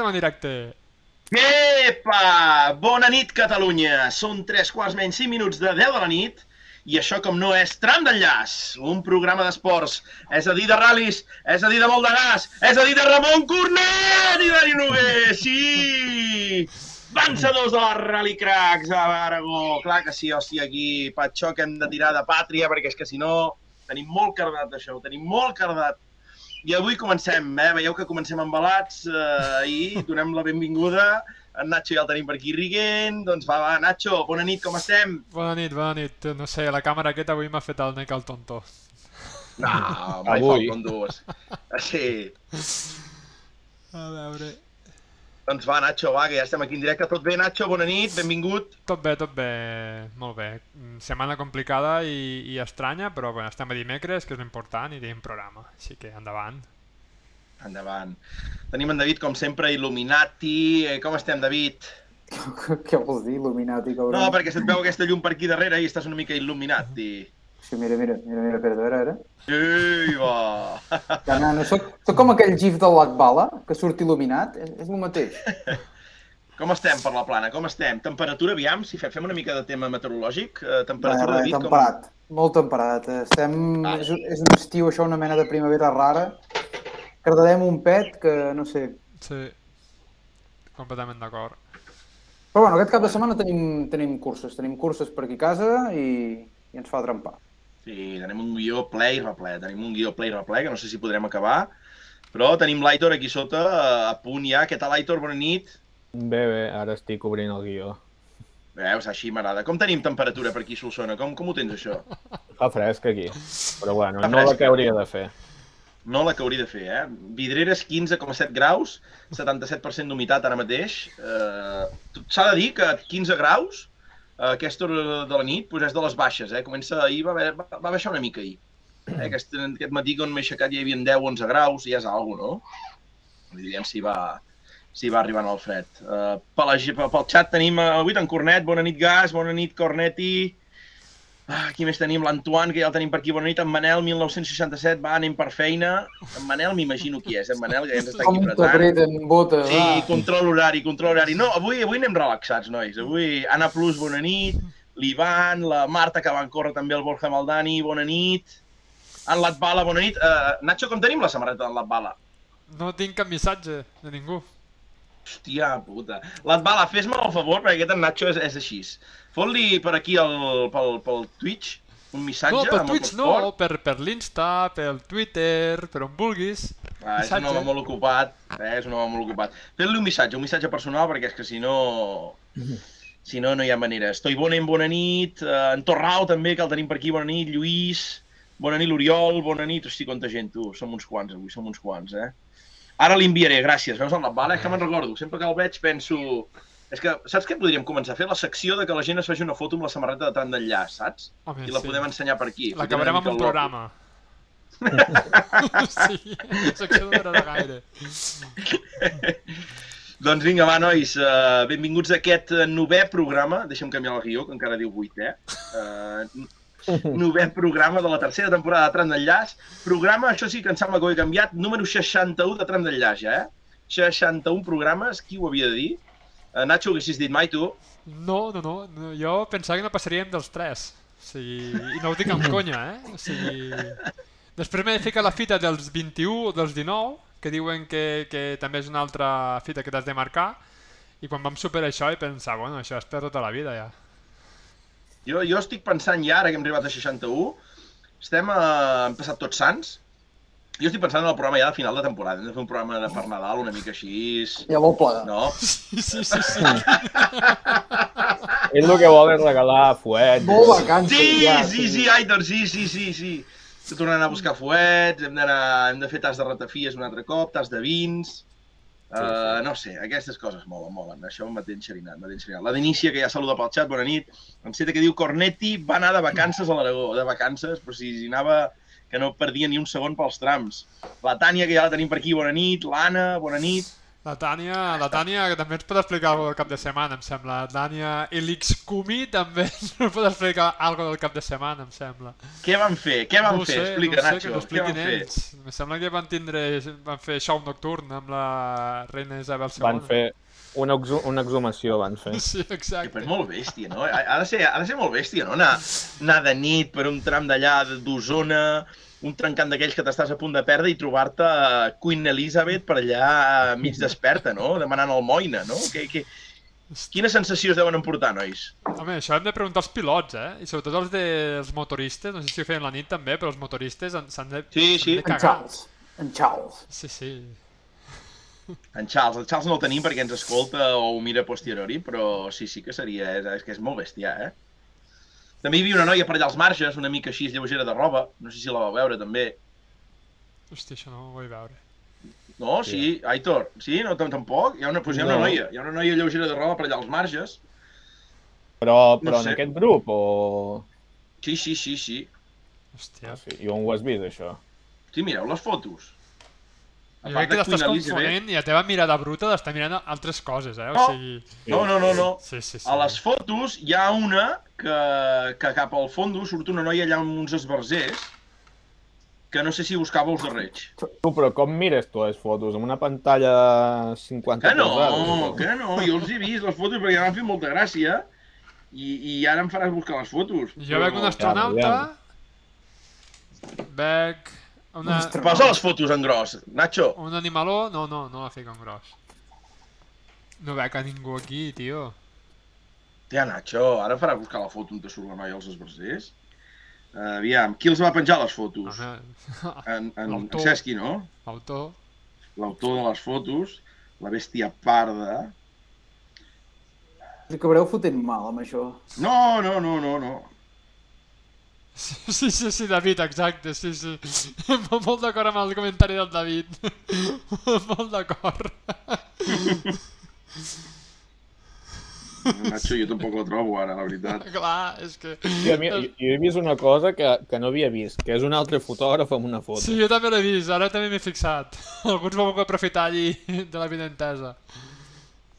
Estem en directe. Epa! Bona nit, Catalunya! Són tres quarts menys 5 minuts de 10 de la nit i això com no és Tram d'Enllaç, un programa d'esports, és a dir, de ral·lis, és a dir, de molt de gas, és a dir, de Ramon Cornet i Dani Noguer, sí! Vencedors de la Rally Cracks a Aragó. Clar que sí, hòstia, aquí, patxó que hem de tirar de pàtria, perquè és que si no tenim molt cardat d'això, tenim molt cardat. I avui comencem, eh? Veieu que comencem embalats eh, i donem la benvinguda. En Nacho ja el tenim per aquí riguent. Doncs va, va, Nacho, bona nit, com estem? Bona nit, bona nit. No sé, la càmera aquesta avui m'ha fet el nec al tonto. No, mai Avui. falten dues. Sí. A veure... Doncs va, Nacho, va, que ja estem aquí en directe. Tot bé, Nacho? Bona nit, benvingut. Tot bé, tot bé, molt bé. Mm, Setmana complicada i, i estranya, però bueno, estem a dimecres, que és l'important, i tenim programa, així que endavant. Endavant. Tenim en David, com sempre, Illuminati. Eh, com estem, David? Què vols dir, Illuminati, cabrón? No, perquè se't veu aquesta llum per aquí darrere i estàs una mica Illuminati. Sí, mira, mira, mira, mira, espera, a veure, a veure. Ei, va! Ja, no, no, soc, soc com aquell gif del Lakbala, que surt il·luminat, és, és el mateix. Com estem per la plana? Com estem? Temperatura, aviam, si fe- fem una mica de tema meteorològic. Eh, temperatura, David, com... temperat, molt temperat. Estem... Ah. És, és un estiu, això, una mena de primavera rara. Cardedem un pet que, no sé... Sí, completament d'acord. Però bueno, aquest cap de setmana tenim, tenim curses. Tenim curses per aquí a casa i, i ens fa trempar. Sí, tenim un guió ple i reple. Tenim un guió ple i reple, que no sé si podrem acabar. Però tenim l'Aitor aquí sota, a punt ja. Què tal, Aitor? Bona nit. Bé, bé, ara estic obrint el guió. Veus, així m'agrada. Com tenim temperatura per aquí a Solsona? Com, com ho tens, això? Fa fresc aquí, però bueno, no la que hauria de fer. No la que hauria de fer, eh? Vidreres 15,7 graus, 77% d'humitat ara mateix. Eh, S'ha de dir que 15 graus a aquesta hora de la nit pues és de les baixes, eh? Comença ahir, va, va, va baixar una mica ahir. Eh? Aquest, aquest matí quan m'he aixecat ja hi havia 10-11 graus, ja és alguna no? Vull dir, aviam si va, si va arribant el fred. Uh, pel, pel xat tenim avui en Cornet, bona nit Gas, bona nit Corneti. Ah, aquí més tenim l'Antoine, que ja el tenim per aquí. Bona nit, en Manel, 1967, va, anem per feina. En Manel m'imagino qui és, en Manel, que ja ens està Com aquí apretant. apreten, bota, Sí, va. control horari, control horari. No, avui, avui anem relaxats, nois. Avui Anna Plus, bona nit. L'Ivan, la Marta, que van córrer també el Borja Maldani, bona nit. En Latbala, bona nit. Uh, Nacho, com tenim la samarreta d'en Latbala? No tinc cap missatge de ningú. Hòstia puta. Latbala, fes-me el favor, perquè aquest en Nacho és, és així. Fot-li per aquí el, pel, pel Twitch un missatge. No, per Twitch no, fort. per, per l'Insta, pel Twitter, per on vulguis. Ah, és un home molt ocupat, eh? és un home molt ocupat. Fes-li un missatge, un missatge personal, perquè és que si no... Si no, no hi ha manera. Estoy bonen, bona nit. Uh, en Torrau també, que el tenim per aquí, bona nit. Lluís, bona nit, l'Oriol, bona nit. Hosti, quanta gent, tu. Som uns quants avui, som uns quants, eh? Ara l'enviaré, gràcies. Veus el Latbala? És que me'n recordo. Sempre que el veig penso... És que, saps què podríem començar a fer? La secció de que la gent es faci una foto amb la samarreta de tant d'enllaç, saps? Home, I la sí. podem ensenyar per aquí. L'acabarem amb un programa. sí, la secció no durarà gaire. Doncs vinga, va, nois, uh, benvinguts a aquest eh, novè programa, deixa'm canviar el guió, que encara diu vuitè, uh, novè programa de la tercera temporada de Tram d'Enllaç, programa, això sí que em sembla que ho he canviat, número 61 de Tram d'Enllaç, ja, eh? 61 programes, qui ho havia de dir? Uh, Nacho, ho haguessis dit mai, tu? No, no, no, no, jo pensava que no passaríem dels tres. O sigui, i no ho dic amb conya, eh? O sigui... Després m'he de ficar la fita dels 21 o dels 19, que diuen que, que també és una altra fita que t'has de marcar, i quan vam superar això i pensar, bueno, això és per tota la vida ja. Jo, jo estic pensant ja, ara que hem arribat a 61, estem, uh, hem passat tots sants, jo estic pensant en el programa ja de final de temporada, hem de fer un programa de per Nadal una mica així, Ja vol plegar. no? Sí, sí, sí. sí. Ell el que vol és regalar fuets. Vol vacances, Sí, ja. sí, sí, Aitor, sí, sí, sí, sí. Estem tornant a buscar fuets, hem, hem de fer tas de ratafies un altre cop, tas de vins... Uh, no sé, aquestes coses molen, molen. Això m'ha enxerinat, m'ha enxerinat. La Denícia, que ja saluda pel xat, bona nit. En Seta, que diu Cornetti va anar de vacances a l'Aragó. De vacances, però si anava que no perdia ni un segon pels trams. La Tània, que ja la tenim per aquí, bona nit. L'Anna, bona nit. La Tània, la Tània que també ens pot explicar alguna del cap de setmana, em sembla. La Tània i l'Xcumi també ens pot explicar alguna del cap de setmana, em sembla. Què van fer? Què van no fer? sé, Explica, no sé, Nacho. que Què van fer? ells. Em sembla que van tindre, van fer show nocturn amb la reina Isabel II. Van fer una, exhu una exhumació, van fer. Sí, Que, exacte. però és molt bèstia, no? Ha, de ser, ha de ser molt bèstia, no? Anar, anar de nit per un tram d'allà d'Osona, un trencant d'aquells que t'estàs a punt de perdre i trobar-te Queen Elizabeth per allà eh, mig desperta, no? Demanant almoina, no? Que, que... Quines sensacions deuen emportar, nois? Home, això hem de preguntar als pilots, eh? I sobretot els dels motoristes, no sé si ho feien la nit també, però els motoristes en- s'han de, Sí, sí. de En cagar. Charles. En Charles. Sí, sí. En Charles, el Charles no el tenim perquè ens escolta o ho mira posteriori, però sí, sí que seria, és, és que és molt bestià, eh? També hi havia una noia per allà als marges, una mica així lleugera de roba, no sé si la vau veure també. Hòstia, això no ho vull veure. No, sí, Aitor, sí, no tam- tampoc, hi ha una, pues hi ha una No. noia, hi ha una noia lleugera de roba per allà als marges. Però, però No sé. en aquest grup o... Sí, sí, sí, sí. Hòstia. Ah, sí. I on ho has vist, això? Sí, mireu les fotos. Jo crec que de t'estàs confonent i la teva mirada bruta d'estar mirant altres coses, eh? O No. sigui... No, no, no, no. Sí, sí, sí. A les fotos hi ha una que, que cap al fons surt una noia allà amb uns esbarzers que no sé si buscava els de reig. Tu, però com mires tu les fotos? Amb una pantalla 50 Que no, que no, jo els he vist les fotos perquè m'han fet molta gràcia i, i ara em faràs buscar les fotos. Jo veig un astronauta... Veig una, Ostres. Posa les fotos en gros, Nacho. un animaló... No, no, no la fico en gros. No veig a ningú aquí, tio. Ja, Nacho, ara faràs buscar la foto on te surt la noia als esbarzers. Uh, aviam, qui els va penjar les fotos? Home, En, en, en L'autor. Cesqui, no? autor... L'autor de les fotos, la bèstia parda. Us acabareu fotent mal amb això. No, no, no, no, no. Sí, sí, sí, David, exacte, sí, sí. Molt molt d'acord amb el comentari del David. Molt d'acord. Nacho, jo tampoc la trobo ara, la veritat. Clar, és que... Sí, a mi, jo, jo he vist una cosa que, que no havia vist, que és un altre fotògraf amb una foto. Sí, jo també l'he vist, ara també m'he fixat. Alguns vau aprofitar allí de la videntesa.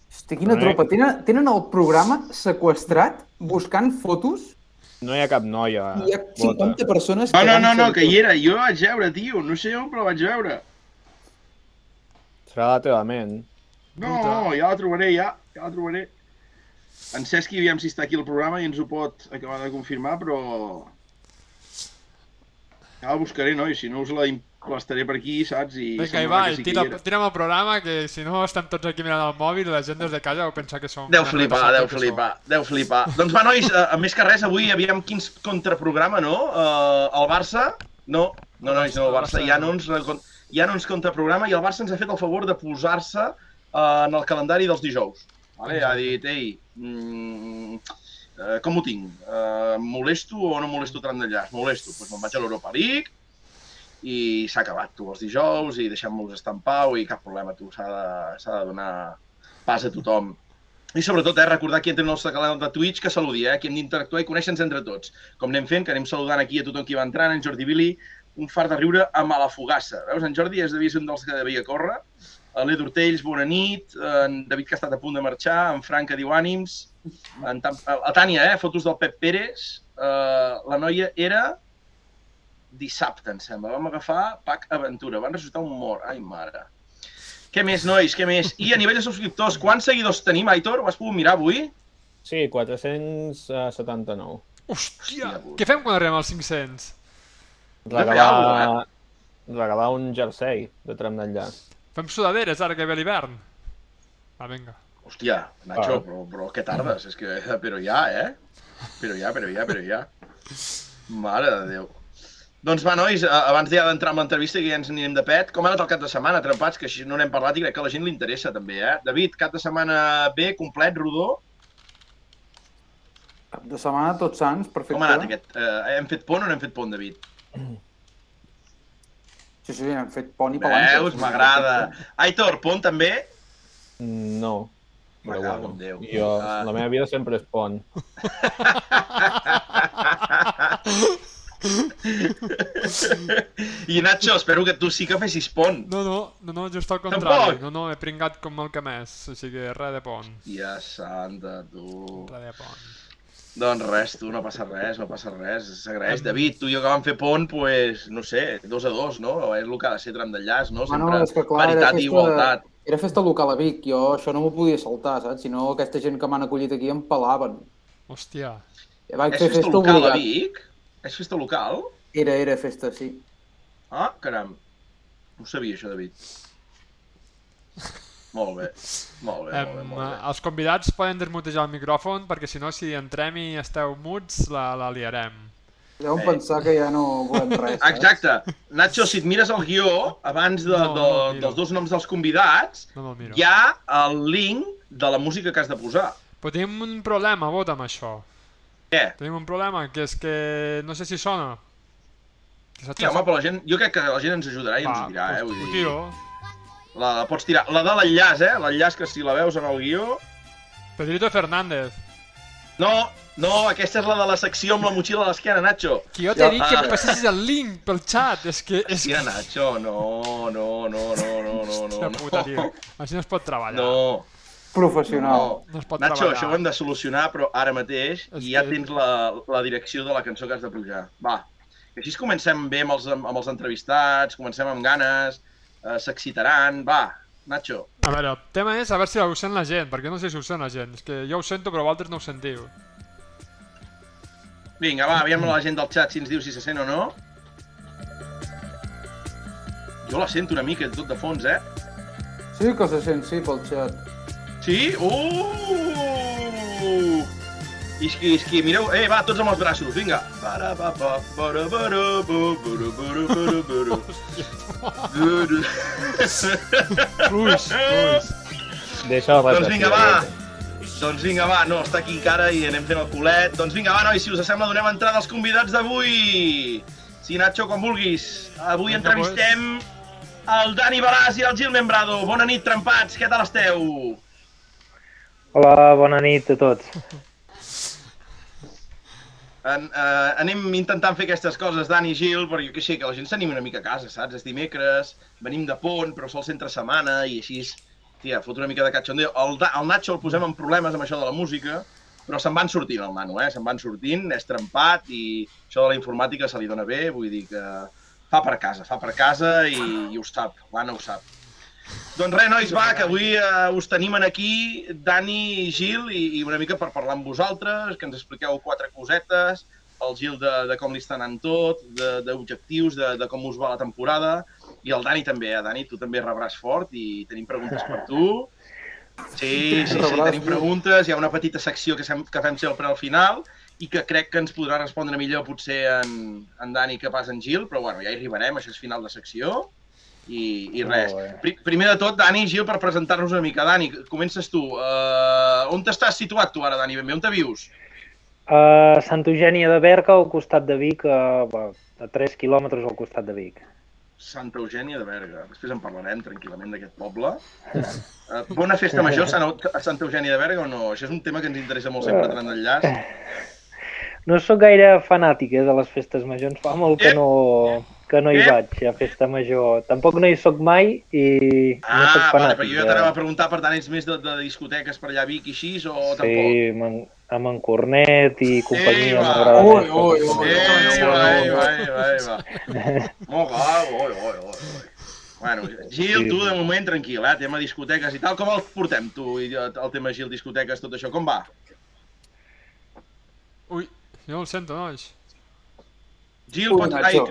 Hosti, quina tropa. Tenen, tenen el programa seqüestrat buscant fotos No hi ha cap noia. hi ha 50 persones No, no, no, no, que hi era. Jo la vaig veure, tio. No sé on, però la vaig veure. Serà la teva ment. No, Puta. ja la trobaré, ja. Ja la trobaré. En Cesqui, aviam si està aquí al programa i ens ho pot acabar de confirmar, però... Ja la buscaré, no? I si no us la implastaré per aquí, saps? I Vinga, Ibai, que sí tira, tira'm el programa, que si no estem tots aquí mirant el mòbil la gent des de casa deu pensar que som... Deu flipar, deu que som. flipar, deu flipar. Doncs va, nois, eh, més que res, avui aviam quins contraprograma, no? Uh, el Barça, no, no, nois, no, el Barça ja no ens, ja no ens contraprograma i el Barça ens ha fet el favor de posar-se uh, en el calendari dels dijous. Vale? Ha dit, ei, mm, uh, com ho tinc? Uh, molesto o no molesto tant d'enllaç? Molesto, doncs me'n vaig a l'Europa League i s'ha acabat, tu, els dijous, i deixem-los estar en pau i cap problema, tu, s'ha de, de donar pas a tothom. I sobretot, eh, recordar qui entra en el nostre canal de Twitch que saludi, eh, que hem d'interactuar i conèixer-nos entre tots. Com anem fent, que anem saludant aquí a tothom qui va entrant, en Jordi Billy, un far de riure amb a la fogassa. Veus, en Jordi és devia ser un dels que devia córrer. L'Edu Ortells, bona nit. En David, que ha estat a punt de marxar. En Frank, que diu ànims. En Tam... La Tània, eh, fotos del Pep Pérez. Uh, la noia era dissabte, em sembla. Vam agafar Pac Aventura. Van resultar un mort. Ai, mare. Què més, nois? Què més? I a nivell de subscriptors, quants seguidors tenim, Aitor? Ho has pogut mirar avui? Sí, 479. Hòstia, Hòstia què fem quan arribem als 500? Regalar, regalar un jersei de tram d'enllà. Fem sudaderes ara que ve l'hivern? Va, vinga. Hòstia, Nacho, Ah. però, però què tardes? És que, però ja, eh? Però ja, però ja, però ja. Mare de Déu. Doncs va, nois, a- abans ja d'entrar en l'entrevista, que ja ens anirem de pet, com ha anat el cap de setmana, trempats, que així no n'hem parlat i crec que a la gent li interessa també, eh? David, cap de setmana bé, complet, rodó? Cap de setmana, tots sants, perfecte. Com ha anat aquest? Eh, hem fet pont o no hem fet pont, David? Sí, sí, hem fet pont i Veus? M'agrada. Aitor, pont també? No. Me Però bueno, en Déu. jo, Ah. la meva vida sempre és pont. I Nacho, espero que tu sí que fessis pont. No, no, no, no, just al Tampoc? contrari. No, no, he pringat com el que més, o sigui, res de pont. Tia santa, tu... Res de pont. Doncs res, tu, no passa res, no passa res, s'agraeix. David, tu i jo que vam fer pont, pues, no sé, dos a dos, no? És el que ha de ser tram d'enllaç, no? Bueno, Sempre és que clar, era paritat i festa, igualtat. era festa local a Vic, jo això no m'ho podia saltar, saps? Si no, aquesta gent que m'han acollit aquí em pelaven. Hòstia. Ja vaig És fer festa festa local a obligat. Vic? És festa local? Era, era festa, sí. Ah, caram. No ho sabia, això, David. Molt bé, molt bé, molt bé, molt bé. els convidats poden desmutejar el micròfon perquè si no, si entrem i esteu muts, la, la liarem. Deuen Eh. pensar que ja no volem res, saps? Exacte. Nacho, si et mires el guió, abans de, No, de, no dels dos noms dels convidats, No hi ha el link de la música que has de posar. Però tenim un problema, vot, amb això. Què? Tenim un problema, que és que no sé si sona. Que Sí, home, però la gent, jo crec que la gent ens ajudarà i ens Va, ho dirà, eh? Vull dir, tiro. la, la pots tirar. La de l'enllaç, eh? L'enllaç que si la veus en el guió... Pedrito Fernández. No, no, aquesta és la de la secció amb la motxilla a l'esquena, Nacho. Que jo t'he dit que em passessis el link pel xat. És que... És Hòstia, Nacho, no, no, no, no, no, no, Hòstia no, puta, no. tio. Així no es pot treballar. No, Professional. no. No es pot Nacho, treballar. això ho hem de solucionar, però ara mateix És i ja que- tens la, la direcció de la cançó que has de pujar. Va, així comencem bé amb els, amb els entrevistats, comencem amb ganes, eh, s'excitaran, va, Nacho. A veure, el tema és a veure si ho sent la gent, perquè no sé si ho sent la gent. És que jo ho sento, però vosaltres no ho sentiu. Vinga, va, aviam la gent del xat si ens diu si se sent o no. Jo la sento una mica tot de fons, eh? Sí que se sent, sí, pel xat. Sí? Uh! Isqui, isqui, mireu, eh, va, tots amb els braços, vinga. Fluix, fluix. Deixa la Doncs vinga, va. Doncs vinga, va, no, està aquí encara i anem fent el culet. Doncs vinga, va, nois, si us sembla, donem entrada als convidats d'avui. Sí, Nacho, quan vulguis. Avui entrevistem el Dani Balàs i el Gil Membrado. Bona nit, trempats, què tal esteu? Hola, bona nit a tots. En, uh, anem intentant fer aquestes coses, Dani i Gil, perquè jo que sé, que la gent s'anima una mica a casa, saps? És dimecres, venim de pont, però sol ser entre setmana, i així, tia, fot una mica de cachondeo. El, el Nacho el posem en problemes amb això de la música, però se'n van sortint el nano, eh? Se'n van sortint, és trempat, i això de la informàtica se li dona bé, vull dir que fa per casa, fa per casa i, i ho sap, l'Anna ho sap. Doncs res, nois, va, que avui eh, us tenim en aquí, Dani i Gil, i, i una mica per parlar amb vosaltres, que ens expliqueu quatre cosetes, el Gil de, de com li està anant tot, de- d'objectius, de, de com us va la temporada, i el Dani també, eh, Dani, tu també rebràs fort i tenim preguntes per tu. Sí, sí, sí, Rebràs, tenim preguntes, hi ha una petita secció que, sem- que fem sempre al final i que crec que ens podrà respondre millor potser en, en Dani que pas en Gil, però bueno, ja hi arribarem, això és final de secció. I, i res. Pri primer de tot, Dani Gil, per presentar-nos una mica. Dani, comences tu. Uh, on t'estàs situat tu ara, Dani? Ben bé, on te vius? A Sant Eugènia de Berga, al costat de Vic, a, bueno, a 3 quilòmetres al costat de Vic. Santa Eugènia de Berga. Després en parlarem tranquil·lament d'aquest poble. Uh, bona festa major a Sant- a Santa Eugènia de Berga o no? Això és un tema que ens interessa molt sempre a tram d'enllaç. No sóc gaire fanàtic eh, de les festes majors, fa molt que no, que no hi Ep. vaig a festa major. Tampoc no hi sóc mai i no Ah, sóc vale, fanàtic. perquè jo ja t'anava a preguntar, per tant, ets més de, de discoteques per allà a Vic i així, o tampoc? Sí, amb en, Cornet i companyia va. m'agrada Ui, més. ui, ui. Eh, clar, oi, oi, oi, oi. Bueno, Gil, Sí. tu de moment tranquil, eh? Tema discoteques i tal. Com el portem, tu, i el tema Gil, discoteques, tot això? Com va? Ui, jo no el sento, nois. Gil, Ui, pots... Ai.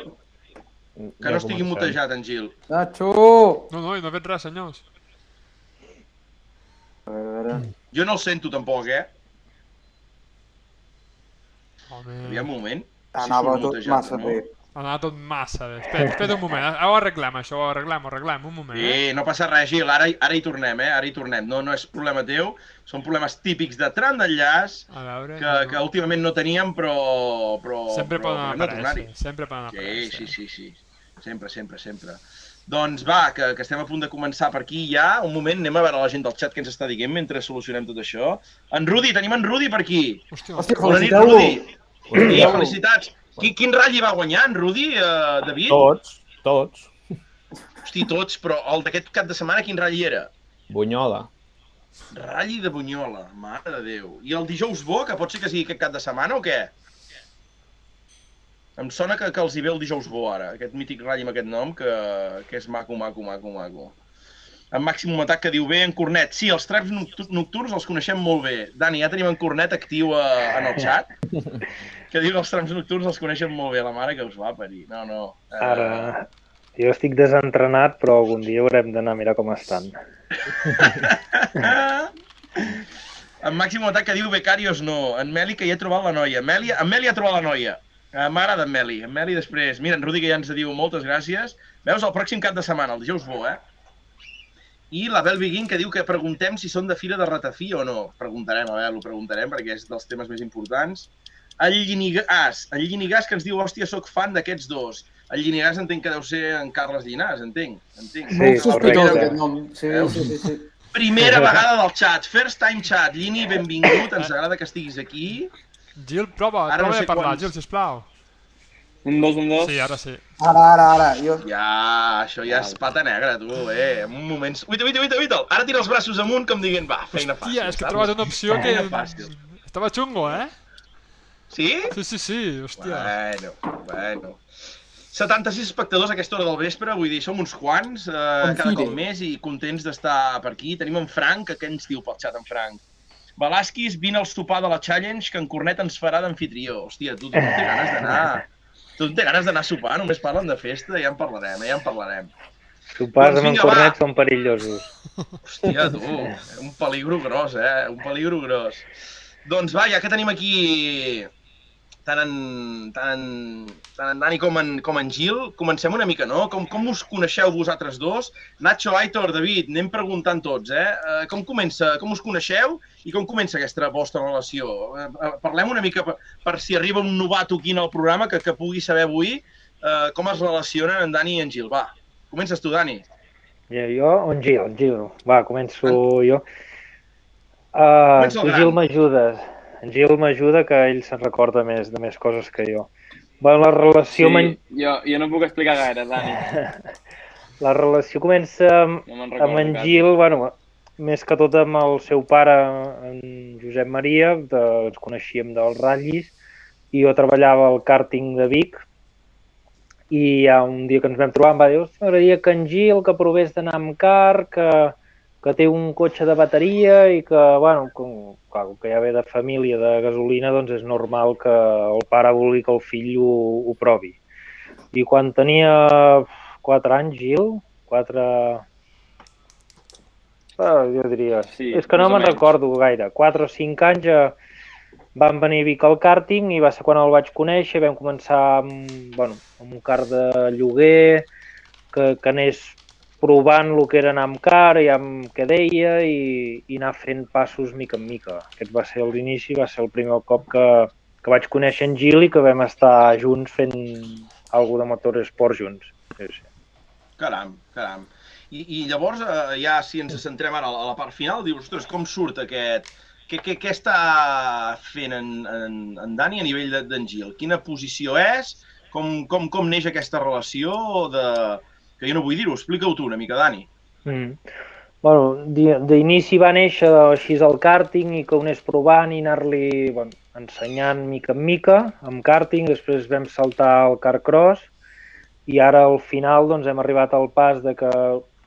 Que que no estigui mutejat, en Gil. Nacho! No, no, no fet res, senyors. A veure, a veure. Jo no el sento tampoc, eh? Home, Aviam un moment. si Anava surt tot mutejat massa no. ha bé. anat tot massa bé. Espera, espera un moment, ara ho arreglem, això, ho arreglem, ho arreglem, un moment, eh? Sí, no passa res, Gil, ara, ara hi tornem, eh? Ara hi tornem. No, no és problema teu, són problemes típics de tram d'enllaç veure... que, que últimament no teníem, però... però Sempre però poden aparèixer, sempre poden Sí, aparèixer. sí, sí, sí. Sempre, sempre, sempre. Doncs va, que, que estem a punt de començar per aquí ja. Un moment, anem a veure la gent del xat que ens està dient mentre solucionem tot això. En Rudi, tenim en Rudi per aquí. Hòstia, Hòstia, Bona nit, feliciteu-lo. Rudi. Sí, felicitats. Quin, quin ratll va guanyar, en Rudi, uh, David? Tots, tots. Hosti, tots, però el d'aquest cap de setmana quin ratll era? Bunyola. Ratll de Bunyola, mare de Déu. I el dijous bo, que pot ser que sigui aquest cap de setmana o què? Em sona que, que els hi ve el dijous bo ara, aquest mític ratll amb aquest nom, que, que és maco, maco, maco, maco. En Màxim Atac que diu bé en Cornet. Sí, els traps noctu- nocturns els coneixem molt bé. Dani, ja tenim en Cornet actiu a, en el xat, que diu que els trams nocturns els coneixen molt bé, la mare que us va parir. No, no. eh, Ara, jo estic desentrenat, però algun dia haurem d'anar a mirar com estan. En Màxim Atac que diu becarios no. En Meli que ja he trobat la noia. Meli, en Meli ha trobat la noia. Uh, M'agrada en Meli. En Meli després. Mira, en Rudi que ja ens diu moltes gràcies. Veus, el pròxim cap de setmana, el dijous bo, eh? I la Bel Biguín que diu que preguntem si són de fira de ratafí o no. Preguntarem, a veure, ho preguntarem perquè és dels temes més importants. El Llinigàs, el Llinigàs que ens diu, hòstia, sóc fan d'aquests dos. El Llinigàs entenc que deu ser en Carles Llinàs, entenc. entenc. Sí, Molt sospitós aquest nom. Sí, sí, sí, sí. Primera vegada del xat, first time chat. Llini, benvingut, ens agrada que estiguis aquí. Gil, prova, Ara no prova sé de parlar, quants. Gil, sisplau. Un, dos, un, dos. Sí, ara sí. Ara, ara, ara. Jo... Ja, això ja és pata negra, tu, eh? En un moment... Uita, uita, uita, uita! Ara tira els braços amunt com dient, va, feina fàcil. Hòstia, és que he saps? trobat una opció que... Feina fàcil. Estava xungo, eh? Sí? Sí, sí, sí, hòstia. Bueno, bueno. 76 espectadors a aquesta hora del vespre, vull dir, som uns quants, eh, cada cop més, i contents d'estar per aquí. Tenim en Frank, que què ens diu pel xat, en Frank? Velasquis, vine al sopar de la Challenge, que en Cornet ens farà d'anfitrió. Hòstia, tu, tu no té ganes d'anar... Tu no té ganes d'anar a sopar, només parlen de festa, ja en parlarem, eh, ja en parlarem. Sopars Doncs amb en va. Cornet són perillosos. Hòstia, tu, un peligro gros, eh? Un peligro gros. Doncs va, ja que tenim aquí tant en, tant en, tant en Dani com en, com en Gil, comencem una mica, no? Com, com us coneixeu vosaltres dos? Nacho, Aitor, David, anem preguntant tots, eh? Eh, Com comença, com us coneixeu i com comença aquesta vostra relació? Eh, eh, Parlem una mica per, per si arriba un novato aquí en el programa que, que pugui saber avui eh, com es relacionen en Dani i en Gil. Va, comences tu, Dani. I jo, en Gil, en Gil. Va, començo jo. Uh, tu. Gil, m'ajudes. En Gil m'ajuda que ell se'n recorda més de més coses que jo. Bueno, la relació, Sí, jo, jo no puc explicar gaire, Dani. la relació comença amb, No amb en. Gil, bueno, més que tot amb el seu pare, en Josep Maria, de, ens coneixíem dels ratllis, i jo treballava al càrting de Vic, i ja un dia que ens vam trobar em va dir "Hòstia, m'agradaria que en Gil, que provés d'anar amb car, que, que té un cotxe de bateria i que, bueno, com, clar, com que ja ve de família de gasolina, doncs és normal que el pare vulgui que el fill ho, ho provi. I quan tenia 4 anys, Gil, 4... Ah, jo diria... Sí, és que no me'n recordo gaire. 4 o 5 anys ja van venir a Vic al càrting i va ser quan el vaig conèixer. Vam començar amb, bueno, amb un car de lloguer, que, que anés provant el que era anar amb car i amb què deia i, i anar fent passos mica en mica. Aquest va ser l'inici, va ser el primer cop que, que vaig conèixer en Gil i que vam estar junts fent alguna de motorsport junts. Sí, sí. Caram, caram. I, i llavors, eh, ja si ens centrem ara a la part final, dius, ostres, com surt aquest... Què, què, què està fent en, en, en Dani a nivell de- d'en Gil? Quina posició és? Com, com, com neix aquesta relació de... Que jo no vull dir-ho, explica-ho tu una mica, Dani. Mm. Bueno, di- d'inici va néixer així el càrting i que ho anés provant i anar-li bueno, ensenyant mica en mica amb càrting, després vam saltar al carcross i ara al final doncs, hem arribat al pas de que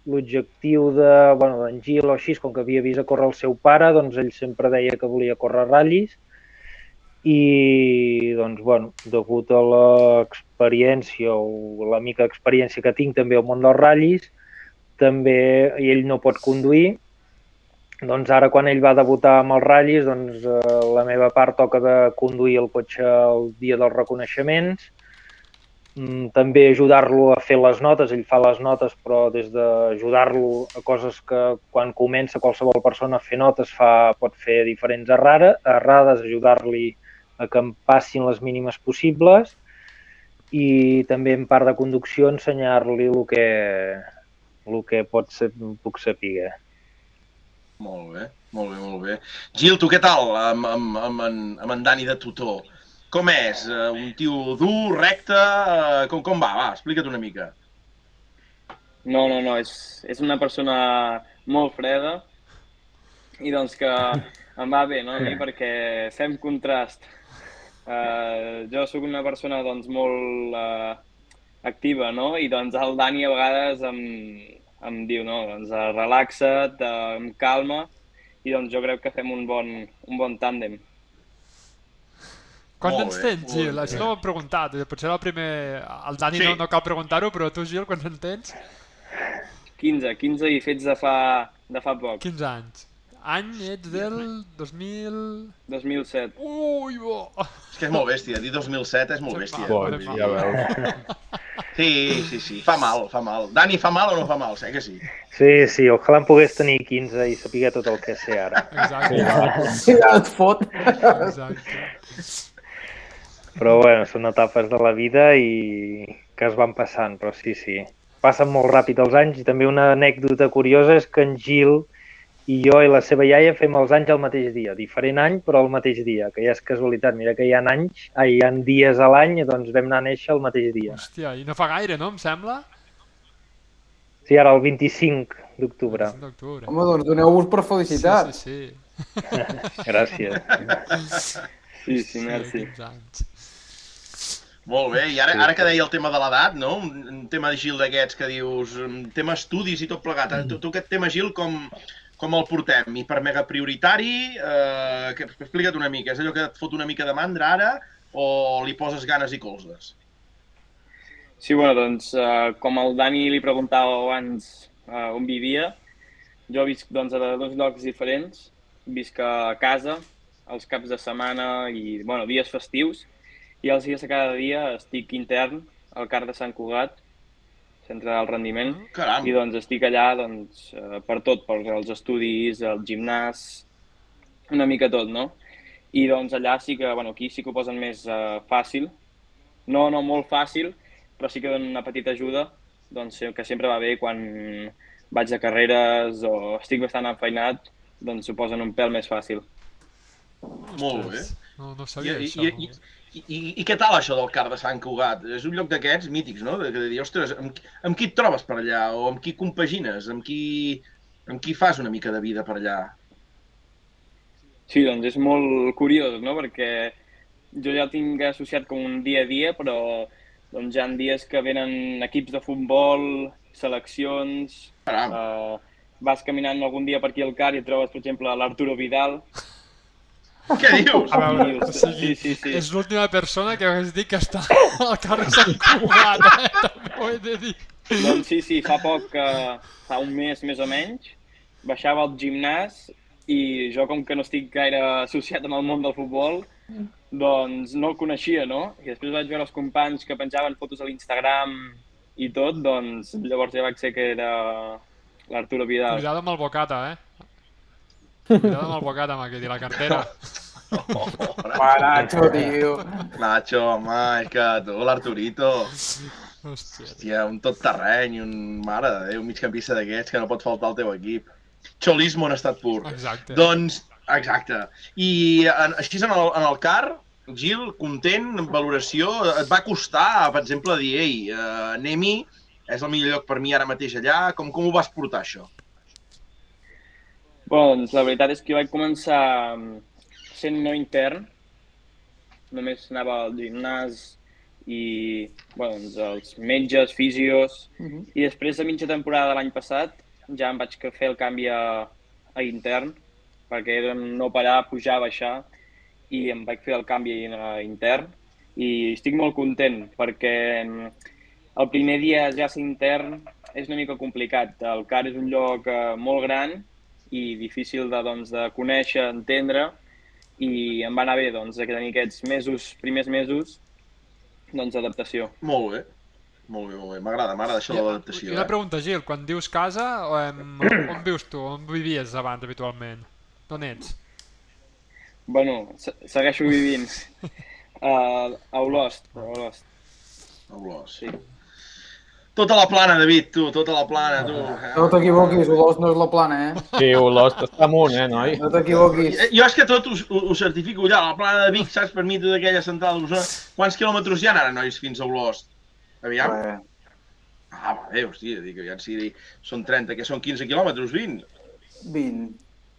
l'objectiu de, bueno, d'en Gil o així, com que havia vist a córrer el seu pare, doncs ell sempre deia que volia córrer ratllis i doncs, bueno, degut a l'experiència o la mica experiència que tinc també al món dels ratllis, també ell no pot conduir, doncs ara quan ell va debutar amb els ratllis, doncs eh, la meva part toca de conduir el cotxe el dia dels reconeixements, Mm, també ajudar-lo a fer les notes, ell fa les notes, però des d'ajudar-lo a coses que quan comença qualsevol persona a fer notes fa, pot fer diferents errara, errades, ajudar-li a que em passin les mínimes possibles i també en part de conducció ensenyar-li el que, el que pot ser, puc saber. Molt bé, molt bé, molt bé. Gil, tu què tal amb, amb, amb, en, amb en Dani de tutor? Com és? Eh, Un tio dur, recte? eh, Com, com va? Va, explica't una mica. No, no, no, és, és una persona molt freda i doncs que em va bé, no, a mi, perquè fem contrast. Uh, jo sóc una persona doncs molt uh, activa, no? I doncs el Dani a vegades em, em diu, no, doncs uh, relaxa't, uh, amb calma, i doncs jo crec que fem un bon, un bon tàndem. Quants anys tens, Gil? Això no ho hem preguntat. Potser era el primer... El Dani Sí. no, no cal preguntar-ho, però tu, Gil, quants en tens? 15, 15 i fets de fa, de fa poc, 15 anys. Any ets del 2000... 2007. Ui, bo! És que és molt bèstia, dir 2007 és molt bèstia. Va. ja veus. Sí, sí, sí, fa mal, fa mal. Dani, fa mal o no fa mal? Sé que sí. Sí, sí, ojalà en pogués tenir 15 i saber tot el que sé ara. Exacte, Sí, ja et fot. exacte. Però bueno, són etapes de la vida i que es van passant, però sí, sí. Passen molt ràpid els anys i també una anècdota curiosa és que en Gil i jo i la seva iaia fem els anys al mateix dia. Diferent any, però al mateix dia, que ja és casualitat. Mira que hi ha anys, hi ha dies a l'any, doncs vam anar a néixer el mateix dia. Hòstia, i no fa gaire, no, em sembla? Sí, ara el 25 d'octubre. 5 d'octubre. Home, doncs doneu-vos per felicitat. Sí, sí, sí. Gràcies. Sí, sí, merci. 15 anys. Molt bé, i ara, ara que deia el tema de l'edat, no? Un, un tema de Gil d'aquests que dius, tema estudis i tot plegat. Tu, tu aquest tema, Gil, com, com el portem? Hiper mega prioritari? Eh, que, explica't una mica. És allò que et fot una mica de mandra ara o li poses ganes i colzes? Sí, bueno, doncs, uh, com el Dani li preguntava abans uh, on vivia, jo visc doncs, a dos llocs diferents. Visc a casa, els caps de setmana i bueno, dies festius, i els dies de cada dia estic intern al CAR de Sant Cugat, centre del rendiment, Caram, i doncs estic allà doncs, eh, per tot, per els estudis, el gimnàs, una mica tot, no? I doncs allà sí que, bueno, aquí sí que ho posen més eh, fàcil, no, no molt fàcil, però sí que donen una petita ajuda, doncs que sempre va bé quan vaig a carreres o estic bastant enfeinat, doncs ho posen un pèl més fàcil. molt bé. No, no sabia i, això. i, i, i, I què tal això del car de Sant Cugat? És un lloc d'aquests mítics, no? De, de dir, ostres, amb, amb qui et trobes per allà? O amb qui compagines? Amb qui, amb qui fas una mica de vida per allà? Sí, doncs és molt curiós, no? Perquè jo ja el tinc associat com un dia a dia, però doncs hi ha dies que venen equips de futbol, seleccions, uh, vas caminant algun dia per aquí al car i et trobes, per exemple, l'Arturo Vidal. Què dius? A veure, o sigui, sí, sí, sí. és l'última persona que hagués dit que està al carrer Sant Cugat, eh? També ho he de dir. Doncs sí, sí, fa poc, que fa un mes més o menys, baixava al gimnàs i jo, com que no estic gaire associat amb el món del futbol, doncs no el coneixia, no? I després vaig veure els companys que penjaven fotos a l'Instagram i tot, doncs llavors ja vaig ser que era l'Arturo Vidal. Cuidado amb el bocata, eh? Cuidado amb el bocata, amb aquest i la cartera. Va, Nacho, tio. Nacho, home, és que tu, l'Arturito, Hòstia. hòstia, un tot terreny, un mare de Déu, un migcampista d'aquests que no pot faltar al teu equip. Xolismo en estat pur. Exacte. Doncs, exacte. I en, així en el, en el car, Gil, content, amb valoració, et va costar, per exemple, dir, ei, uh, anem-hi, és el millor lloc per mi ara mateix allà, com, com ho vas portar, això? Bueno, doncs la veritat és que jo vaig començar mm, sent no intern, només anava al gimnàs i bueno, doncs els metges, fisios, Mhm. i després a mitja temporada de l'any passat ja em vaig fer el canvi a, a intern, perquè era no parar, pujar, baixar, i em vaig fer el canvi a intern, i estic molt content, perquè mm, el primer dia ja ser intern és una mica complicat. El CAR és un lloc eh, molt gran i difícil de, doncs, de conèixer, entendre, i em va anar bé doncs, de tenir aquests mesos, primers mesos, doncs, d'adaptació. Molt bé. Molt bé, molt bé. M'agrada, m'agrada això de I l'adaptació. una Eh? pregunta, Gil, quan dius casa, on, on vius tu? On vivies abans, habitualment? D'on ets? Bueno, se- segueixo vivint uh, a Olost, a Olost. Olors. Sí. Tota la plana, David, tu, tota la plana, tu. No t'equivoquis, Olors no és la plana, eh? Sí, Olost està amunt, eh, noi? No t'equivoquis. Eh, Jo és que tot ho, ho, ho certifico allà, la plana de Vic, saps, per mi, tota aquella central d'Osona. Quants quilòmetres hi ha ara, nois, fins a Olost? Aviam. Res. Ah, vale, hòstia, dic, aviam si són 30, que són 15 quilòmetres, 20? 20.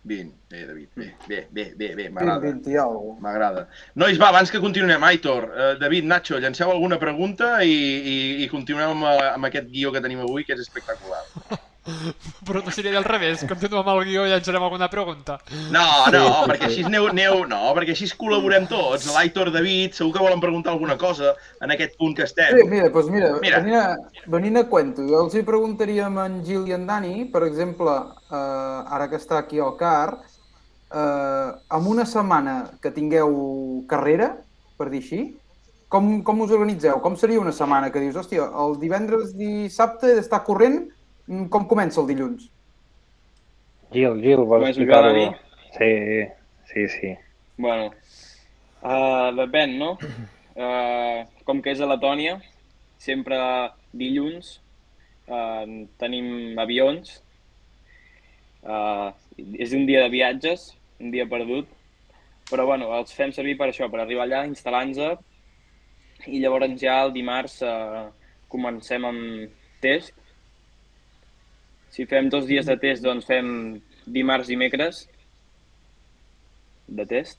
20, bé, David, bé, bé, bé, bé, bé 20, m'agrada. 20 i alguna M'agrada. Nois, va, abans que continuem, Aitor, eh, David, Nacho, llanceu alguna pregunta i, i, i continuem amb, eh, amb aquest guió que tenim avui, que és espectacular. Però no seria al revés, continuem amb el guió i llançarem alguna pregunta. No, no, perquè així aneu, aneu, no, perquè així col·laborem tots. L'Aitor, David, segur que volen preguntar alguna cosa en aquest punt que estem. Sí, mira, doncs mira, Mira. Venint, a, venint a cuento, jo els hi preguntaríem a en Gil i en Dani, per exemple, eh, ara que està aquí al CAR, eh, amb una setmana que tingueu carrera, per dir així, com, com us organitzeu? Com seria una setmana que dius, hòstia, el divendres, dissabte he d'estar corrent, com comença el dilluns? Gil, Gil, vols explicar-ho? Sí, sí, sí. Bueno, uh, depèn, no? Uh, com que és a Letònia, sempre dilluns uh, tenim avions. Uh, és un dia de viatges, un dia perdut, però bueno, els fem servir per això, per arribar allà, instal·lar-nos i llavors ja el dimarts uh, comencem amb test. Si fem dos dies de test, doncs fem dimarts i dimecres de test.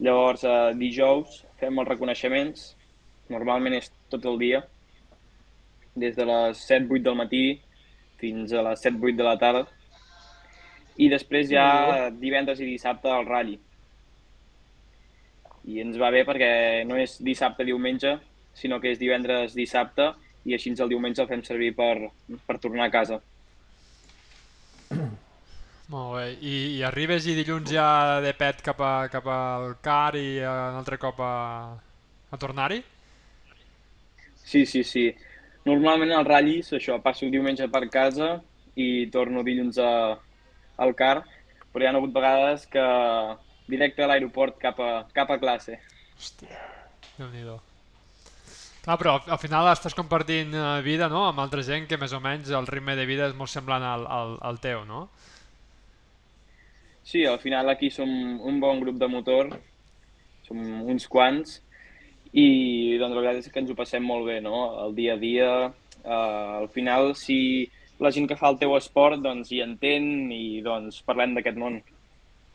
Llavors, eh, dijous fem els reconeixements. Normalment és tot el dia, des de les 7-8 del matí fins a les 7-8 de la tarda. I després ja divendres i dissabte el ratll. I ens va bé perquè no és dissabte-diumenge, sinó que és divendres-dissabte i així el diumenge el fem servir per, per tornar a casa. Molt bé. I, i arribes i dilluns ja de pet cap, a, cap al car i un altre cop a, a tornar-hi? Sí, sí, sí. Normalment als ratllis, això, passo diumenge per casa i torno dilluns a, al car, però hi ha hagut vegades que directe a l'aeroport cap, a, cap a classe. Hòstia, déu nhi Clar, però al, al final estàs compartint eh, vida, no?, amb altra gent que més o menys el ritme de vida és molt semblant al, al, al teu, no? Sí, al final aquí som un bon grup de motor, som uns quants, i doncs la veritat és que ens ho passem molt bé, no? El dia a dia, eh, al final, si la gent que fa el teu esport doncs hi entén i doncs parlem d'aquest món.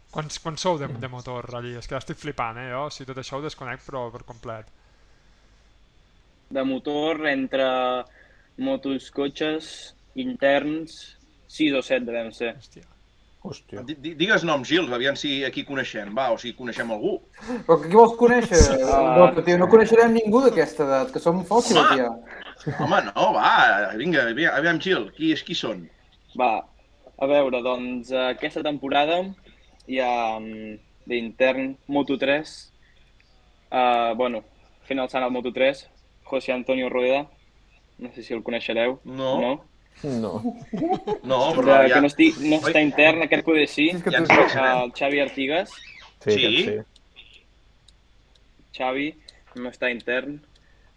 Quants, quants sou de, de motor allí? És que estic flipant, eh, jo? Si tot això ho desconec, però per complet. de motor entre motos, cotxes, interns, 6 o 7 devem ser. Hòstia. Hòstia. Di- Digues nom, Gil, aviam si aquí coneixem, va, o si coneixem algú. Però qui vols conèixer? Ah. No, tio, no coneixerem ningú d'aquesta edat, que som fòssils, ja. Home, no, va, vinga, aviam, aviam Gil, qui, és, qui són? Va, a veure, doncs aquesta temporada hi ha mm, d'intern Moto3, uh, bueno, fent el sant al Moto3, José Antonio Rueda, no sé si el coneixereu. No. No? No. No, però que ja... no, estic, no està intern, aquest poder sí. És que Ja. El Xavi Artigas, Sí, Sí? sí. sí. Xavi, no està intern,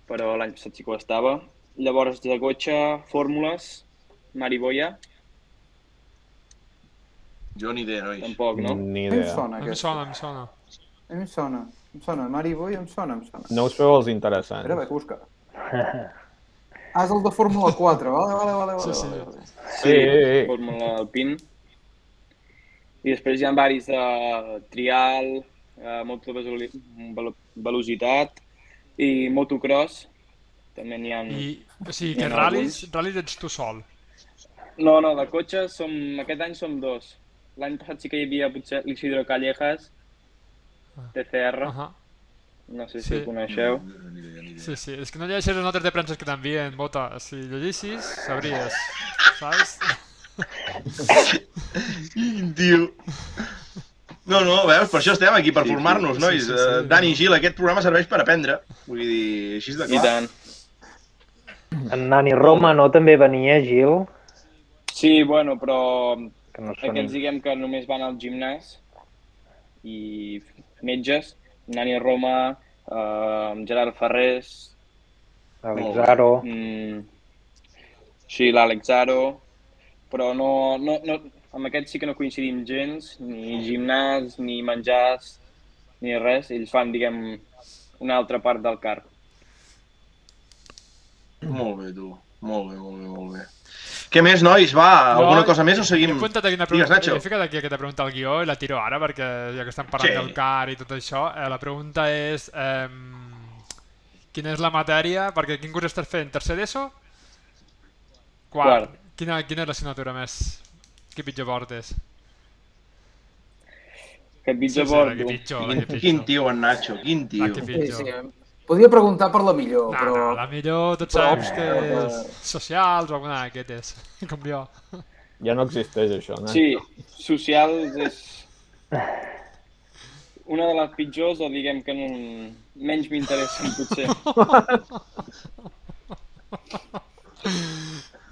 però l'any passat sí que ho estava. Llavors, de cotxe, fórmules, Mariboya, Jo ni idea, nois. tampoc, no? Ni A mi em idea. sona, Em aquesta. sona, em sona. A mi em sona. Em sona. Mari Boy em sona, em sona. No us feu els interessants. Espera, vaig a buscar. Ah, és el de Fórmula 4. Vale, vale, vale. Sí, vale, sí. vale. Sí, sí, sí. Fórmula Alpine. I després hi ha varis de trial, eh, moto de velo- velo- velocitat i motocross. També n'hi ha... I, o sigui, que ral·lis, ral·lis ets tu sol. No, no, de cotxes som... aquest any som dos. L'any passat sí que hi havia potser l'Isidro Callejas, TCR, Uh -huh. No sé si Sí. el coneixeu. Sí, sí, és que no llegeixes les notes de premsa que t'envien, Bota. Si llegissis, sabries, saps? Quin tio. No, no, veus, per això estem aquí, per Sí, formar-nos, sí, nois. sí, sí, Eh, sí. Dani i Gil, aquest programa serveix per aprendre. Vull dir, així de I clar. tant. En Nani Roma no també venia, Gil? Sí, bueno, però Que no són... aquests diguem que només van al gimnàs i metges, Nani Roma, eh, Gerard Ferrés, Alexaro. Mm, sí, l'Alexaro, però no, no, no, amb aquest sí que no coincidim gens, ni gimnàs, ni menjars, ni res. Ells fan, diguem, una altra part del car. Molt bé, tu. Molt bé, molt bé, molt bé. Què més, nois? Va, alguna cosa més o seguim? He apuntat aquí una Digues, pregunta, Nacho. he ficat aquí aquesta pregunta al guió i la tiro ara perquè ja que estem parlant Sí. del car i tot això, eh, la pregunta és eh, quina és la matèria, perquè quin curs estàs fent? Tercer d'ESO? Quart. Quart. Quina, quina és l'assignatura més que pitjor portes? Que Sí, pitjor sí, la que porto. pitjor, Quin, quin tio, en Nacho, quin tio. La que Sí, pitjor. sí. Podria preguntar per la millor, No, però... no, la millor tots però- sabem que és socials o alguna d'aquestes, com jo. Ja no existeix això, no? Sí, socials és una de les pitjors o diguem que no, menys m'interessen potser.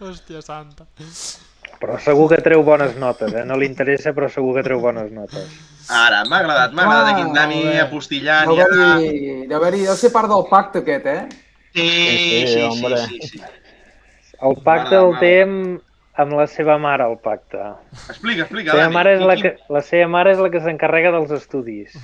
Hòstia santa. Però segur que treu bones notes, eh? No li interessa, però segur que treu bones notes. Ara, m'ha agradat, m'ha agradat Ah, aquí en Dani apostillant Deu i ara... haver-hi... Deu haver-hi... Deu ser part del pacte aquest, eh? Sí, Sí, sí, sí, hombre. sí, sí. El pacte el té amb, amb la seva mare, el pacte. Explica, explica, La Dani. mare és la que, la seva mare és la que s'encarrega dels estudis.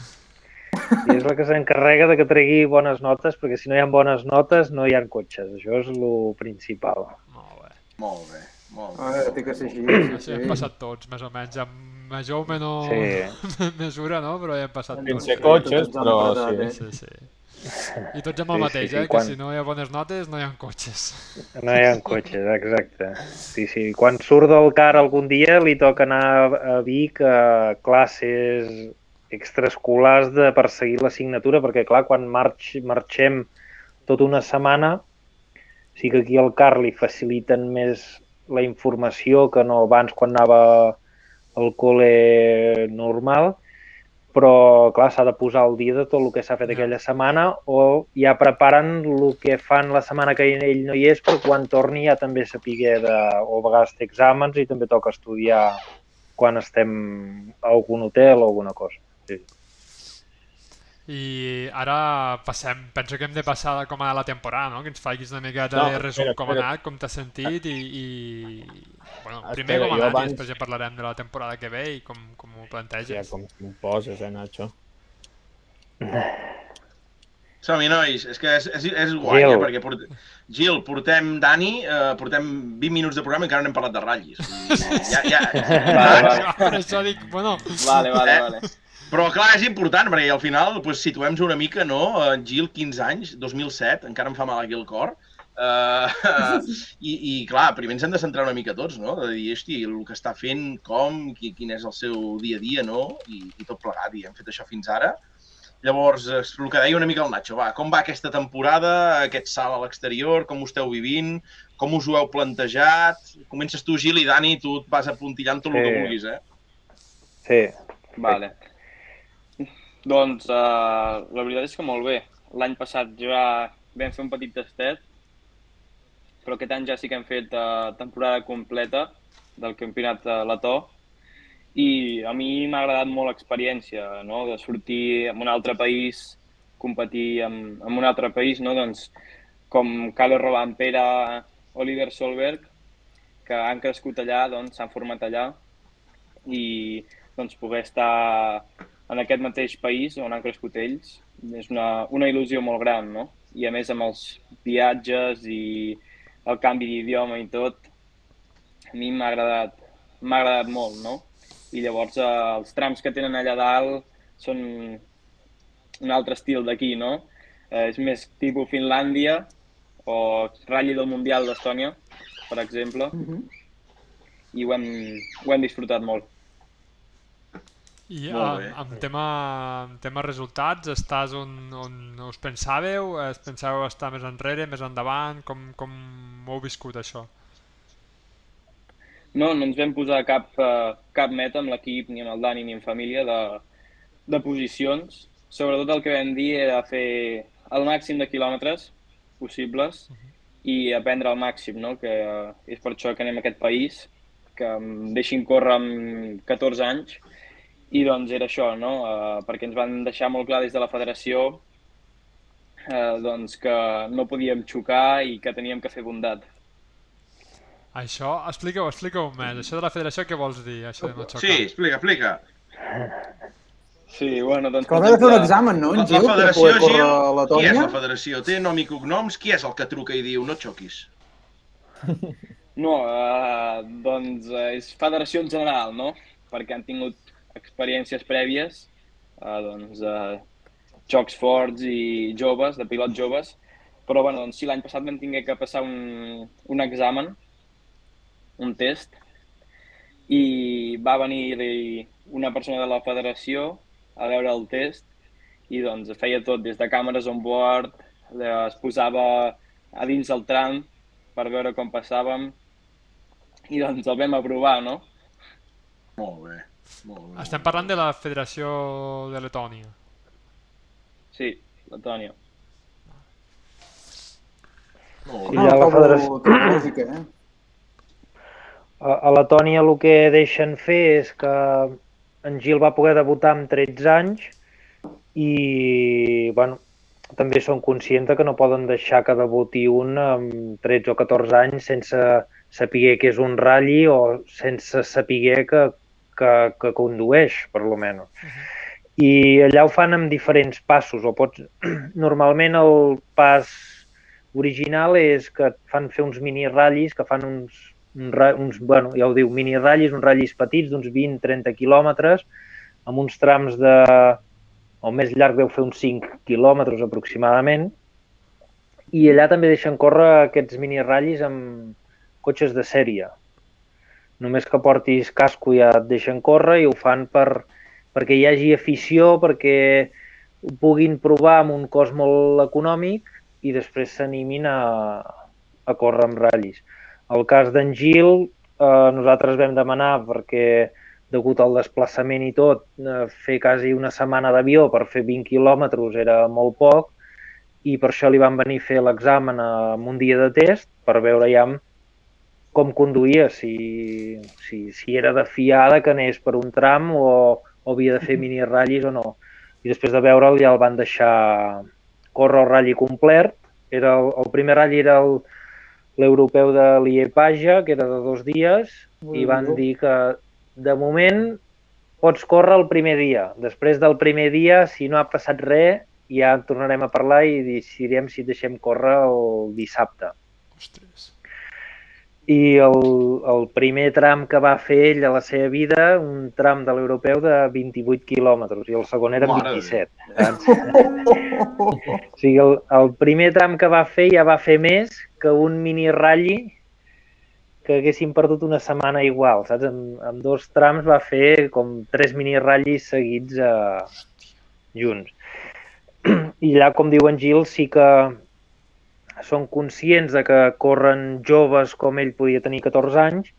I és la que s'encarrega de que tregui bones notes, perquè si no hi ha bones notes no hi ha cotxes. Això és el principal. Molt bé. Molt bé, molt A bé. veure, té que ser així. Això Sí, hem sí. passat tots, més o menys, amb major o menor Sí. mesura, no? Però ja hem passat tots. Sense cotxes, però apretat, sí. eh? Sí, sí. I tots amb el Sí, mateix, sí, sí, eh? quan- Que si no hi ha bones notes, no hi ha cotxes. No hi ha cotxes, exacte. Sí, sí. Quan surt del car algun dia li toca anar a Vic a classes extraescolars de perseguir l'assignatura, perquè clar, quan marx, marxem tota una setmana, sí que aquí al car li faciliten més la informació que no abans quan anava al col·le normal, però clar, s'ha de posar al dia de tot el que s'ha fet aquella setmana o ja preparen el que fan la setmana que ell no hi és per quan torni ja també sapiguer de, o a vegades té exàmens i també toca estudiar quan estem a algun hotel o alguna cosa. Sí. I ara passem, penso que hem de passar com a la temporada, no? Que ens facis una miqueta No, de resum espera, com ha anat, com t'has sentit i, i... Bueno, Espera, primer com ha anat abans- i després ja parlarem de la temporada que ve i com, com ho Ja, planteges. com si em poses, eh, Nacho? Som-hi, nois. És que és, és, és guai, Gil. eh? Perquè port... Gil, portem Dani, eh, portem 20 minuts de programa i encara no hem parlat de ratllis. Dir, Ja, ja... Vale, vale. Per això dic, bueno, Vale, vale, Eh? vale. Però clar, és important, perquè al final pues, situem-nos una mica, no? En Gil, 15 anys, 2007, encara em fa mal aquí el cor. Uh, i, I clar, primer ens hem de centrar una mica tots, no? De dir, hosti, el que està fent, com, qui, quin és el seu dia a dia, no? I, i tot plegat, i hem fet això fins ara. Llavors, el que deia una mica el Nacho, va, com va aquesta temporada, aquest salt a l'exterior, com ho esteu vivint, com us ho heu plantejat? Comences tu, Gil, i Dani, tu et vas apuntillant tot el que vulguis, eh? Sí, Vale. Doncs uh, la veritat és que molt bé. L'any passat ja vam fer un petit tastet, però aquest any ja sí que hem fet uh, temporada completa del campionat de Lató i a mi m'ha agradat molt l'experiència, no? de sortir en un altre país, competir en, en un altre país, no? doncs, com Carlos Robampera, Oliver Solberg, que han crescut allà, doncs s'han format allà i doncs, poder estar en aquest mateix país on han crescut ells és una, una il·lusió molt gran, no? I a més amb els viatges i el canvi d'idioma i tot, a mi m'ha agradat, m'ha agradat molt, no? I llavors eh, els trams que tenen allà dalt són un altre estil d'aquí, no? Eh, és més tipus Finlàndia o Rally del Mundial d'Estònia, per exemple, Mhm. i ho hem, ho hem disfrutat molt. I Molt bé. amb, amb, tema, amb tema resultats, estàs on, on us pensàveu? Es pensàveu estar més enrere, més endavant? Com, com ho heu viscut, això? No, no ens vam posar cap, eh, cap meta amb l'equip, ni amb el Dani, ni en família, de, de posicions. Sobretot el que vam dir era fer el màxim de quilòmetres possibles i aprendre al màxim, no? que eh, és per això que anem a aquest país, que em deixin córrer amb 14 anys, i doncs era això, no? Eh, perquè ens van deixar molt clar des de la federació eh, doncs que no podíem xocar i que teníem que fer bondat. Això, explica-ho, explica-ho més. Això de la federació, què vols dir, això de no xocar? Sí, explica, explica. Sí, bueno, doncs... Que haurà de fer un examen, no, La, en la per federació, Gil, a qui és la federació? Té nom i cognoms? Qui és el que truca i diu no xoquis? No, eh, doncs eh, és federació en general, no? Perquè han tingut experiències prèvies, eh, doncs, eh, jocs forts i joves, de pilots joves, però bueno, doncs sí, l'any passat vam tingué que passar un, un examen, un test, i va venir una persona de la federació a veure el test i doncs feia tot, des de càmeres on board, es posava a dins el tram per veure com passàvem i doncs el vam aprovar, no? Molt bé. Molt bé. Estem parlant de la Federació de Letònia. Sí, Letònia. Molt I bé. ja la trobo- federació- eh? A, Letònia el que deixen fer és que en Gil va poder debutar amb 13 anys i bueno, també són conscients de que no poden deixar que debuti un amb 13 o 14 anys sense saber que és un ratlli o sense saber que, que, que condueix, per lo menos. I allà ho fan amb diferents passos. O pots... Normalment el pas original és que et fan fer uns mini ratllis, que fan uns, uns bueno, ja ho diu, mini ratllis, uns ratllis petits d'uns 20-30 quilòmetres, amb uns trams de... El més llarg deu fer uns 5 quilòmetres aproximadament, i allà també deixen córrer aquests mini ratllis amb cotxes de sèrie. Només que portis casco ja et deixen córrer i ho fan per, perquè hi hagi afició, perquè ho puguin provar amb un cost molt econòmic i després s'animin a, a córrer amb ratllis. El cas d'en Gil, eh, nosaltres vam demanar perquè degut al desplaçament i tot, eh, fer quasi una setmana d'avió per fer 20 quilòmetres era molt poc i per això li van venir a fer l'examen en un dia de test per veure ja com conduïa, si, si, si era de fiada que anés per un tram o, o havia de fer mini ratllis o no. I després de veure'l ja el van deixar córrer el ratlli complet. Era el, el primer ratlli era el, l'europeu de Liepaja, que era de dos dies, i van dir que de moment pots córrer el primer dia. Després del primer dia, si no ha passat res, ja tornarem a parlar i decidirem si et deixem córrer el dissabte. Ostres. I el, el primer tram que va fer ell a la seva vida, un tram de l'europeu de 28 quilòmetres, i el segon era Mare de 27. Saps? O sigui, el, el primer tram que va fer ja va fer més que un mini ratlli que haguessin perdut una setmana igual, saps? En, en dos trams va fer com tres mini ratllis seguits eh, junts. I allà, com diu en Gil, sí que són conscients de que corren joves com ell podia tenir 14 anys,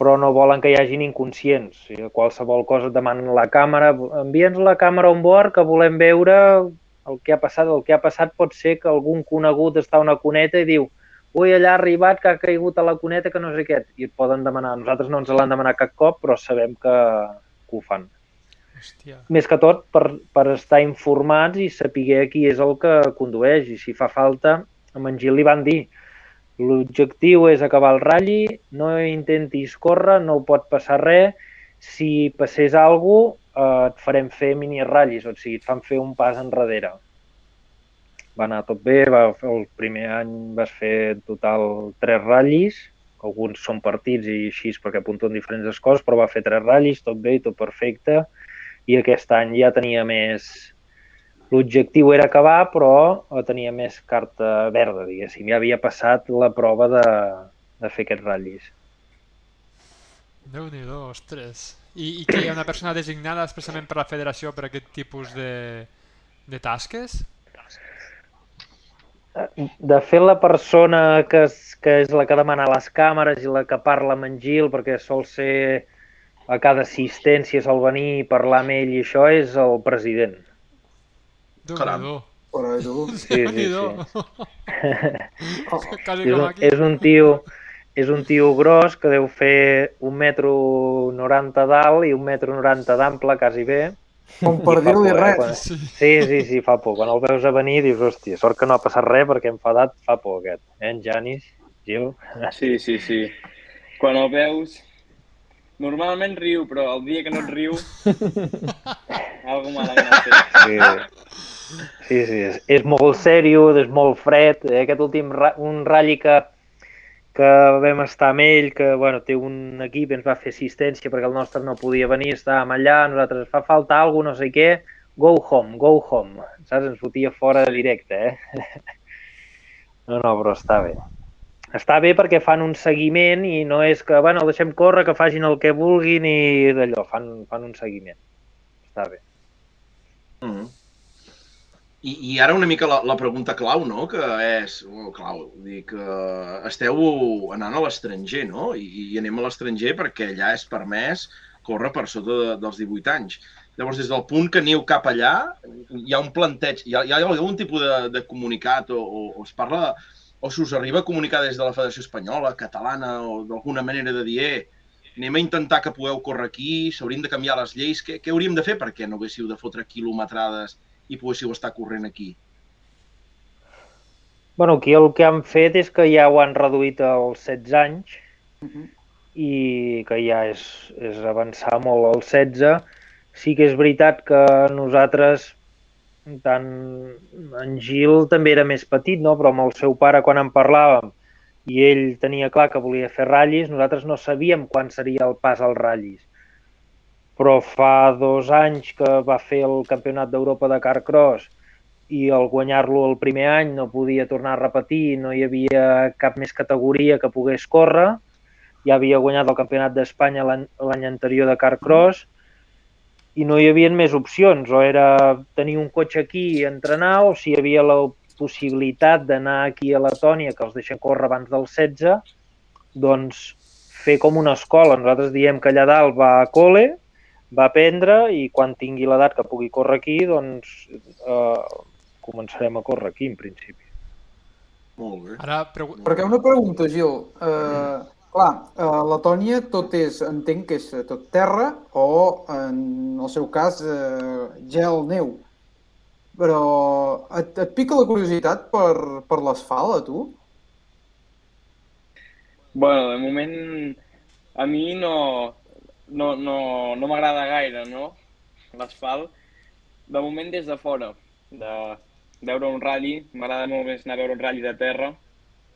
però no volen que hi hagin inconscients. Sigui, qualsevol cosa et demanen la càmera, envia'ns la càmera on board que volem veure el que ha passat. El que ha passat pot ser que algun conegut està a una cuneta i diu ui, allà ha arribat, que ha caigut a la cuneta, que no sé què, i et poden demanar. Nosaltres no ens l'han demanat cap cop, però sabem que, que ho fan. Hòstia. Més que tot per, per estar informats i saber qui és el que condueix, i si fa falta, amb en Gil li van dir l'objectiu és acabar el ratlli, no intentis córrer, no pot passar res, si passés alguna cosa, eh, et farem fer mini ratllis, o sigui, et fan fer un pas enrere. Va anar tot bé, va, el primer any vas fer en total tres ratllis, alguns són partits i així perquè apunten diferents coses, però va fer tres ratllis, tot bé i tot perfecte, i aquest any ja tenia més, L'objectiu era acabar, però tenia més carta verda, diguéssim. Ja havia passat la prova de, de fer aquests ratllis. Déu-n'hi-do, ostres. I, I que hi ha una persona designada expressament per la federació per aquest tipus de, de tasques? De fet, la persona que és, que és la que demana les càmeres i la que parla amb en Gil, perquè sol ser a cada assistència sol venir i parlar amb ell i això, és el president. Déu-n'hi-do. Però tu... Sí, sí, Déu-n'hi-do. Oh, Quasi És un, és un tio és un tio gros que deu fer un metro 90 d'alt i un metro 90 d'ample, quasi bé. Com per dir-li eh, res. quan- Sí. Sí, sí, sí, fa por. Quan el veus a venir dius, hòstia, sort que no ha passat res perquè enfadat fa por aquest. Eh, en Janis, Gil? Sí, sí, sí. Quan el veus, normalment riu, però el dia que no et riu, algo malament. Sí, sí, sí és, és molt sèrio, és molt fred. Eh? Aquest últim ra un ratll que, que vam estar amb ell, que bueno, té un equip, ens va fer assistència perquè el nostre no podia venir, estàvem allà, nosaltres fa falta alguna no sé què, go home, go home. Saps? Ens fotia fora directe, eh? No, no, però està bé. Està bé perquè fan un seguiment i no és que, bueno, deixem córrer, que facin el que vulguin i d'allò, fan, fan un seguiment. Està bé. Mm -hmm. I, I ara una mica la, la pregunta clau, no?, que és... Oh, clau, dir que esteu anant a l'estranger, no? I, I anem a l'estranger perquè allà és permès córrer per sota de, dels 18 anys. Llavors, des del punt que aneu cap allà, hi ha un planteig, hi ha, hi ha algun tipus de, de comunicat o, o, o es parla o s'us arriba a comunicar des de la Federació Espanyola, catalana, o d'alguna manera de dir eh, anem a intentar que pugueu córrer aquí, s'haurien de canviar les lleis, què, què hauríem de fer perquè no haguéssiu de fotre quilometrades i poguéssiu estar corrent aquí? Bueno, aquí el que han fet és que ja ho han reduït als 16 anys Mhm. i que ja és, és avançar molt al 16. Sí que és veritat que nosaltres, tant en Gil també era més petit, no? però amb el seu pare quan en parlàvem i ell tenia clar que volia fer ratllis, nosaltres no sabíem quan seria el pas als ratllis. Però fa dos anys que va fer el Campionat d'Europa de Carcross i al guanyar-lo el primer any no podia tornar a repetir, no hi havia cap més categoria que pogués córrer, ja havia guanyat el Campionat d'Espanya l'any anterior de Carcross i no hi havia més opcions, o era tenir un cotxe aquí i entrenar, o si hi havia la possibilitat d'anar aquí a Letònia, que els deixen córrer abans del 16, doncs fer com una escola. Nosaltres diem que allà dalt va a col·le, va aprendre i quan tingui l'edat que pugui córrer aquí, doncs eh, començarem a córrer aquí, en principi. Molt bé. Ara, pregu... Perquè una pregunta, Gil. Uh, clar, a Letònia tot és, entenc que és tot terra o, en el seu cas, uh, gel, neu. Però et, et pica la curiositat per, per l'asfalt, a tu? Bueno, de moment a mi no, no, no, no m'agrada gaire, no? L'asfalt. De moment des de fora, de veure un ratll, m'agrada molt més anar a veure un ratll de terra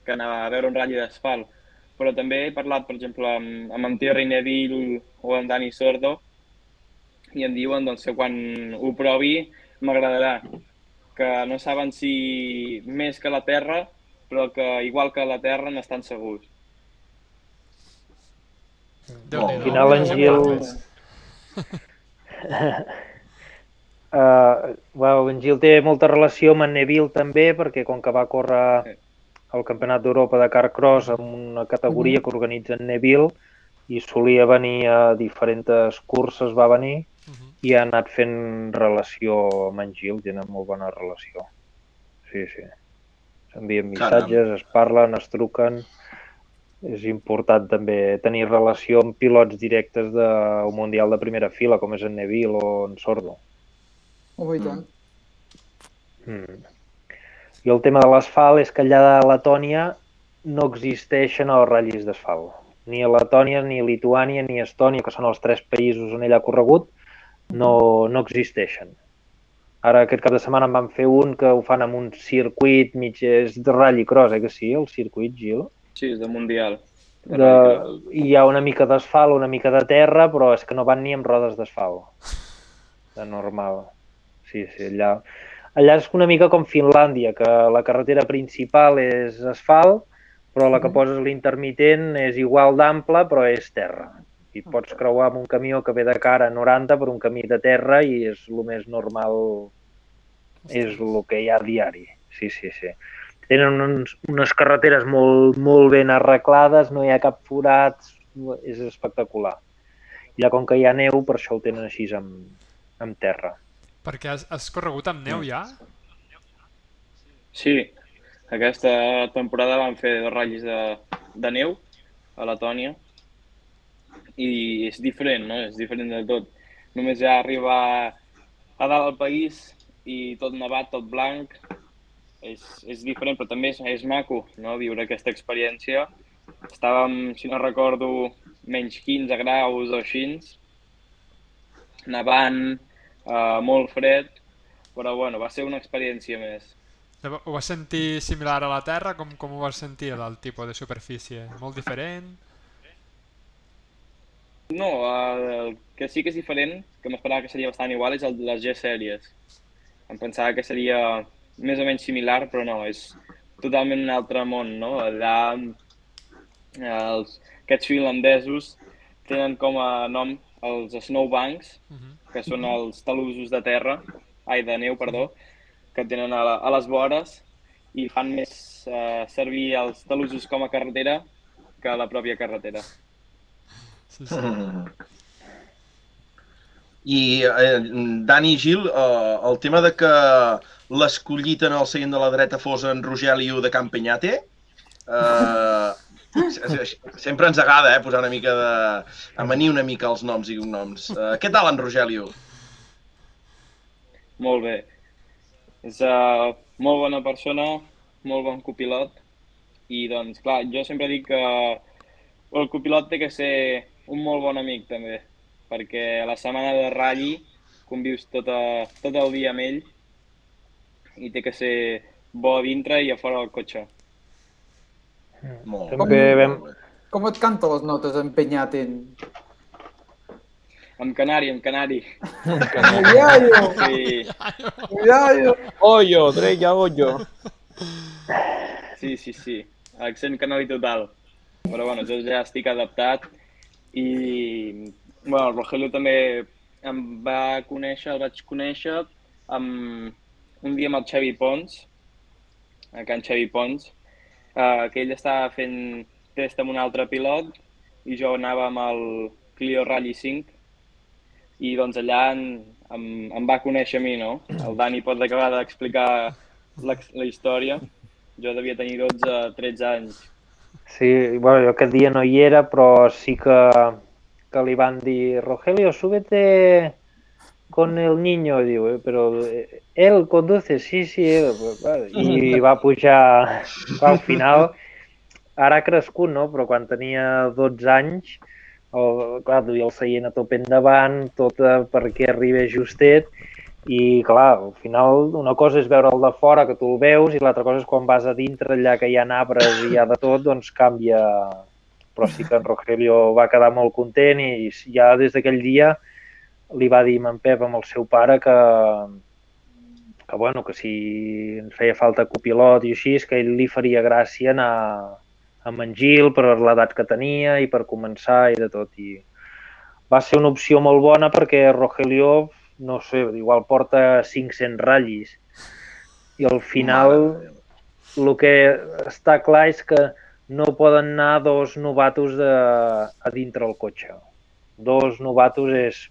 que anar a veure un ratll d'asfalt. Però també he parlat, per exemple, amb, amb en Thierry Neville o en Dani Sordo i em diuen doncs, que quan ho provi m'agradarà. Que no saben si més que la terra, però que igual que la terra n'estan segurs. Déu-n'hi-do. Al final en Gil- Uh, well, en Gil té molta relació amb en Neville també, perquè com que va córrer el Campionat d'Europa de Carcross amb una categoria que organitza en Neville i solia venir a diferents curses, va venir Mhm. i ha anat fent relació amb en Gil, tenen molt bona relació. Sí, sí. S'envien Caram. missatges, es parlen, es truquen. És important també tenir relació amb pilots directes del Mundial de primera fila, com és en Neville o en Sordo. Oh, i tant. Mm. I el tema de l'asfalt és que allà a Letònia no existeixen els ratllis d'asfalt. Ni a Letònia, ni a Lituània, ni a Estònia, que són els tres països on ell ha corregut, no, no existeixen. Ara aquest cap de setmana en van fer un que ho fan amb un circuit mig és de ratll i cross, eh que sí, el circuit, Gil? Sí, és de Mundial. De... Hi ha una mica d'asfalt, una mica de terra, però és que no van ni amb rodes d'asfalt. De normal. Sí, sí, allà... Allà és una mica com Finlàndia, que la carretera principal és asfalt, però la que poses l'intermitent és igual d'ample, però és terra. I pots creuar amb un camió que ve de cara a 90 per un camí de terra i és el més normal, és el que hi ha a diari. Sí, sí, sí. Tenen uns, unes carreteres molt, molt ben arreglades, no hi ha cap forat, és espectacular. I ja com que hi ha neu, per això ho tenen així amb, amb terra. Perquè has, has corregut amb neu ja? Sí, aquesta temporada van fer dos ratllis de, de neu a Letònia i és diferent, no? És diferent de tot. Només ja arribar a dalt al país i tot nevat, tot blanc, és, és diferent, però també és, és maco, no?, viure aquesta experiència. Estàvem, si no recordo, menys 15 graus o així, nevant, eh, molt fred, però bueno, va ser una experiència més. Ho vas sentir similar a la Terra? Com, com ho vas sentir, el tipus de superfície? Molt diferent? No, el que sí que és diferent, que m'esperava que seria bastant igual, és el de les G-sèries. Em pensava que seria més o menys similar, però no, és totalment un altre món, no? Allà els, aquests finlandesos tenen com a nom els snowbanks, uh -huh. que són els talusos de terra, ai, de neu, perdó, que tenen a, la, a les vores i fan més eh, servir els talusos com a carretera que la pròpia carretera. Sí, sí. I, eh, Dani i Gil, eh, el tema de que l'escollit en el seient de la dreta fos en Rogelio de Campenyate, eh, sempre ens agrada eh, posar una mica de... amanir una mica els noms i cognoms. Eh, què tal en Rogelio? Molt bé. És uh, molt bona persona, molt bon copilot i doncs clar, jo sempre dic que el copilot té que ser un molt bon amic també, perquè a la setmana de ratll convius tot, a, tot el dia amb ell i té que ser bo a dintre i a fora del cotxe. Molt, També molt, vam- molt bé. Com et canta les notes empenyaten? Amb canari, amb canari. Cuidado, Sí, cuidado. Hoyo, Dreya, hoyo. sí, sí, sí. Accent canari total. Però bueno, jo ja estic adaptat i bueno, el Rogelio també em va conèixer, el vaig conèixer amb, un dia amb el Xavi Pons, a Can Xavi Pons, eh, que ell estava fent test amb un altre pilot i jo anava amb el Clio Rally 5 i doncs allà em, em, em va conèixer a mi, no? El Dani pot acabar d'explicar la, la història. Jo devia tenir 12-13 anys. Sí, bueno, jo aquest dia no hi era, però sí que, que li van dir Rogelio, súbete con el niño, diu, eh? però eh, él conduce, sí, sí, él. I va pujar al final, ara ha crescut, no? però quan tenia 12 anys, el, clar, duia el seient a tope endavant, tot eh, perquè arribés justet, i clar, al final una cosa és veure'l de fora, que tu el veus, i l'altra cosa és quan vas a dintre, allà que hi ha arbres i hi ha de tot, doncs canvia. Però sí que en Rogelio va quedar molt content i ja des d'aquell dia li va dir en Pep amb el seu pare que, que, bueno, que si ens feia falta copilot i així, que ell li faria gràcia anar amb en Gil per l'edat que tenia i per començar i de tot. I va ser una opció molt bona perquè Rogelio, no sé, igual porta 500 ratllis i al final el que està clar és que no poden anar dos novatos de, a dintre el cotxe. Dos novatos és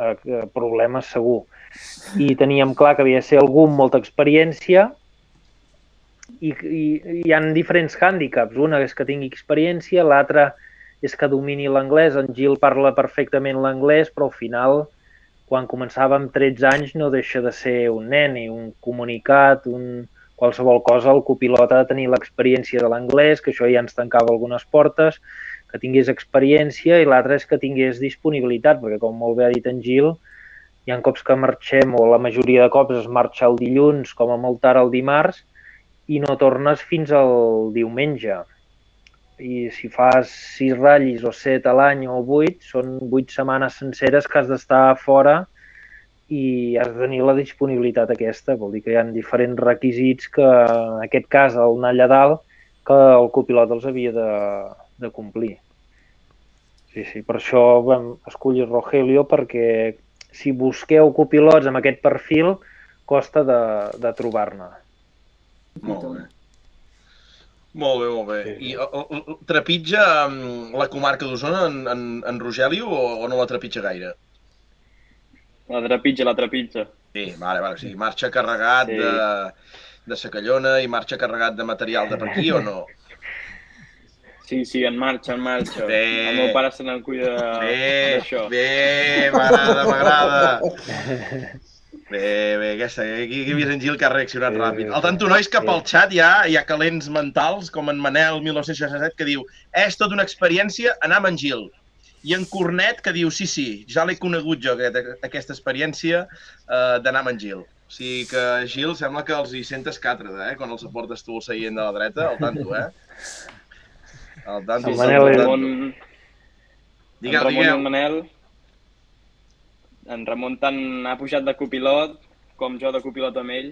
eh, problema segur. I teníem clar que havia de ser algú amb molta experiència i, i hi han diferents hàndicaps. Una és que tingui experiència, l'altra és que domini l'anglès. En Gil parla perfectament l'anglès, però al final, quan començava amb 13 anys, no deixa de ser un nen i un comunicat, un, qualsevol cosa, el copilot ha de tenir l'experiència de l'anglès, que això ja ens tancava algunes portes, que tingués experiència i l'altre és que tingués disponibilitat, perquè com molt bé ha dit en Gil, hi ha cops que marxem, o la majoria de cops es marxa el dilluns, com a molt tard el dimarts, i no tornes fins al diumenge. I si fas sis ratllis o set a l'any o vuit, són vuit setmanes senceres que has d'estar fora i has de tenir la disponibilitat aquesta. Vol dir que hi ha diferents requisits que, en aquest cas, el dalt, que el copilot els havia de, de complir. Sí, sí, per això vam escollir Rogelio, perquè si busqueu copilots amb aquest perfil, costa de, de trobar-ne. Molt bé. Molt bé, molt bé. I el, el, el, trepitja um, la comarca d'Osona en, en, en Rogelio o, o no la trepitja gaire? La trepitja, la trepitja. Sí, vale, vale. O sigui, marxa carregat Sí. de, de Sacallona i marxa carregat de material de per aquí o no? Sí, sí, en marxa, en marxa. Bé. El meu pare se n'en cuida Bé, d'això. bé, m'agrada, m'agrada. Bé, bé, aquesta, aquí, aquí he vist en Gil que ha reaccionat Sí, ràpid. El tanto nois cap al xat hi ha, hi ha calents mentals, com en Manel 1967, que diu és tota una experiència anar amb en Gil. I en Cornet, que diu sí, sí, ja l'he conegut jo, aquest, aquesta experiència eh, d'anar amb en Gil. O sigui que, Gil, sembla que els hi sentes càtreda, eh? Quan els aportes tu al seient de la dreta, al tanto, eh? El tanto, El el Manel és-. Ramon, Digueu, en Ramon i digueu. en Manel, en Ramon tant ha pujat de copilot com jo de copilot amb ell,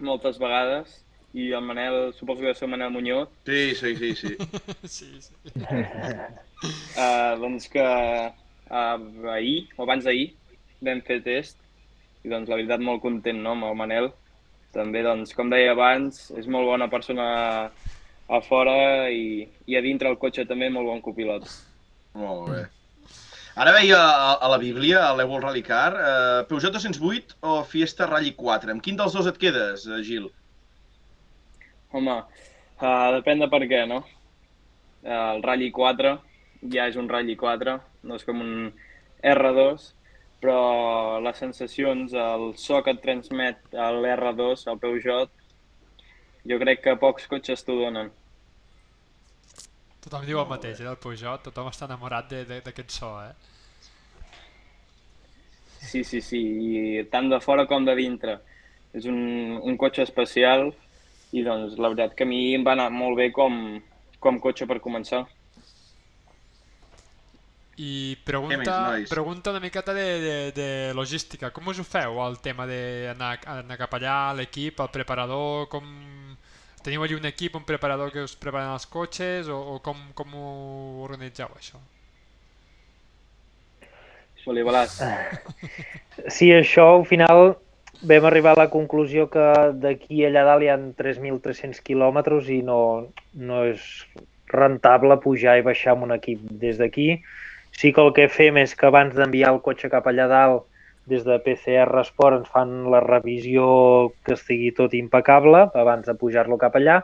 moltes vegades, i el Manel, suposo que deu ser el Manel Muñoz, Sí, sí, sí, sí. Sí, sí. eh, doncs que eh, ahir, o abans d'ahir, vam fer test, i doncs la veritat molt content no, amb el Manel. També, doncs, com deia abans, és molt bona persona a fora i, i a dintre el cotxe també molt bon copilot. Molt bé. Ara veia a, a la Bíblia, a l'Evol Rally Car, eh, Peugeot 208 o Fiesta Rally 4? Amb quin dels dos et quedes, eh, Gil? Home, uh, depèn de per què, no? Uh, el Rally 4 ja és un Rally 4, no és com un R2, però les sensacions, el so que et transmet l'R2, el Peugeot, jo crec que pocs cotxes t'ho donen. Tothom diu el mateix, eh, del Peugeot, tothom està enamorat d'aquest so, eh? Sí, sí, sí, i tant de fora com de dintre. És un, un cotxe especial i doncs la veritat que a mi em va anar molt bé com, com cotxe per començar. I pregunta, més, pregunta una miqueta de, de, de logística. Com us ho feu, el tema d'anar anar cap allà, l'equip, el preparador, com... Teniu allí un equip, un preparador que us preparen els cotxes o, o com, com ho organitzeu, això? Xoli Balàs. Sí, això al final vam arribar a la conclusió que d'aquí allà dalt hi ha 3.300 quilòmetres i no, no és rentable pujar i baixar amb un equip des d'aquí. Sí que el que fem és que abans d'enviar el cotxe cap allà dalt, des de PCR Sport ens fan la revisió que estigui tot impecable abans de pujar-lo cap allà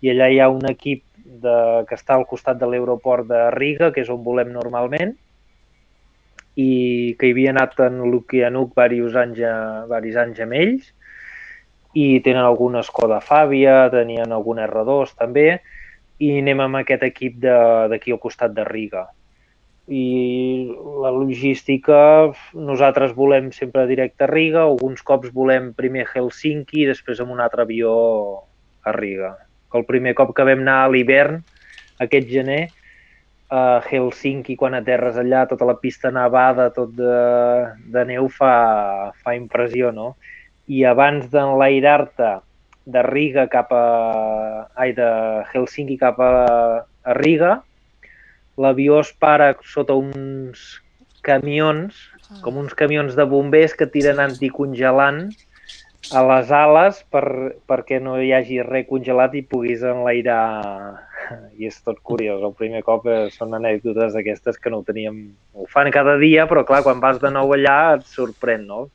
i allà hi ha un equip de, que està al costat de l'aeroport de Riga, que és on volem normalment, i que hi havia anat en Anuc diversos anys, diversos anys amb ells i tenen alguna Skoda Fàbia, tenien algun R2 també i anem amb aquest equip d'aquí al costat de Riga. I la logística, nosaltres volem sempre directe a Riga, alguns cops volem primer Helsinki i després amb un altre avió a Riga. El primer cop que vam anar a l'hivern, aquest gener, a Helsinki, quan aterres allà, tota la pista nevada, tot de, de neu, fa, fa impressió, no? I abans d'enlairar-te de Riga cap a... Ai, de Helsinki cap a, a Riga, l'avió es para sota uns camions, com uns camions de bombers que tiren anticongelant a les ales per, perquè no hi hagi res congelat i puguis enlairar i és tot curiós. El primer cop eh, són anècdotes d'aquestes que no ho teníem... Ho fan cada dia, però clar, quan vas de nou allà et sorprèn, no?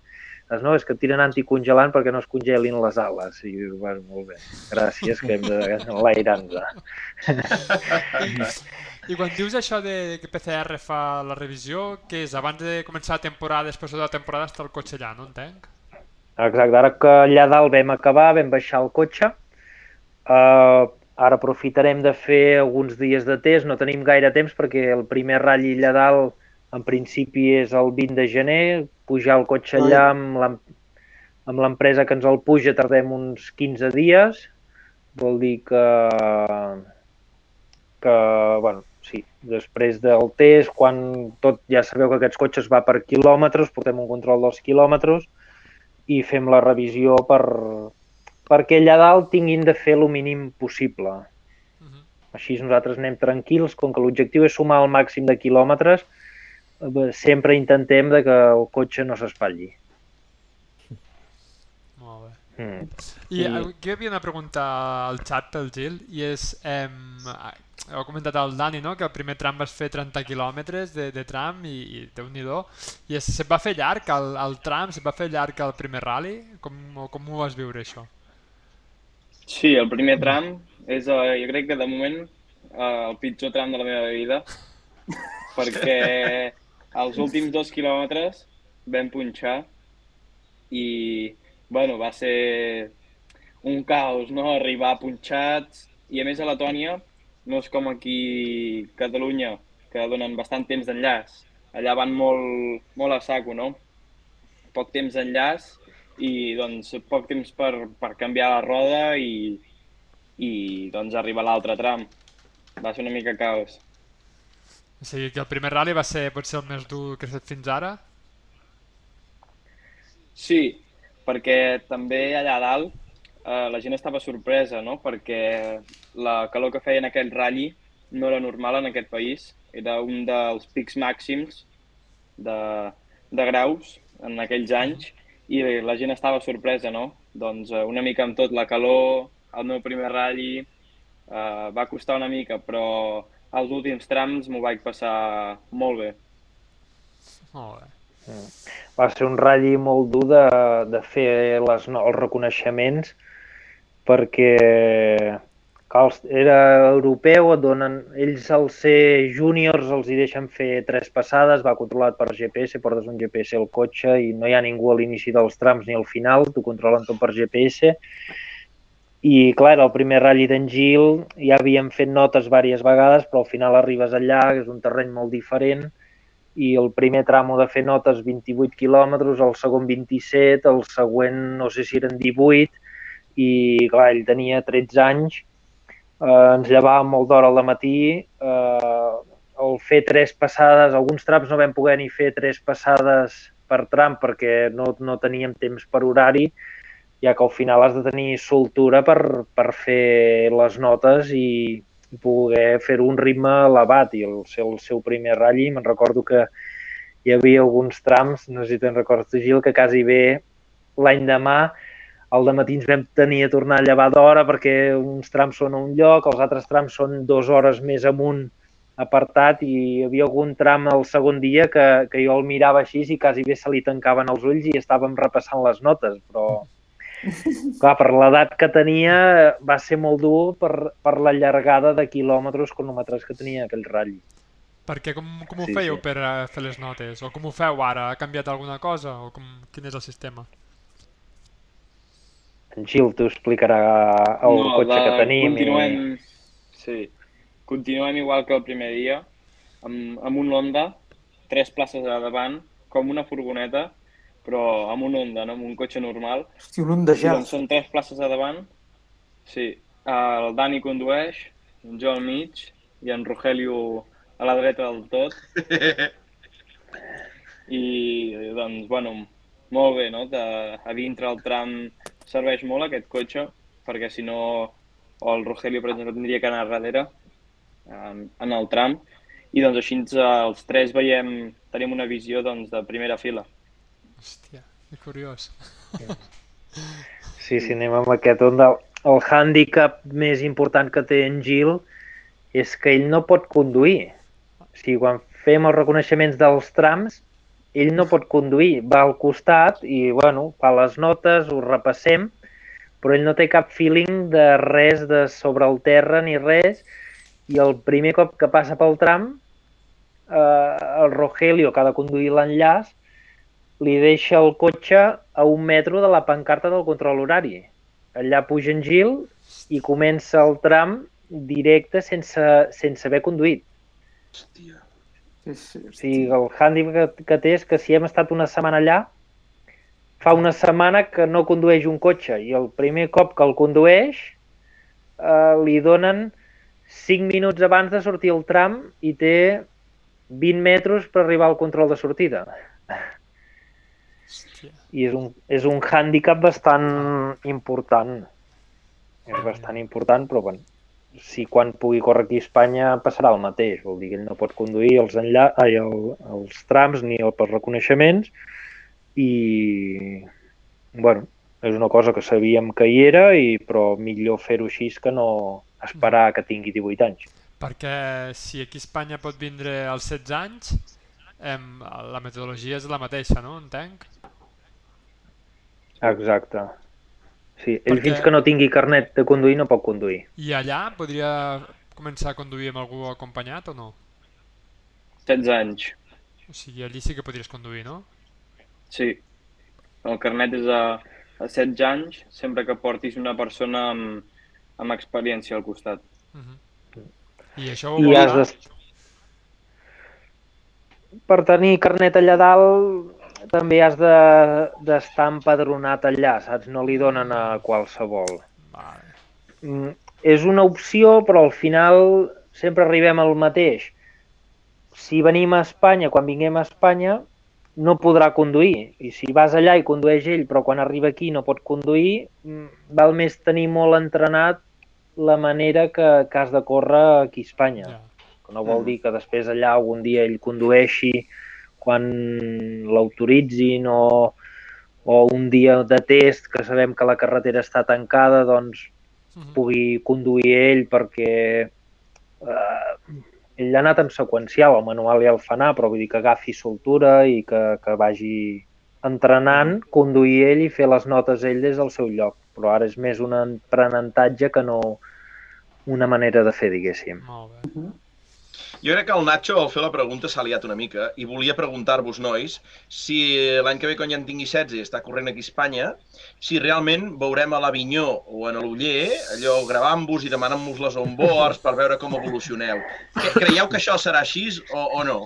Dius, no, és que tiren anticongelant perquè no es congelin les ales. I dius, bueno, molt bé, gràcies, que hem d'enlairar-nos. I quan dius això de que PCR fa la revisió, que és? Abans de començar la temporada, després de la temporada està el cotxe allà, no entenc? Exacte, ara que allà dalt vam acabar, vam baixar el cotxe, uh, ara aprofitarem de fer alguns dies de test, no tenim gaire temps perquè el primer ratll allà dalt en principi és el 20 de gener, pujar el cotxe allà amb l'em- amb l'empresa que ens el puja tardem uns 15 dies, vol dir que, que bueno, sí, després del test, quan tot, ja sabeu que aquests cotxes va per quilòmetres, portem un control dels quilòmetres, i fem la revisió per, perquè allà dalt tinguin de fer el mínim possible. Mhm. Així nosaltres anem tranquils, com que l'objectiu és sumar el màxim de quilòmetres, eh, sempre intentem de que el cotxe no s'espatlli. Molt bé. Mm. I aquí hi havia una pregunta al xat pel Gil, i és, eh, heu comentat el Dani, no?, que el primer tram vas fer 30 quilòmetres de, de tram i, i déu nhi i és, se't va fer llarg el, el tram, se't va fer llarg el primer rally? Com, com ho vas viure, això? Sí, el primer tram és, uh, jo crec que de moment, uh, el pitjor tram de la meva vida, perquè els últims dos quilòmetres vam punxar i, bueno, va ser un caos, no?, arribar punxats, i a més a Letònia no és com aquí Catalunya, que donen bastant temps d'enllaç. Allà van molt, molt a saco, no? Poc temps d'enllaç i doncs poc temps per, per canviar la roda i, i doncs arribar a l'altre tram. Va ser una mica caos. O sigui que el primer rally va ser potser el més dur que has fet fins ara? Sí, perquè també allà a dalt eh, la gent estava sorpresa, no? Perquè la calor que feia en aquell rally no era normal en aquest país. Era un dels pics màxims de, de graus en aquells anys i la gent estava sorpresa, no? Doncs eh, una mica amb tot, la calor, el meu primer rally, eh, va costar una mica, però els últims trams m'ho vaig passar molt bé. Molt bé. Va ser un ratll molt dur de, de fer les, no- els reconeixements perquè clar, els- era europeu, et donen, ells al ser júniors els hi deixen fer tres passades, va controlat per GPS, portes un GPS al cotxe i no hi ha ningú a l'inici dels trams ni al final, t'ho controlen tot per GPS. I clar, el primer ratll d'en Gil, ja havíem fet notes diverses vegades, però al final arribes allà, que és un terreny molt diferent, i el primer tram de fer notes 28 quilòmetres, el segon 27, el següent no sé si eren 18, i clar, ell tenia 13 anys, eh, ens llevàvem molt d'hora al matí, eh, el fer tres passades, alguns trams no vam poder ni fer tres passades per tram perquè no, no teníem temps per horari, ja que al final has de tenir soltura per, per fer les notes i, poder fer un ritme elevat. I el seu, el seu primer ratll, me'n recordo que hi havia alguns trams, no sé si te'n recordes Gil, que quasi bé l'any demà al matí ens vam tenir a tornar a llevar d'hora perquè uns trams són a un lloc, els altres trams són dues hores més amunt apartat i hi havia algun tram el segon dia que, que jo el mirava així i quasi bé se li tancaven els ulls i estàvem repassant les notes, però clar, per l'edat que tenia va ser molt dur per, per la llargada de quilòmetres cronometres que tenia aquell ratll. Perquè com, com ho Sí, fèieu sí. per fer les notes? O com ho feu ara? Ha canviat alguna cosa? O com, quin és el sistema? En Gil t'ho explicarà el No, cotxe la- que tenim. Continuem, sí, continuem igual que el primer dia, amb, amb un Honda, tres places a davant, com una furgoneta, però amb un Honda, no amb un cotxe normal. Hosti, un I gel. doncs són tres places a davant. Sí, el Dani condueix, jo al mig i en Rogelio a la dreta del tot. I doncs, bueno, molt bé, no? De, a dintre el tram serveix molt aquest cotxe, perquè si no, o el Rogelio, per exemple, tindria que anar darrere en, en el tram. I doncs així ens, eh, els tres veiem, tenim una visió doncs, de primera fila. Hòstia, que curiós. Sí, sí, anem amb aquest Honda. El hàndicap més important que té en Gil és que ell no pot conduir. O sigui, quan fem els reconeixements dels trams, ell no pot conduir, va al costat i, bueno, fa les notes, ho repassem, però ell no té cap feeling de res de sobre el terra ni res, i el primer cop que passa pel tram, eh, el Rogelio, que ha de conduir l'enllaç, li deixa el cotxe a un metro de la pancarta del control horari. Allà puja en Gil i comença el tram directe sense, sense haver conduït. Hòstia. Sí, sí, O sigui, el hàndicap que, que té és que si hem estat una setmana allà, fa una setmana que no condueix un cotxe i el primer cop que el condueix eh, li donen 5 minuts abans de sortir el tram i té 20 metres per arribar al control de sortida. Hòstia. I és un, és un hàndicap bastant important. És bastant important, però bueno, si quan pugui córrer aquí a Espanya passarà el mateix. Vol dir que ell no pot conduir els, enllà... Ai, el, els trams ni el per reconeixements i, bueno, és una cosa que sabíem que hi era, i, però millor fer-ho així que no esperar que tingui 18 anys. Perquè si aquí a Espanya pot vindre als 16 anys, em, la metodologia és la mateixa, no? Entenc? Exacte. Sí, ell Perquè- fins que no tingui carnet de conduir no pot conduir. I allà podria començar a conduir amb algú acompanyat o no? 16 anys. O sigui, allí sí que podries conduir, no? Sí. El carnet és a, a 16 anys, sempre que portis una persona amb, amb experiència al costat. Mhm. I això ho I vol has de... Per tenir carnet allà dalt també has de- d'estar empadronat allà, saps? No li donen a qualsevol. Vale. Mm, és una opció, però al final sempre arribem al mateix. Si venim a Espanya, quan vinguem a Espanya, no podrà conduir. I si vas allà i condueix ell, però quan arriba aquí no pot conduir, mm, val més tenir molt entrenat la manera que, que has de córrer aquí a Espanya. Que no vol dir que després allà algun dia ell condueixi quan l'autoritzin o, o un dia de test que sabem que la carretera està tancada, doncs Mhm. pugui conduir ell perquè eh, ell ha anat en seqüencial, el manual ja el fa anar, però vull dir que agafi soltura i que, que vagi entrenant, conduir ell i fer les notes ell des del seu lloc. Però ara és més un aprenentatge que no una manera de fer, diguéssim. Molt bé. Jo crec que el Nacho, al fer la pregunta, s'ha liat una mica i volia preguntar-vos, nois, si l'any que ve, quan ja en tingui 16 i està corrent aquí a Espanya, si realment veurem a l'Avinyó o en l'Uller, allò gravant-vos i demanant-vos les onboards per veure com evolucioneu. Creieu que això serà així o, o no?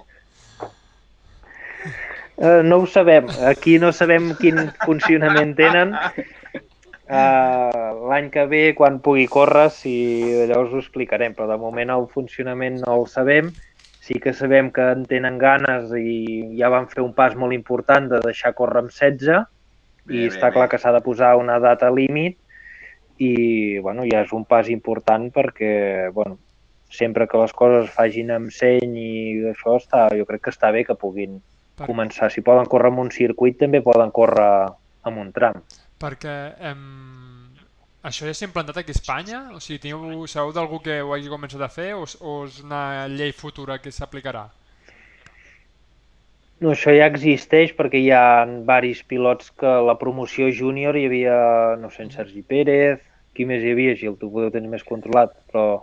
Eh, no ho sabem. Aquí no sabem quin funcionament tenen. Uh, L'any que ve, quan pugui córrer, si llavors ho explicarem, però de moment el funcionament no el sabem. Sí que sabem que en tenen ganes i ja van fer un pas molt important de deixar córrer amb 16 Bé, i bé, està bé. clar que s'ha de posar una data límit i bueno, ja és un pas important perquè bueno, sempre que les coses es facin amb seny i això està, jo crec que està bé que puguin Per, començar. Si poden córrer amb un circuit, també poden córrer amb un tram. Perquè em... això ja s'ha implantat aquí a Espanya? O sigui, teniu, sabeu d'algú que ho hagi començat a fer o, és- o és una llei futura que s'aplicarà? No, això ja existeix perquè hi ha varis pilots que la promoció júnior hi havia, no sé, en Sergi Pérez, qui més hi havia, Gil, tu ho podeu tenir més controlat, però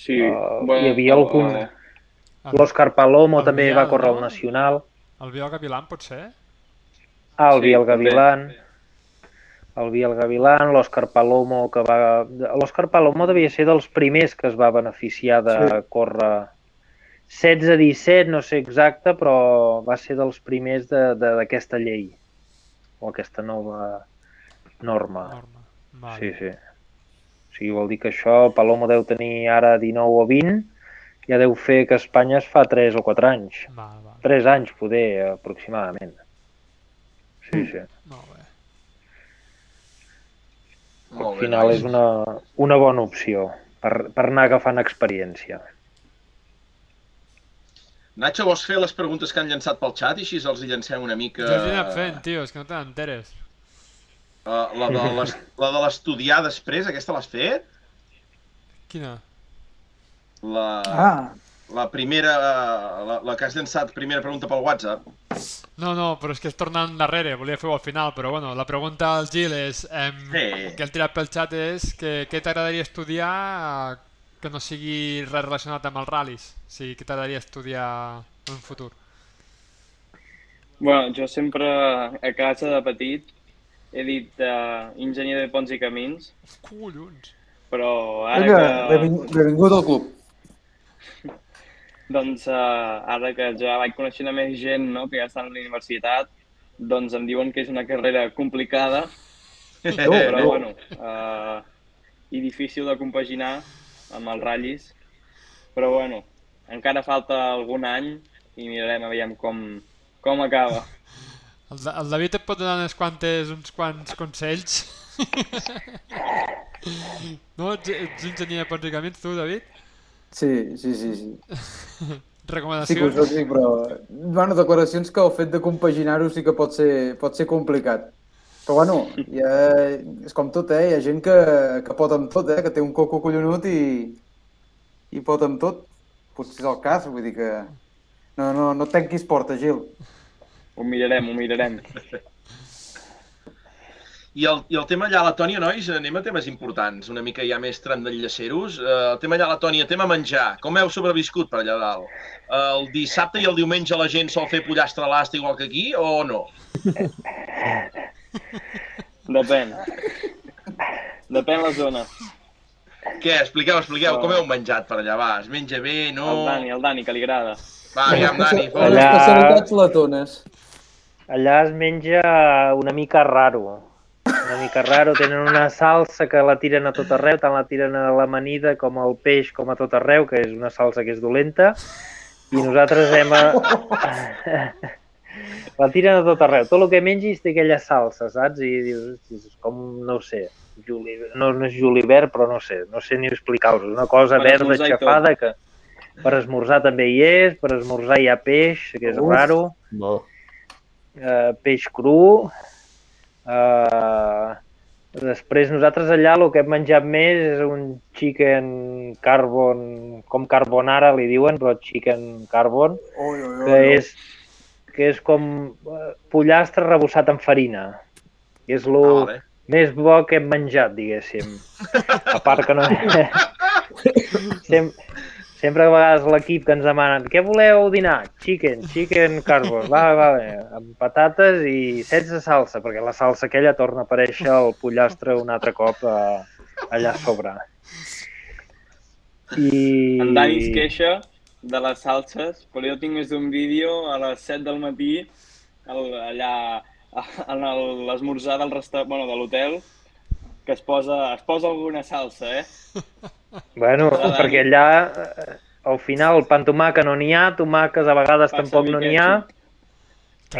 Sí, Uh, hi havia algun- Ah, l'Òscar Palomo el també Biel, va córrer no? al Nacional, El Biel Gavilan pot ser? ah, el Sí, Biel també. Gavilán, el Biel Gavilán, l'Òscar Palomo, que va... L'Òscar Palomo devia ser dels primers que es va beneficiar de Sí. córrer 16-17, no sé exacte, però va ser dels primers de- de- d'aquesta llei, o aquesta nova norma. Norma. Vale. Sí, sí. O sigui, vol dir que això, el Palomo deu tenir ara 19 o 20, ja deu fer que Espanya es fa 3 o 4 anys. Val, val. 3 anys, poder, aproximadament. Sí, sí. Molt bé. Molt Al final és una, una bona opció per, per anar agafant experiència. Nacho, vols fer les preguntes que han llançat pel xat i així els hi llancem una mica... Jo els he anat fent, tio, és que no te n'enteres. Uh, la de l'es- la de l'estudiar després, aquesta l'has fet? Quina? La, Ah, la primera, la, la que has llançat, primera pregunta pel WhatsApp. No, no, però és que és tornant darrere, volia fer-ho al final, però bueno, la pregunta al Gil és, em, Sí. que el tirat pel xat és que què t'agradaria estudiar eh, que no sigui res relacionat amb els ral·lis? O sigui, què t'agradaria estudiar en un futur? Bueno, jo sempre a casa de petit he dit uh, enginyer de ponts i camins, Collons! però ara vinga, que, benving- benvingut al club. doncs, uh, ara que ja vaig coneixent més gent no, que ja està a la universitat, doncs em diuen que és una carrera complicada, però no. bueno, uh, i difícil de compaginar amb els ratllis, però bueno, encara falta algun any i mirarem aviam com, com acaba. El, el David et pot donar unes quantes, uns quants consells? no? Ets, ets enginyer de camins, tu, David? Sí, sí, sí, sí. Sí que ho Recomanacions? soc, sí, però... Bueno, declaracions que el fet de compaginar-ho sí que pot ser, pot ser complicat. Però bueno, ja, és com tot, eh? Hi ha gent que, que pot amb tot, eh? Que té un coco collonut i, i pot amb tot. Potser és el cas, vull dir que... No, no, no tanquis porta, Gil. Ho mirarem, ho mirarem. I el, I el tema allà a la Tònia, nois, anem a temes importants, una mica ja més tram d'enllaceros. Uh, el tema allà a la Tònia, tema menjar. Com heu sobreviscut per allà dalt? Uh, el dissabte i el diumenge la gent sol fer pollastre a l'asta igual que aquí o no? Depèn. Depèn la zona. Què? Expliqueu, expliqueu, com heu menjat per allà? Va, es menja bé, no? El Dani, el Dani, que li agrada. Va, aviam, Dani, Les fot. Allà- especialitats latones. Allà es menja una mica raro. Una mica raro. Tenen una salsa que la tiren a tot arreu, tant la tiren a l'amanida com al peix com a tot arreu, que és una salsa que és dolenta. I nosaltres hem... A... la tiren a tot arreu. Tot el que mengis té aquella salsa, saps? I dius, "Hosti, és com, no ho sé, juli... no, no és julivert, però no sé, no sé ni explicar-vos. Una cosa Per verda aixafada que per esmorzar també hi és, per esmorzar hi ha peix, que és Uf. raro Bo. eh, peix cru. Eh, després nosaltres allà el que hem menjat més és un chicken carbon, com carbonara li diuen, però chicken carbon, Ui, ui, ui, que és, que és com eh, pollastre rebossat en farina. I és el Ah, vale. més bo que hem menjat, diguéssim. A part que no... Sem sempre a vegades l'equip que ens demanen què voleu dinar? Chicken, chicken carbon, va, va, amb patates i sense salsa, perquè la salsa aquella torna a aparèixer el pollastre un altre cop eh, allà a sobre. I... En Dani es queixa de les salses, però jo tinc més d'un vídeo a les 7 del matí al, allà a- en el- l'esmorzar del resta... bueno, de l'hotel que es posa, es posa alguna salsa, eh? Bueno, Dani. perquè allà eh, al final pan tomàquet no n'hi ha, tomàquets a vegades Passa tampoc no n'hi ha,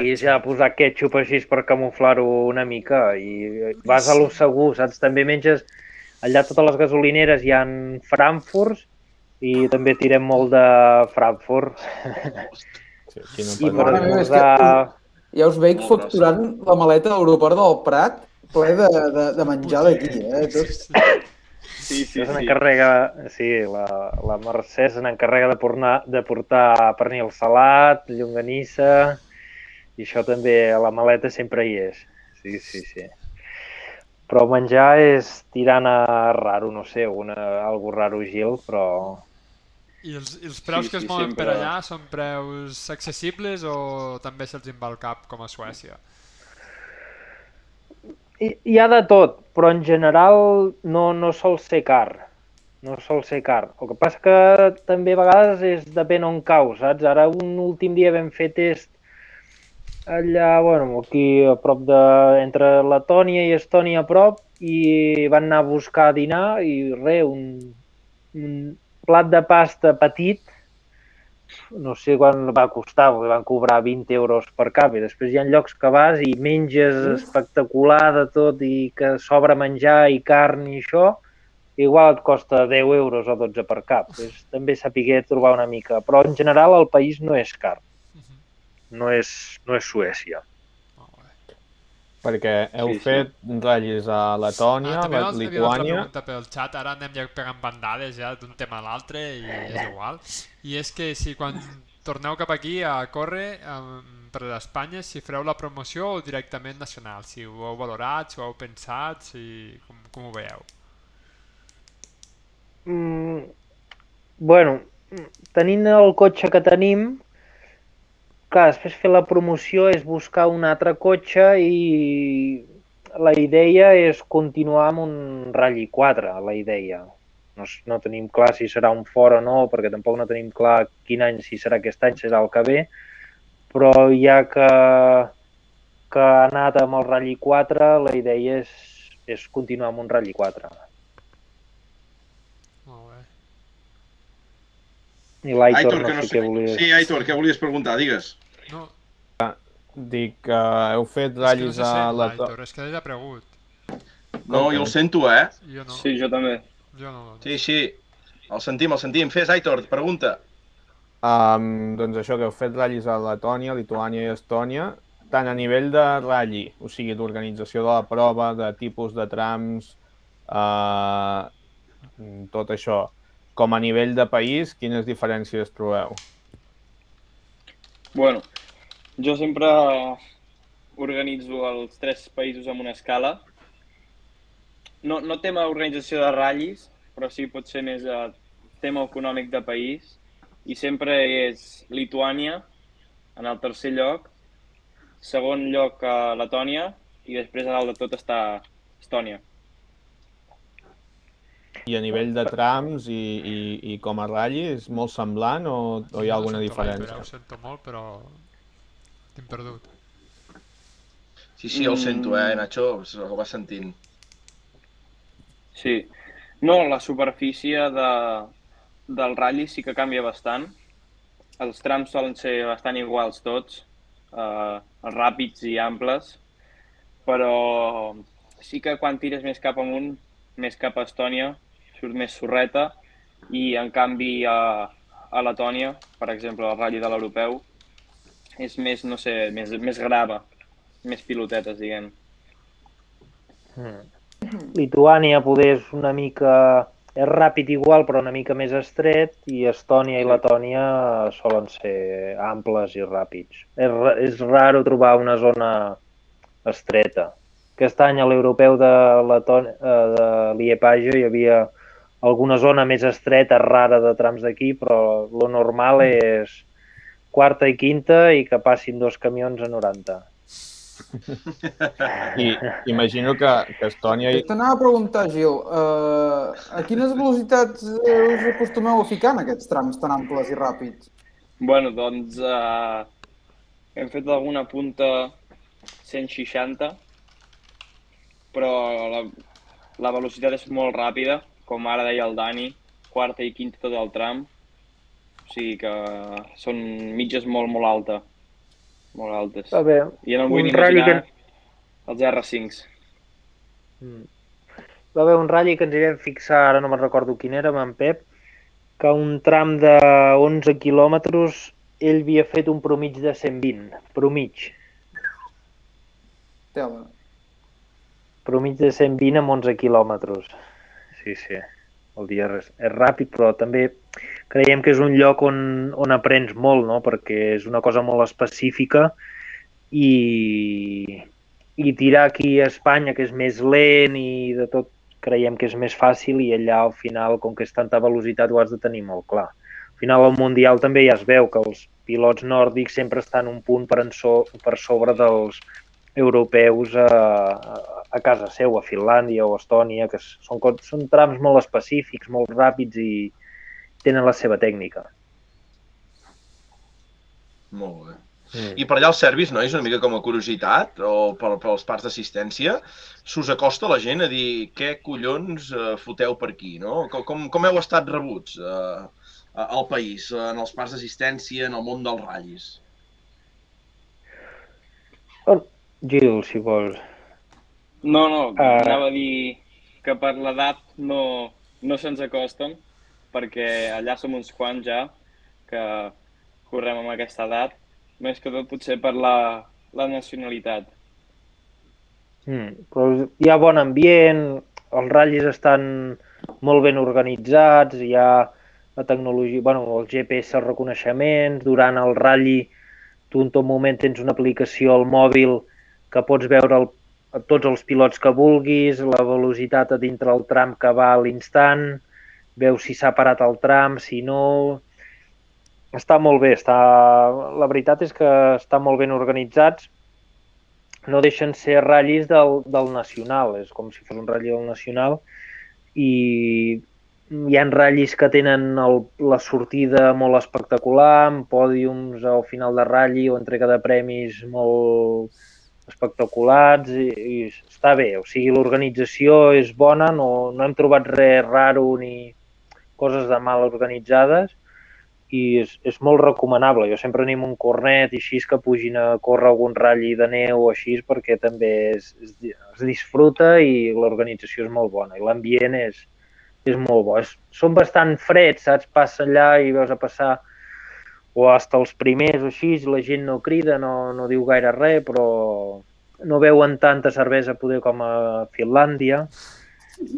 i ja posar ketchup així per camuflar-ho una mica i vas a lo segur, saps? També menges allà totes les gasolineres hi ha Frankfurts i també tirem molt de Frankfurt Sí, aquí no i per esmorzar Ja us veig facturant la maleta a l'aeroport del Prat ple de, de, de menjar d'aquí, eh? Tot... Sí, sí, se sí. n'encarrega, sí, la, la Mercè se n'encarrega de, pornar, de portar pernil salat, llonganissa, i això també a la maleta sempre hi és. Sí, sí, sí. Però menjar és tirant a raro, no sé, una, algo raro, Gil, però I els, i els preus Sí, que es sí, mouen per sempre- allà són preus accessibles o també se'ls va el cap com a Suècia? hi, hi ha de tot, però en general no, no sol ser car. No sol ser car. El que passa que també a vegades és depèn on cau, saps? Ara un últim dia vam fer test allà, bueno, aquí a prop de... entre Letònia i Estònia a prop i van anar a buscar a dinar i res, un, un plat de pasta petit no sé quan va costar, perquè van cobrar 20 euros per cap i després hi ha llocs que vas i menges espectacular de tot i que sobra menjar i carn i això, igual et costa 10 euros o 12 per cap. És també sapiguer trobar una mica, però en general el país no és car, no és, no és Suècia. Perquè heu Sí, sí. fet ratllis a Letònia, Ah, també Lituània... pregunta pel xat, ara anem ja pegant bandades ja d'un tema a l'altre i és igual. I és que si quan torneu cap aquí a córrer um, per Espanya, si fareu la promoció o directament nacional, si ho heu valorat, si ho heu pensat, si... com, com ho veieu? Mm, bueno, tenint el cotxe que tenim, clar, després fer la promoció és buscar un altre cotxe i la idea és continuar amb un Rally 4, la idea. No, no tenim clar si serà un fora o no, perquè tampoc no tenim clar quin any, si serà aquest any, serà el que ve, però ja que, que ha anat amb el Rally 4, la idea és, és continuar amb un Rally 4. Molt bé. I l'Aitor Aitor, no que sé no sé... què volies... Sí, Aitor, què volies preguntar? Digues. No, Dic que heu fet és que no ratllis se a sent Letònia... l'Aitor, és que ell ha pregut. No, jo el sento, eh? Jo no. Sí, jo també. Jo no. Sí, sí. El sentim, el sentim. Fes, Aitor, pregunta. Um, doncs això, que heu fet ratllis a Letònia, Lituània i Estònia, tant a nivell de ratll, o sigui, d'organització de la prova, de tipus de trams, uh, tot això, com a nivell de país, quines diferències trobeu? Bueno, jo sempre organitzo els tres països amb una escala. No, no tema organització de ratllis, però sí pot ser més a tema econòmic de país. I sempre és Lituània, en el tercer lloc. Segon lloc a Letònia, i després a dalt de tot està Estònia. I a nivell de trams i, i, i com a ratll és molt semblant o, o hi ha alguna No ho sento gaire, diferència? Ho sento molt, però t'hem perdut. Sí, sí, el sento, eh, Nacho, ho vas sentint. Sí. No, la superfície de, del ratll sí que canvia bastant. Els trams solen ser bastant iguals tots, eh, ràpids i amples, però sí que quan tires més cap amunt, més cap a Estònia, surt més sorreta i en canvi a, a Letònia, per exemple, el ratll de l'europeu, és més, no sé, més, més grava, més pilotetes, diguem. Lituània poder és una mica... És ràpid igual, però una mica més estret, i Estònia i Letònia solen ser amples i ràpids. És, és raro trobar una zona estreta. Aquest any a l'europeu de, Letònia, eh, de Liepage hi havia alguna zona més estreta, rara de trams d'aquí, però lo normal és quarta i quinta i que passin dos camions a 90. I imagino que, que Estònia i, T'anava a preguntar, Gil, uh, a quines velocitats us acostumeu a ficar en aquests trams tan amples i ràpids? Bueno, doncs eh, hem fet alguna punta 160, però la, la velocitat és molt ràpida, com ara deia el Dani, quarta i quinta tot el tram. O sigui que són mitges molt, molt alta. Molt altes. A veure, I ja no vull un ni ratll imaginar els R5s. Mm. Va haver un ratll que ens hi vam fixar, ara no me'n recordo quin era, amb en Pep, que un tram de 11 quilòmetres ell havia fet un promig de 120, promig. Tela. Promig de 120 amb 11 quilòmetres. Sí, sí. El dia és, és ràpid, però també creiem que és un lloc on, on aprens molt, no? perquè és una cosa molt específica i, i tirar aquí a Espanya, que és més lent i de tot, creiem que és més fàcil i allà al final, com que és tanta velocitat, ho has de tenir molt clar. Al final, al Mundial també ja es veu que els pilots nòrdics sempre estan un punt per, so, per sobre dels europeus a, a, casa seu, a Finlàndia o a Estònia, que són, són trams molt específics, molt ràpids i tenen la seva tècnica. Molt bé. Mm. I per allà els servis, no? És una mica com a curiositat, o per, pels parts d'assistència, s'us acosta la gent a dir què collons eh, foteu per aquí, no? Com, com, com heu estat rebuts eh, al país, en els parts d'assistència, en el món dels ratllis? Gil, si vols. No, no, Ah. anava a dir que per l'edat no, no se'ns acosten, perquè allà som uns quants ja que correm amb aquesta edat, més que tot potser per la, la nacionalitat. Mm, però hi ha bon ambient, els ratllis estan molt ben organitzats, hi ha la tecnologia, bueno, el GPS reconeixement, durant el ratlli tu en tot moment tens una aplicació al mòbil que pots veure el, tots els pilots que vulguis, la velocitat a dintre el tram que va a l'instant, veus si s'ha parat el tram, si no... Està molt bé, està... la veritat és que està molt ben organitzats, no deixen ser ratllis del, del nacional, és com si fos un ratll del nacional. I hi ha ratllis que tenen el, la sortida molt espectacular, amb pòdiums al final de ratlli o entrega de premis molt espectaculars i, i està bé, o sigui, l'organització és bona, no, no hem trobat res raro ni coses de mal organitzades i és, és molt recomanable. Jo sempre anim un cornet i així que pugin a córrer algun ratlli de neu o així perquè també es, es, es disfruta i l'organització és molt bona i l'ambient és, és molt bo. És, són bastant freds, saps? Passa allà i veus a passar o hasta els primers o així, la gent no crida, no, no diu gaire res, però no veuen tanta cervesa poder com a Finlàndia,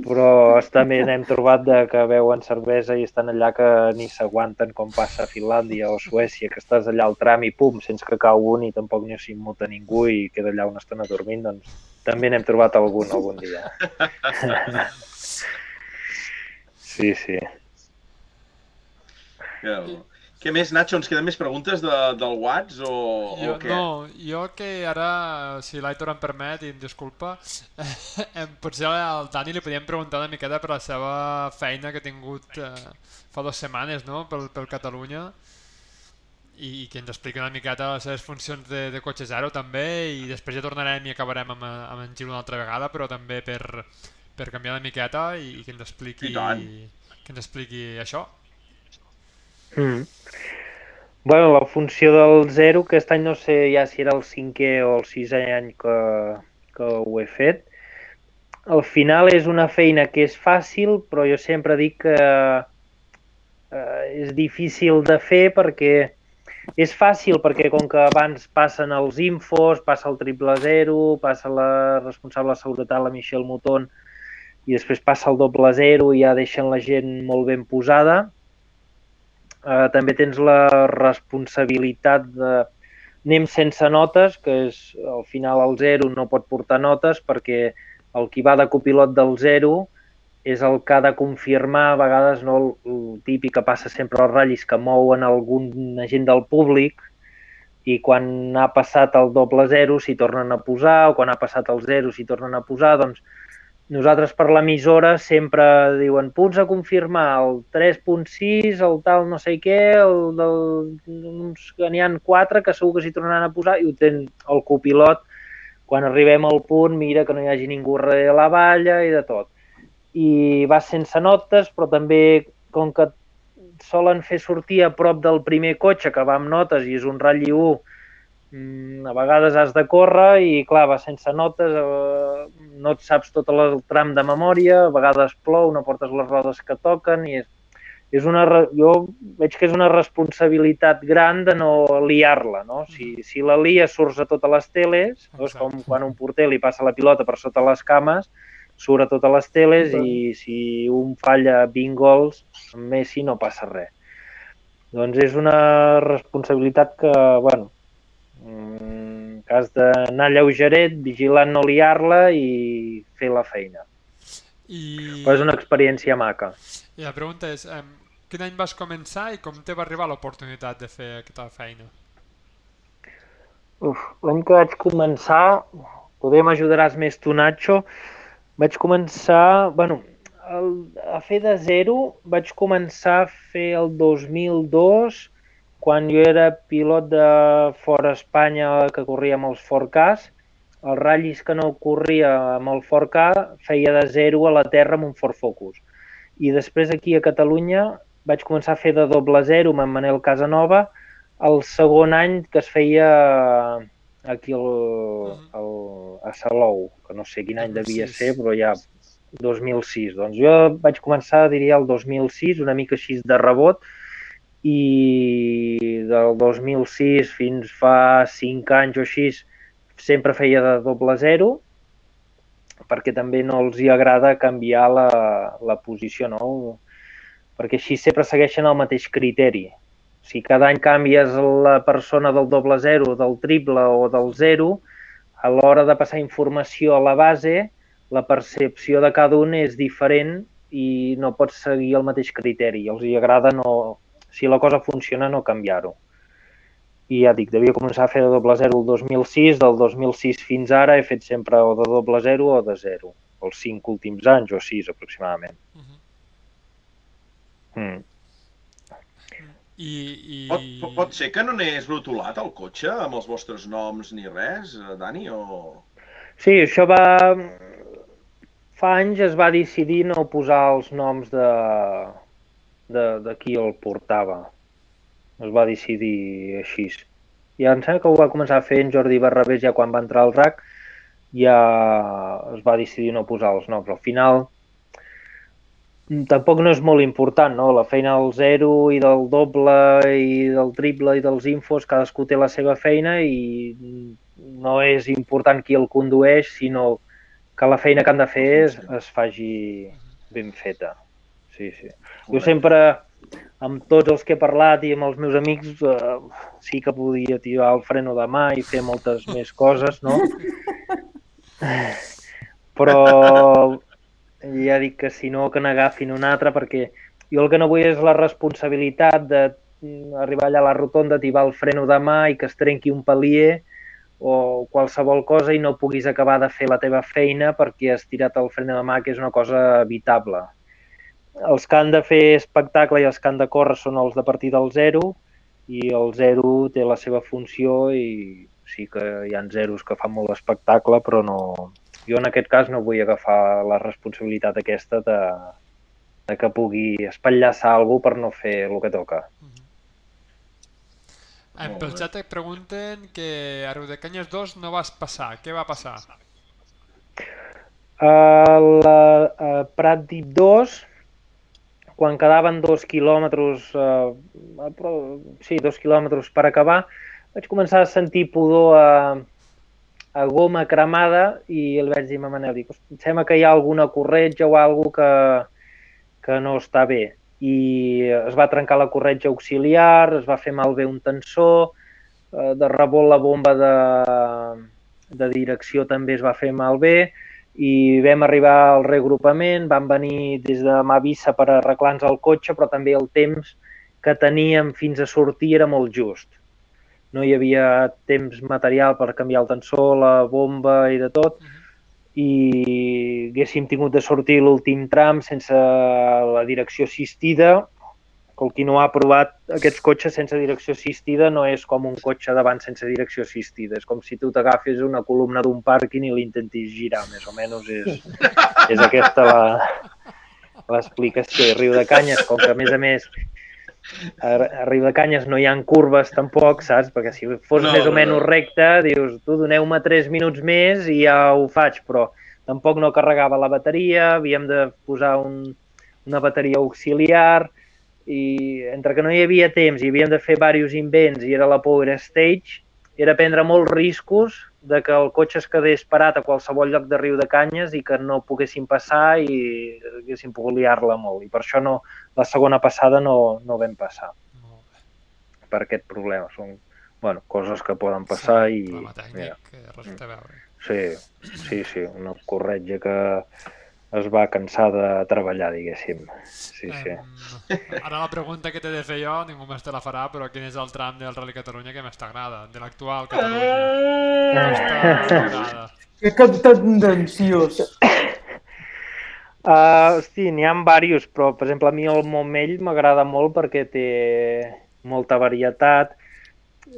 però també n'hem trobat de que veuen cervesa i estan allà que ni s'aguanten com passa a Finlàndia o Suècia, que estàs allà al tram i pum, sense que cau un i tampoc no s'immuta ningú i queda allà una estona dormint, doncs també n'hem trobat algun algun dia. sí, sí. Bo. Què més, Nacho? Ens queden més preguntes de, del Whats o, Jo, o què? no, jo que ara, si l'Aitor em permet, i em disculpa, eh, potser al Dani li podíem preguntar una miqueta per la seva feina que ha tingut eh, fa dues setmanes no? pel, pel Catalunya i, i que ens expliqui una miqueta les seves funcions de, de cotxe zero també i després ja tornarem i acabarem amb, amb en Gil una altra vegada però també per, per canviar una miqueta i, i que ens expliqui I tant. que ens expliqui això. Mm. Bueno, la funció del zero, aquest any no sé ja si era el cinquè o el sisè any que, que ho he fet. Al final és una feina que és fàcil, però jo sempre dic que eh, és difícil de fer perquè és fàcil perquè com que abans passen els infos, passa el triple zero, passa la responsable de seguretat, la Michelle Mouton, i després passa el doble zero i ja deixen la gent molt ben posada. Eh, també tens la responsabilitat de anem sense notes, que és al final el zero no pot portar notes perquè el qui va de copilot del zero és el que ha de confirmar, a vegades no el, el típic que passa sempre als ratllis que mouen algun agent del públic i quan ha passat el doble zero s'hi tornen a posar o quan ha passat el zero s'hi tornen a posar, doncs nosaltres per l'emissora sempre diuen punts a confirmar, el 3.6, el tal no sé què, el del, n'hi ha quatre que segur que s'hi tornaran a posar i ho ten el copilot quan arribem al punt mira que no hi hagi ningú darrere la valla i de tot. I va sense notes, però també com que solen fer sortir a prop del primer cotxe que va amb notes i és un ratlli 1, mm, a vegades has de córrer i clar, va sense notes, eh, no et saps tot el tram de memòria, a vegades plou, no portes les rodes que toquen i és, és una, jo veig que és una responsabilitat gran de no liar-la, no? Si, si la lia surts a totes les teles, no? és com quan un porter li passa la pilota per sota les cames, surt a totes les teles i si un falla 20 gols, Messi no passa res. Doncs és una responsabilitat que, bueno, mm, has d'anar lleugeret, vigilant no liar-la i fer la feina. I, Però és una experiència maca. I la pregunta és, um, quin any vas començar i com te va arribar l'oportunitat de fer aquesta feina? Uf, l'any que vaig començar, poder m'ajudaràs més tu, Nacho, vaig començar, bueno, el, a fer de zero vaig començar a fer el 2002, quan jo era pilot de fora Espanya que corria amb els 4Ks. Els ratllis que no corria amb el 4K feia de zero a la terra amb un Ford Focus. I després aquí a Catalunya vaig començar a fer de doble zero amb en Manel Casanova el segon any que es feia aquí el, el, a Salou, que no sé quin any devia 2006. ser, però ja 2006. Doncs jo vaig començar, diria, el 2006, una mica així de rebot, i del 2006 fins fa 5 anys o així sempre feia de doble zero, perquè també no els hi agrada canviar la, la posició, no? Perquè així sempre segueixen el mateix criteri. Si cada any canvies la persona del doble zero, del triple o del zero, a l'hora de passar informació a la base, la percepció de cada un és diferent i no pots seguir el mateix criteri. Els hi agrada no, si la cosa funciona, no canviar-ho. I ja dic, devia començar a fer de doble zero el 2006, del 2006 fins ara he fet sempre o de doble zero o de zero, els cinc últims anys o sis aproximadament. Mhm. Mm. I, i... Pot, pot, pot ser que no n'és rotulat el cotxe amb els vostres noms ni res, eh, Dani? O... Sí, això va... Fa anys es va decidir no posar els noms de, de, de qui el portava. Es va decidir així. I em sembla que ho va començar a fer en Jordi Barrabés ja quan va entrar al RAC, ja es va decidir no posar els noms. Al final, tampoc no és molt important, no? La feina del zero i del doble i del triple i dels infos, cadascú té la seva feina i no és important qui el condueix, sinó que la feina que han de fer és, es faci ben feta. Sí, sí. Jo sempre, amb tots els que he parlat i amb els meus amics, eh, sí que podia tirar el freno de mà i fer moltes més coses, no? Però ja dic que si no, que n'agafin un altre, perquè jo el que no vull és la responsabilitat de mm, arribar allà a la rotonda, tibar el freno de mà i que es trenqui un palier o qualsevol cosa i no puguis acabar de fer la teva feina perquè has tirat el fren de mà, que és una cosa evitable. Els que han de fer espectacle i els que han de córrer són els de partir del zero i el zero té la seva funció i sí que hi ha zeros que fan molt d'espectacle, però no... Jo en aquest cas no vull agafar la responsabilitat aquesta de, de que pugui espatllar-se algú per no fer el que toca. En Molt pel bé. xat et pregunten que a Riudecanyes 2 no vas passar. Què va passar? A la a Prat Dip 2, quan quedaven dos quilòmetres, eh, però- sí, dos quilòmetres per acabar, vaig començar a sentir pudor a, a goma cremada i el vaig dir a Manel, dic, "Hosti, em sembla que hi ha alguna corretja o alguna que, que no està bé. I es va trencar la corretja auxiliar, es va fer malbé un tensor, eh, de rebot la bomba de, de direcció també es va fer malbé, i vam arribar al regrupament, van venir des de Mavissa per arreglar-nos el cotxe, però també el temps que teníem fins a sortir era molt just. No hi havia temps material per canviar el tensor, la bomba i de tot, i haguéssim tingut de sortir l'últim tram sense la direcció assistida, no ha provat aquests cotxes sense direcció assistida no és com un cotxe davant sense direcció assistida. És com si tu t'agafes una columna d'un pàrquing i l'intentis girar, més o menys és, és aquesta la- l'explicació. I Riu de Canyes, com que a més a més a, a Riu de Canyes no hi han curves tampoc, saps? Perquè si fos No, més o menys no. recte, dius, tu doneu-me 3 minuts més i ja ho faig, però tampoc no carregava la bateria, havíem de posar un, una bateria auxiliar, i entre que no hi havia temps i havíem de fer diversos invents i era la Power Stage, era prendre molts riscos de que el cotxe es quedés parat a qualsevol lloc de Riu de Canyes i que no poguessin passar i haguessin pogut liar-la molt. I per això no, la segona passada no, no vam passar per aquest problema. Són bueno, coses que poden passar i... Problema tècnic, mira, veure. sí, sí, sí, una corretja que es va cansar de treballar, diguéssim. Sí, sí. Em, ara la pregunta que t'he de fer jo, ningú més te la farà, però quin és el tram del Rally Catalunya que més t'agrada? De l'actual Catalunya. Més t'agrada? Que tendenciós. Uh, hosti, n'hi ha diversos, però per exemple a mi el Montmell m'agrada molt perquè té molta varietat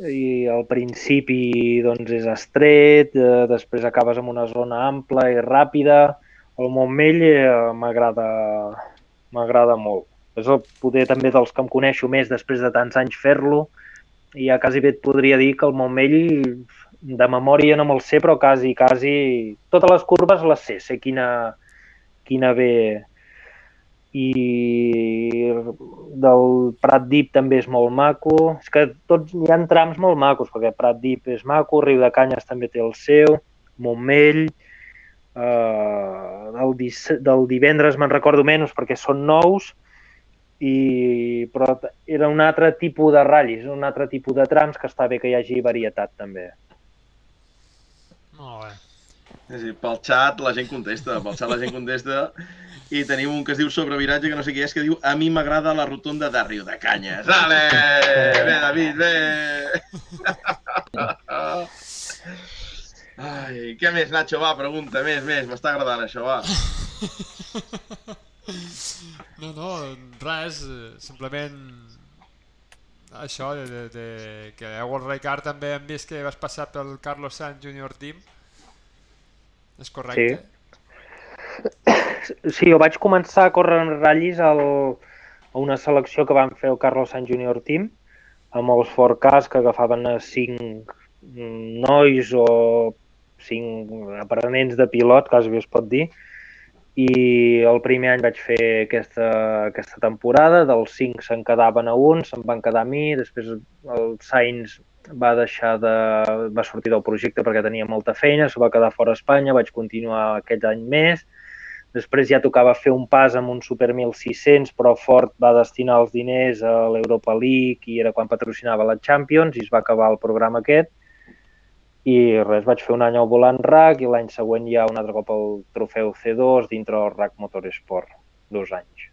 i al principi doncs és estret, eh, després acabes amb una zona ampla i ràpida. El Montmell eh, m'agrada m'agrada molt. És el poder també dels que em coneixo més després de tants anys fer-lo i ja quasi bé et podria dir que el Montmell de memòria no me'l sé, però quasi, quasi... Totes les curves les sé, sé quina, quina ve i del Prat Dip també és molt maco. És que tots hi ha trams molt macos, perquè Prat Dip és maco, Riu de Canyes també té el seu, Montmell, eh, del, del divendres me'n recordo menys perquè són nous, i, però era un altre tipus de ratllis, un altre tipus de trams que està bé que hi hagi varietat també. Molt bé. Dir, pel xat la gent contesta, pel xat la gent contesta i tenim un que es diu sobreviratge, que no sé qui és, que diu a mi m'agrada la rotonda de Riu de Canyes. Ale! Bé, David, bé! Ai, què més, Nacho? Va, pregunta, més, més. M'està agradant això, va. No, no, res, simplement això de, de, de que a World Ricard també hem vist que vas passar pel Carlos Sainz Junior Team. És correcte? Sí, jo vaig començar a córrer en ratllis al, a una selecció que van fer el Carlos Sainz Junior Team amb els forecasts que agafaven a cinc mm, nois o cinc aprenents de pilot, quasi es pot dir, i el primer any vaig fer aquesta, aquesta temporada, dels cinc se'n quedaven a un, se'n van quedar a mi, després el Sainz va deixar de... va sortir del projecte perquè tenia molta feina, se va quedar fora Espanya, vaig continuar aquest any més, després ja tocava fer un pas amb un Super 1600, però Ford va destinar els diners a l'Europa League i era quan patrocinava la Champions i es va acabar el programa aquest, i res, vaig fer un any al volant RAC i l'any següent ja un altre cop el trofeu C2 dintre del RAC Motorsport, dos anys.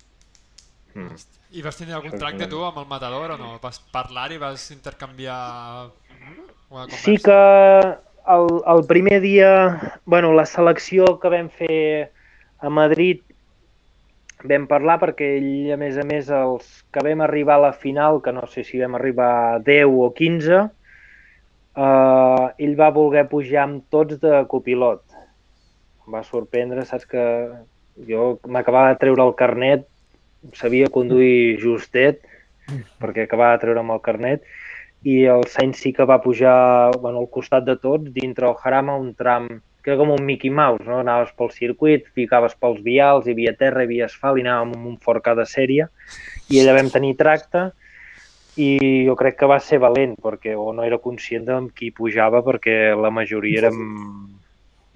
Mm. I vas tenir algun tracte tu amb el matador o no? Vas parlar i vas intercanviar una conversa? Sí que el, el primer dia, bueno, la selecció que vam fer a Madrid vam parlar perquè ell, a més a més, els que vam arribar a la final, que no sé si vam arribar a 10 o 15, eh, ell va voler pujar amb tots de copilot. Em va sorprendre, saps que jo m'acabava de treure el carnet, sabia conduir justet, perquè acabava de treure'm el carnet, i el Sainz sí que va pujar bueno, al costat de tots, dintre el Jarama, un tram que era com un Mickey Mouse, no? Anaves pel circuit, ficaves pels vials, hi havia terra, hi havia asfalt, i anàvem amb un fort cada sèrie, i allà vam tenir tracte, i jo crec que va ser valent, perquè o no era conscient de qui pujava, perquè la majoria érem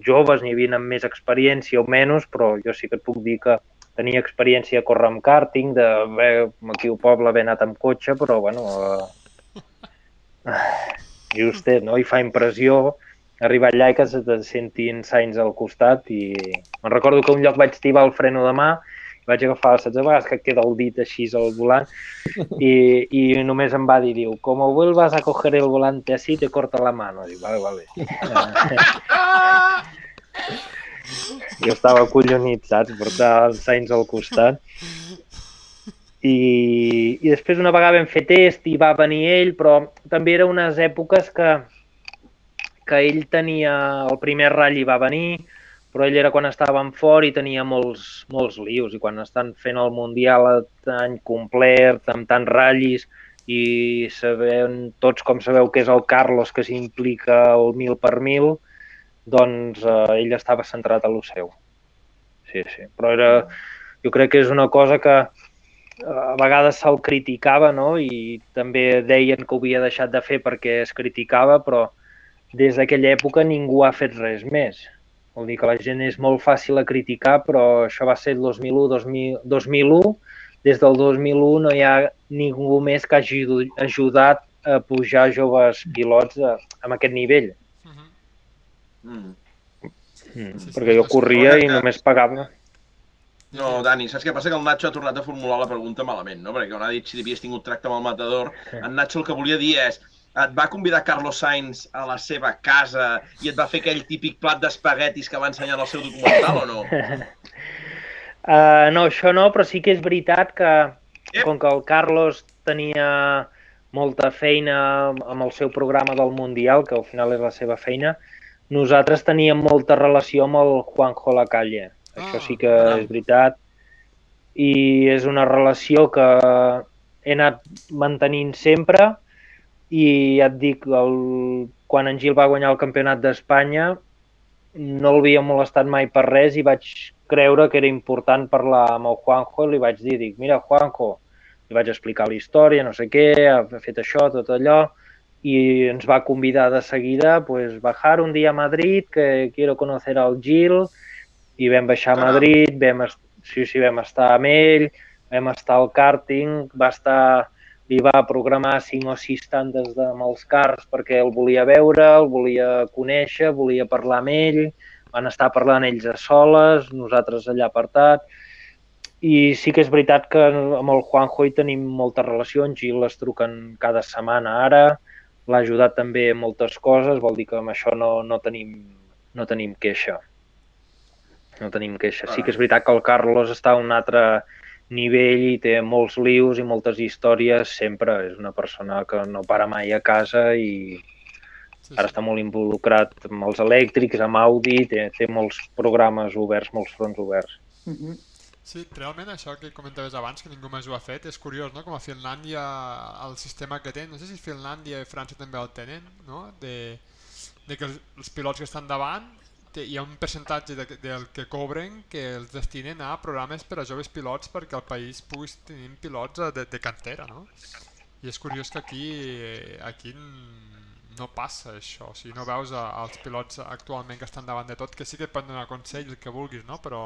joves, n'hi havia amb més experiència o menys, però jo sí que et puc dir que tenia experiència a córrer amb karting, de haver, aquí al poble haver anat amb cotxe, però bueno, eh, justet, no? I fa impressió arribar allà i que se sentin Sainz al costat i me'n recordo que un lloc vaig tibar el freno de mà vaig agafar, saps a vegades que queda el dit així al volant i, i només em va dir, diu, como vuelvas a coger el volante así, te corta la mano. Dic, vale, vale. jo estava acollonit, saps? Portar el Sainz al costat. I, I després una vegada vam fer test i va venir ell, però també era unes èpoques que, que ell tenia... El primer ratll va venir, però ell era quan estàvem fora i tenia molts, molts lius. I quan estan fent el Mundial any complet, amb tants ratllis, i sabem tots com sabeu que és el Carlos que s'implica el mil per mil, doncs eh, ell estava centrat a lo seu. Sí, sí. Però era, jo crec que és una cosa que eh, a vegades se'l criticava, no? I també deien que ho havia deixat de fer perquè es criticava, però des d'aquella època ningú ha fet res més. Vol dir que la gent és molt fàcil a criticar, però això va ser el 2001, 2000, 2001 des del 2001 no hi ha ningú més que hagi ajudat a pujar joves pilots a, amb aquest nivell. Mhm. Mm. Mm, sí, perquè jo corria i només pagava. No, Dani, saps què passa? Que el Nacho ha tornat a formular la pregunta malament, no? Perquè quan ha dit si havies tingut tracte amb el matador, en Nacho el que volia dir és et va convidar Carlos Sainz a la seva casa i et va fer aquell típic plat d'espaguetis que va ensenyar en el seu documental o no? Uh, no, això no, però sí que és veritat que Ep. com que el Carlos tenia molta feina amb el seu programa del Mundial, que al final és la seva feina, nosaltres teníem molta relació amb el Juanjo Lacalle. Ah, Això sí que caram. és veritat. I és una relació que he anat mantenint sempre i ja et dic, el, quan en Gil va guanyar el campionat d'Espanya no l'havia molestat mai per res i vaig creure que era important parlar amb el Juanjo i li vaig dir, dic, mira Juanjo, li vaig explicar la història, no sé què, ha fet això, tot allò, i ens va convidar de seguida, pues, bajar un dia a Madrid, que quiero conocer al Gil, i vam baixar a. Madrid, vam, sí, sí, vam estar amb ell, vam estar al karting, va estar, li va programar cinc o sis tandes de, els cars perquè el volia veure, el volia conèixer, volia parlar amb ell, van estar parlant ells a soles, nosaltres allà apartat, i sí que és veritat que amb el Juanjo hi tenim molta relació, en Gil es truquen cada setmana ara, l'ha ajudat també en moltes coses, vol dir que amb això no, no, tenim, no tenim queixa. No tenim queixa. Sí que és veritat que el Carlos està un altre nivell i té molts lius i moltes històries sempre. És una persona que no para mai a casa i Sí, ara està molt involucrat amb els elèctrics, amb Audi, té, té molts programes oberts, molts fronts oberts. Mhm. Sí, realment això que comentaves abans, que ningú més ho ha fet, és curiós, no? Com a Finlàndia, el sistema que tenen, no sé si Finlàndia i França també el tenen, no? De, de que els, els pilots que estan davant, hi ha un percentatge de, del que cobren que els destinen a programes per a joves pilots perquè el país pugui tenir pilots de, de cantera, no? I és curiós que aquí, eh, aquí no passa això, o sigui, no veus a, als pilots actualment que estan davant de tot, que sí que et poden donar consells, el que vulguis, no? però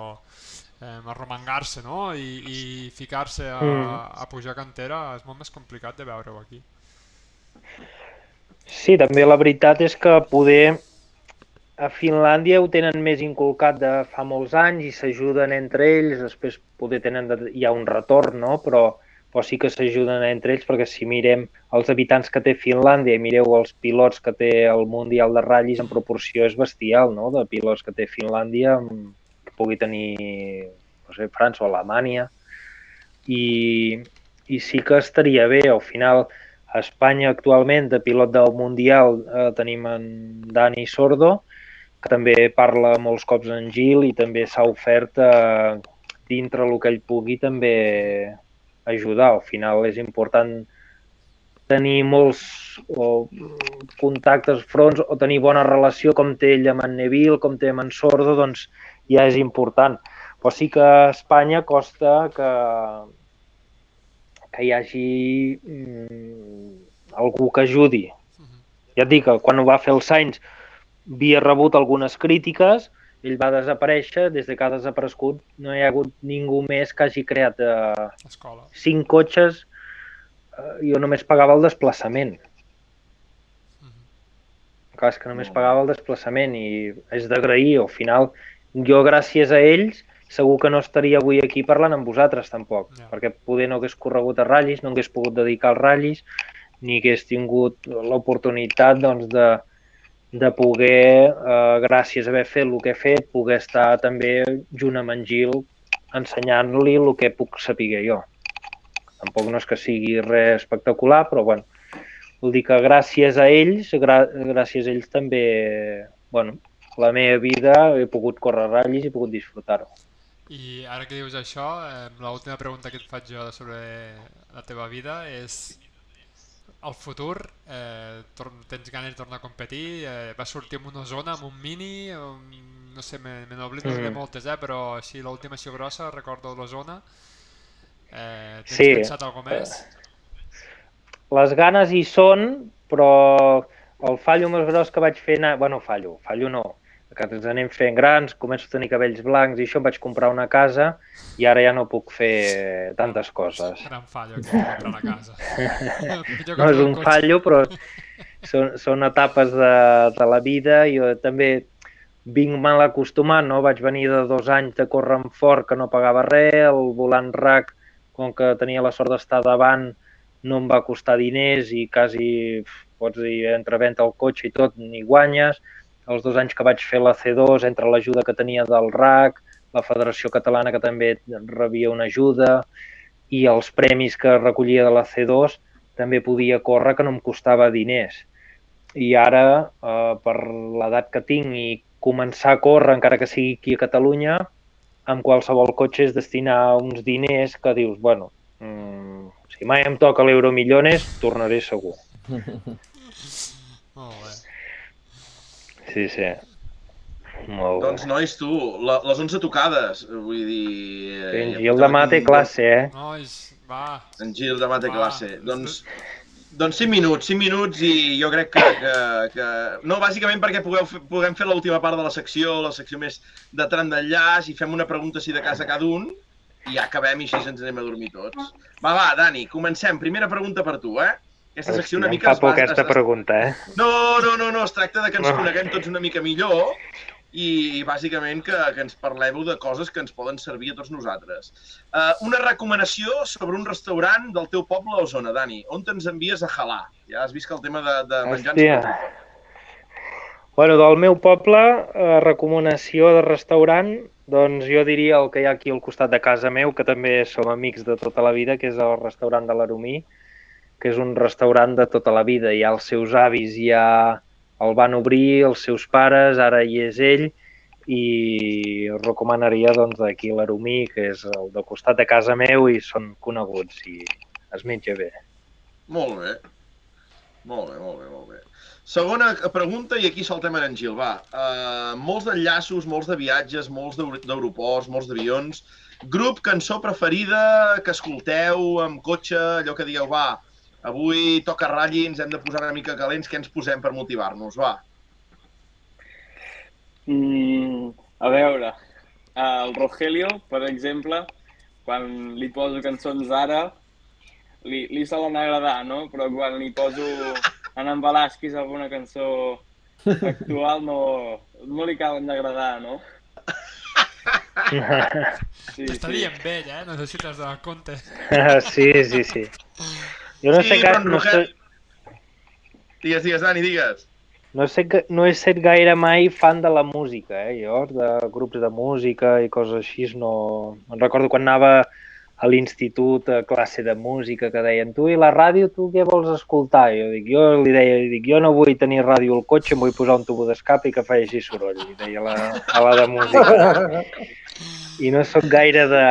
eh, arromangar-se no? I, i ficar-se a, Mm. a pujar cantera és molt més complicat de veure-ho aquí. Sí, també la veritat és que poder a Finlàndia ho tenen més inculcat de fa molts anys i s'ajuden entre ells, després poder tenen de, hi ha un retorn, no? però, però sí que s'ajuden entre ells perquè si mirem els habitants que té Finlàndia i mireu els pilots que té el Mundial de ratllis en proporció és bestial, no? de pilots que té Finlàndia mm, que pugui tenir no sé, França o Alemanya i, i sí que estaria bé, al final a Espanya actualment de pilot del Mundial eh, tenim en Dani Sordo, que també parla molts cops en Gil i també s'ha ofert eh, dintre el que ell pugui també ajudar. Al final és important tenir molts o, contactes, fronts o tenir bona relació com té ell amb en Neville, com té amb en Sordo, doncs ja és important. Però sí que a Espanya costa que, que hi hagi mm, algú que ajudi. Ja et dic quan ho va fer el Sainz havia rebut algunes crítiques, ell va desaparèixer, des de que ha desaparegut no hi ha hagut ningú més que hagi creat eh, Escola. cinc cotxes, eh, jo només pagava el desplaçament. Clar, és que només pagava el desplaçament i és d'agrair, al final jo gràcies a ells segur que no estaria avui aquí parlant amb vosaltres tampoc, Ja. perquè poder no hagués corregut a ratllis, no hagués pogut dedicar als ratllis, ni hagués tingut l'oportunitat doncs, de, de poder, eh, gràcies a haver fet el que he fet, poder estar també junt amb en Gil ensenyant-li el que puc saber jo. Tampoc no és que sigui res espectacular, però bueno, vull dir que gràcies a ells, gràcies a ells també, bueno, la meva vida he pogut córrer ratllis i he pogut disfrutar-ho. I ara que dius això, eh, l'última pregunta que et faig jo sobre la teva vida és al futur eh, tens ganes de tornar a competir? Eh, vas sortir en una zona, amb un mini? O, no sé, me, me n'oblido de Mm. moltes, eh, però així l'última així grossa, recordo la zona. Eh, tens Sí. pensat alguna més? Les ganes hi són, però el fallo més gros que vaig fer... Anar... bueno, fallo, fallo no, que ens anem fent grans, començo a tenir cabells blancs i això, em vaig comprar una casa i ara ja no puc fer tantes coses. Gran fallo que comprar una casa. No és un cotxe. fallo, però són, són etapes de, de la vida. Jo també vinc mal acostumat, no? Vaig venir de dos anys de córrer amb fort que no pagava res, el volant RAC, com que tenia la sort d'estar davant, no em va costar diners i quasi, pots dir, entre venda el cotxe i tot, ni guanyes. Els dos anys que vaig fer la C2, entre l'ajuda que tenia del RAC, la Federació Catalana que també rebia una ajuda i els premis que recollia de la C2, també podia córrer que no em costava diners. I ara, eh, per l'edat que tinc i començar a córrer, encara que sigui aquí a Catalunya, amb qualsevol cotxe és destinar uns diners que dius, bueno, mm, si mai em toca l'Euromillones, tornaré segur. Molt bé. Sí, sí. Molt bé. Doncs, nois, tu, la, les 11 tocades, vull dir... eh, en Gil demà té classe, eh? Nois, va. En Gil demà té classe. Doncs, doncs 5 minuts, 5 minuts i jo crec que... que, que... No, bàsicament perquè pugueu, fer- puguem fer l'última part de la secció, la secció més de tram d'enllaç i fem una pregunta així de casa cada un i ja acabem i així ens anem a dormir tots. Va, va, Dani, comencem. Primera pregunta per tu, eh? Aquesta secció una Hòstia, em mica... fa por aquesta es- pregunta, eh? No, no, no, no, es tracta de que ens No. coneguem tots una mica millor i bàsicament que, que ens parleu de coses que ens poden servir a tots nosaltres. Uh, una recomanació sobre un restaurant del teu poble o zona, Dani. On te'ns envies a jalar? Ja has vist que el tema de, de menjar ens Hòstia. preocupa. Bueno, del meu poble, eh, recomanació de restaurant, doncs jo diria el que hi ha aquí al costat de casa meu, que també som amics de tota la vida, que és el restaurant de l'Aromí, que és un restaurant de tota la vida. Hi ha els seus avis, ja el van obrir, els seus pares, ara hi és ell, i us recomanaria doncs d'aquí l'Aromí, que és el del costat de casa meu i són coneguts i es menja bé. Molt bé. Molt bé, molt bé, molt bé. Segona pregunta, i aquí saltem en Gil, va. Uh, molts d'enllaços, molts de viatges, molts d'aer- d'aeroports, molts d'avions. Grup, cançó preferida que escolteu amb cotxe, allò que digueu, va, avui toca ratlli, ens hem de posar una mica calents, què ens posem per motivar-nos, va. Mm, a veure, el Rogelio, per exemple, quan li poso cançons ara, li, li solen agradar, no? Però quan li poso en en alguna cançó actual no, no li acaben d'agradar, no? Sí, T'està dient vell, eh? No sé si t'has donat compte. sí, sí, sí. Jo no Sí, sé però gaire, en no, sé, Digues, digues, Dani, digues. no, sé, ga- no he set gaire mai fan de la música, eh, jo, de grups de música i coses així, no... Me'n recordo quan anava a l'institut a classe de música que deien tu i la ràdio, tu què vols escoltar? Jo, dic, jo li deia, dic, jo no vull tenir ràdio al cotxe, em vull posar un tubo d'escape i que faci soroll, i deia la, a la de música. I no sóc gaire de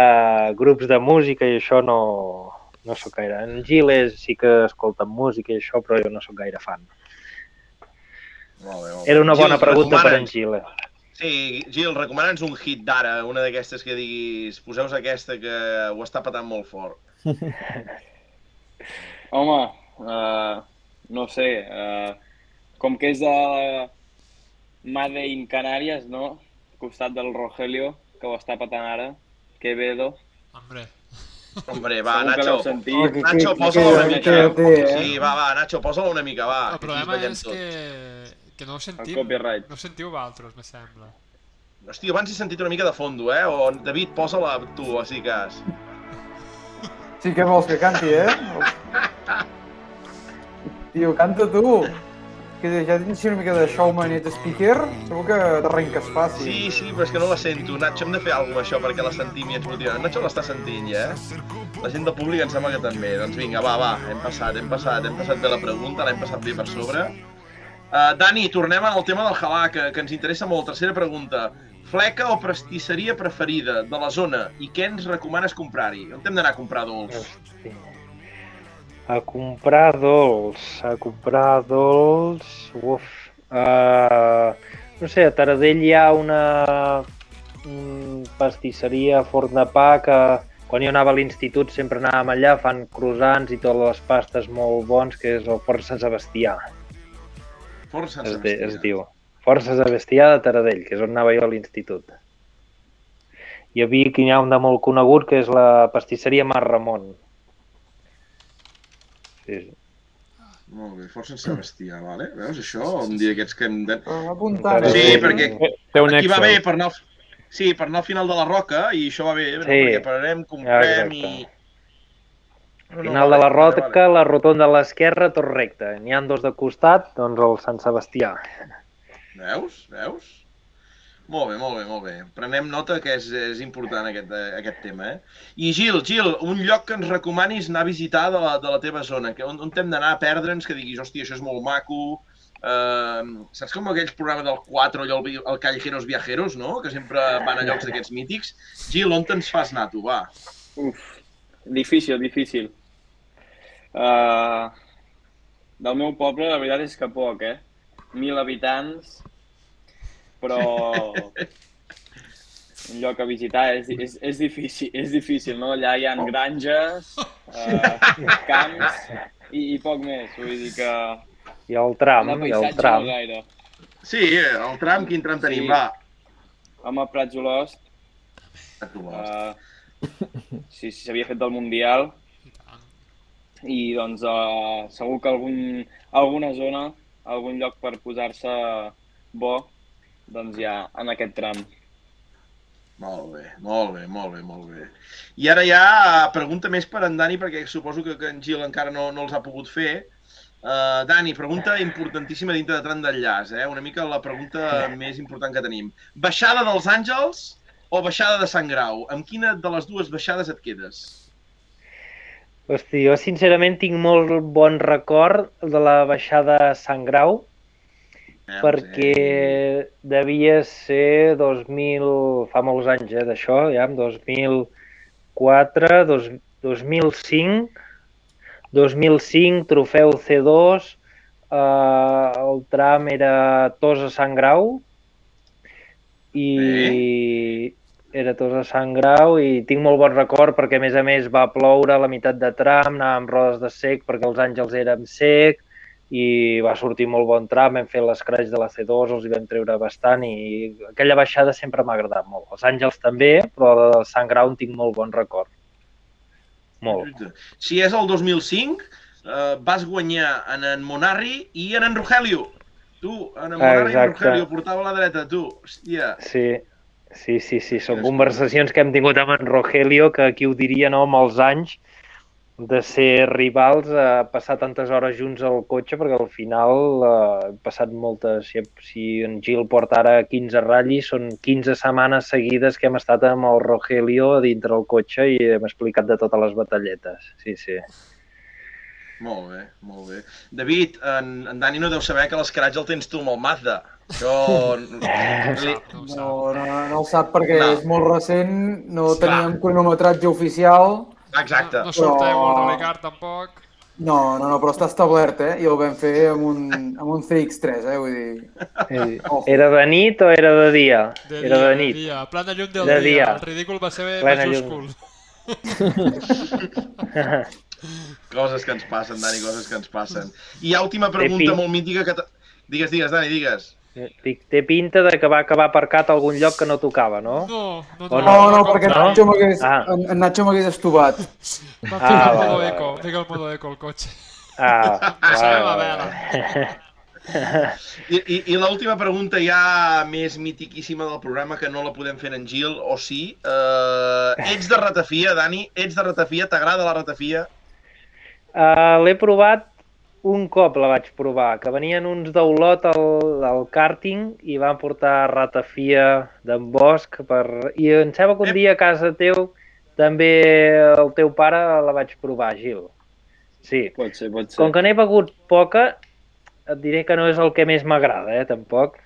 grups de música i això no, no sóc gaire. En Gil és, sí que escolta música i això, però jo no sóc gaire fan. Molt bé, molt bé. Era una bona Gil, pregunta per en recomana'ns- Gil. eh? Sí, Gil, recomana'ns un hit d'ara, una d'aquestes que diguis, poseus aquesta que ho està patant molt fort. Home, uh, no sé, uh, com que és de Made in Canàries, no? Costat del Rogelio, que ho està patant ara, Quevedo. Hombre, Hombre, va, Segur que Nacho. que- Nacho, que- posa-la una que- mica. que eh? Sí, va, va, Nacho, posa-la una mica, va. el que problema és tots. que, que no ho sentim. copyright. No ho sentiu vosaltres, me sembla. Hòstia, abans he sentit una mica de fondo, eh? O, David, posa-la tu, així cas. Sí que vols que canti, eh? Tio, canta tu. Que ja tens una mica de showman i de speaker, segur que t'arrenques fàcil. Sí, sí, però és que no la sento. Nacho, hem de fer alguna això perquè la sentim i ens motivem. Nacho l'està sentint ja, eh? La gent del públic em sembla que també. Doncs vinga, va, va, hem passat, hem passat, hem passat bé la pregunta, l'hem passat bé per sobre. Uh, Dani, tornem al tema del halà, que, que ens interessa molt. Tercera pregunta. Fleca o pastisseria preferida de la zona i què ens recomanes comprar-hi? On hem d'anar a comprar dolç? Hosti. A comprar dolç, a comprar dolç... Uf. Uh, no sé, a Taradell hi ha una mm, pastisseria Forn de Pa que quan jo anava a l'institut sempre anàvem allà, fan croissants i totes les pastes molt bons, que és el Forn Sant Sebastià, Força es, de, es diu. Forn Sant Sebastià de Taradell, que és on anava jo a l'institut. I a Vic hi ha un de molt conegut, que és la pastisseria Mar Ramon. Sí, sí. Molt bé, Força Sant Sebastià, vale? Veus això? Un dia d'aquests que hem de... Però apuntant. Sí, eh? perquè Té un Aquí va bé per anar... al- Sí, per anar al final de la roca i això va bé, no? Sí. perquè pararem, comprem i... Exacte. No, no, Final de la roca, vale. la rotonda a l'esquerra, tot recte. N'hi ha dos de costat, doncs el Sant Sebastià. Veus? Veus? Molt bé, molt bé, molt bé. Prenem nota que és, és important aquest, eh, aquest tema, eh? I Gil, Gil, un lloc que ens recomanis anar a visitar de la, de la teva zona, que on, on hem d'anar a perdre'ns, que diguis, hòstia, això és molt maco, Uh, saps com aquells programes del 4, allò, el, el Callejeros Viajeros, no? Que sempre van a llocs d'aquests mítics. Gil, on te'ns fas anar, tu, va? Uf, difícil, difícil. Uh, del meu poble, la veritat és que poc, eh? Mil habitants, però un lloc a visitar és, és, és, difícil, és difícil, no? Allà hi ha granges, uh, camps i, i poc més. Vull dir que I el tram, i el tram. no gaire. Sí, el tram, quin tram tenim? Sí. Va. Home, Prats Olost, uh, sí, sí, s'havia fet del Mundial, i doncs uh, segur que algun, alguna zona, algun lloc per posar-se bo, doncs ha en aquest tram. Molt bé, molt bé, molt bé, molt bé. I ara ja pregunta més per en Dani, perquè suposo que, que en Gil encara no, no els ha pogut fer. Uh, Dani, pregunta importantíssima dintre de tram d'enllaç, eh? una mica la pregunta més important que tenim. Baixada dels Àngels o baixada de Sant Grau? Amb quina de les dues baixades et quedes? Hosti, jo sincerament tinc molt bon record de la baixada a Sant Grau, Eh, perquè devia ser 2000, fa molts anys eh, d'això, ja, 2004, dos, 2005, 2005, trofeu C2, eh, el tram era Tos a Sant Grau i era Tos a Sant Grau i tinc molt bon record perquè a més a més va ploure a la meitat de tram, anàvem rodes de sec perquè els àngels érem sec i va sortir molt bon tram, vam fer l'escratx de la C2, els hi vam treure bastant i aquella baixada sempre m'ha agradat molt. Els Àngels també, però de Sant Grau en tinc molt bon record. Molt. Si és el 2005, eh, vas guanyar en en Monarri i en en Rogelio. Tu, en Monara i en Exacte. Rogelio portava a la dreta, tu. Hòstia. Sí, sí, sí, sí. són conversacions que hem tingut amb en Rogelio, que qui ho diria, no, amb els anys de ser rivals, a passar tantes hores junts al cotxe, perquè al final eh, he passat moltes... Si, si en Gil porta ara 15 ratllis, són 15 setmanes seguides que hem estat amb el Rogelio a dintre el cotxe i hem explicat de totes les batalletes. Sí, sí. Molt bé, molt bé. David, en, en Dani no deu saber que l'escratx el tens tu amb el Mazda. Això... Li... no. No, no, no el sap perquè No. és molt recent, no Clar. teníem cronometratge oficial. Exacte. No, no sorteu Però- Rally Car tampoc. No, no, no, però està establert, eh? I el vam fer amb un, amb un CX-3, eh? Vull dir... Ojo. Era de nit o era de dia? De era dia, de nit. dia. Plana llum del De dia. dia. El ridícul va ser Plena majúscul. Coses que ens passen, Dani, coses que ens passen. I hi ha última pregunta Epi. molt mítica que... Digues, digues, Dani, digues. Dic, té pinta de que va acabar aparcat a algun lloc que no tocava, no? No, no, O No, no, perquè No? Nacho m'hagués Ah. en, Nacho m'hagués estovat. Va Ah, ficar el modo vale, eco, vale. fica el modo eco al cotxe. Ah, va, va, veure. I, i, i l'última pregunta ja més mitiquíssima del programa, que no la podem fer en Gil, o sí. Uh, ets de ratafia, Dani? Ets de ratafia? T'agrada la ratafia? Uh, L'he provat un cop la vaig provar, que venien uns d'Olot al, al càrting i van portar ratafia d'en Bosch per... i em sembla que un dia a casa teu també el teu pare la vaig provar, Gil. Sí. Pot ser, pot ser. Com que n'he begut poca, et diré que no és el que més m'agrada, eh, tampoc.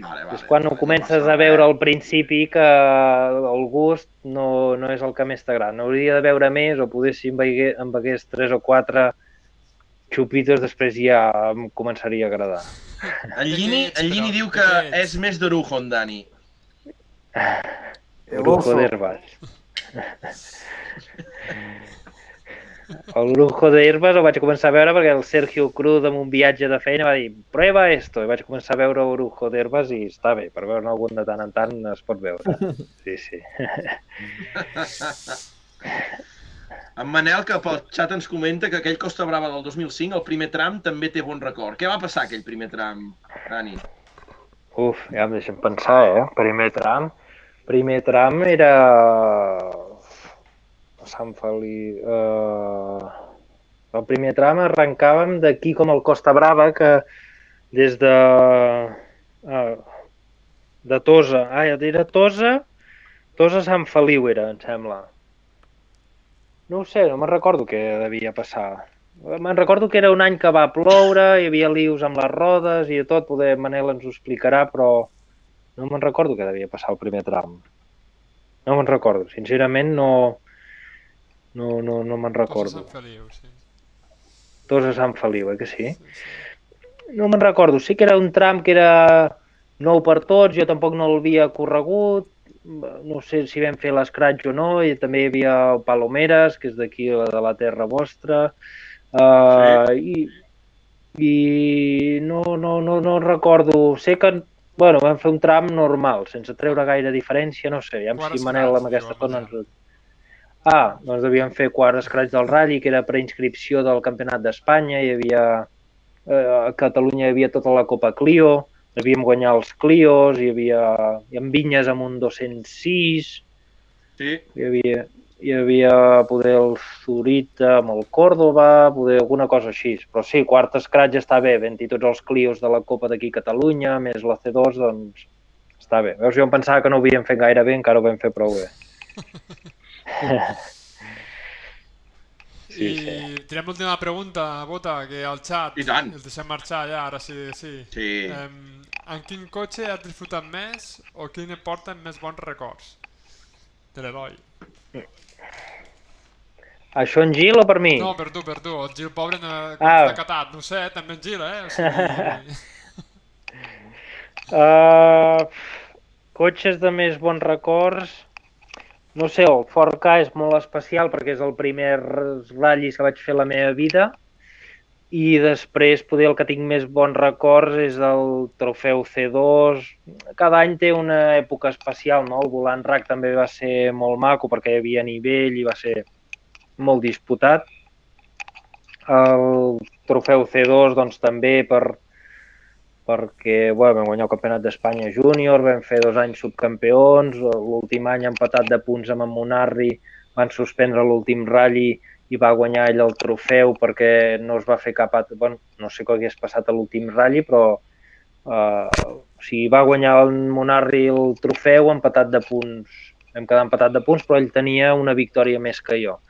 Vale, És quan ho no comences passa a veure al principi que el gust no, no és el que més t'agrada. N'hauria de veure més o poder si em, veigué, em begués tres o quatre xupitos després ja em començaria a agradar. D'aquests, en Llini però, diu que és més d'orujo, en Dani. El Brujo oso. d'herbes. El brujo d'herbes el vaig començar a veure perquè el Sergio Cruz en un viatge de feina va dir prueba esto, i vaig començar a veure brujo d'herbes i està bé, per veure algun de tant en tant es pot veure. Sí, sí. En Manel, que pel xat ens comenta que aquell Costa Brava del 2005, el primer tram, també té bon record. Què va passar aquell primer tram, Dani? Uf, ja em deixem pensar, eh? Primer tram. Primer tram era... Sant Feli... Uh... El primer tram arrencàvem d'aquí com el Costa Brava, que des de... Uh, de Tosa. Ah, era Tosa... Tosa Sant Feliu era, em sembla. No ho sé, no me'n recordo què devia passar. Me'n recordo que era un any que va ploure, hi havia lius amb les rodes i tot, poder Manel ens ho explicarà, però no me'n recordo què devia passar el primer tram. No me'n recordo, sincerament no, no, no, no me'n recordo. Sant Feliu, sí. Tots a Sant Feliu, eh que sí? No me'n recordo, sí que era un tram que era nou per tots, jo tampoc no l'havia corregut, no sé si vam fer l'escratx o no, i també hi havia el Palomeres, que és d'aquí de la terra vostra, uh, i, i no, no, no, no recordo, sé que bueno, vam fer un tram normal, sense treure gaire diferència, no sé, ja si Manel amb aquesta zona ens... Ah, doncs devíem fer quart escratx del Rally, que era preinscripció del Campionat d'Espanya, hi havia... Eh, a Catalunya hi havia tota la Copa Clio, devíem guanyar els Clios, hi havia, hi havia Vinyes amb un 206, Sí? hi havia, hi havia poder el Zurita amb el Córdoba, poder alguna cosa així. Però sí, quart escratx està bé, havent-hi tots els Clios de la Copa d'aquí a Catalunya, més la C2, doncs està bé. Veus, jo em pensava que no ho havíem fet gaire bé, encara ho vam fer prou bé. Sí, I sí. tirem l'última pregunta, Bota, que al xat I tant. els deixem marxar ja, ara sí, sí. Sí. Em, en quin cotxe has disfrutat més o quin et porta més bons records? De l'Eloi. Això en Gil o per mi? No, per tu, per tu. El Gil pobre no, Ah. està catat. No ho sé, també en Gil, eh? O sigui, Uh, cotxes de més bons records... No sé, el Ford K és molt especial perquè és el primer ratllis que vaig fer la meva vida i després poder el que tinc més bons records és el trofeu C2. Cada any té una època especial, no? El volant RAC també va ser molt maco perquè hi havia nivell i va ser molt disputat. El trofeu C2 doncs també per, perquè bueno, vam guanyar el campionat d'Espanya júnior, vam fer dos anys subcampions, l'últim any empatat de punts amb en Monarri, van suspendre l'últim ratll i va guanyar ell el trofeu perquè no es va fer cap... At... Bueno, no sé què hagués passat a l'últim ratll, però eh, o sigui, va guanyar el Monarri el trofeu empatat de punts. Vam quedar empatat de punts, però ell tenia una victòria més que jo.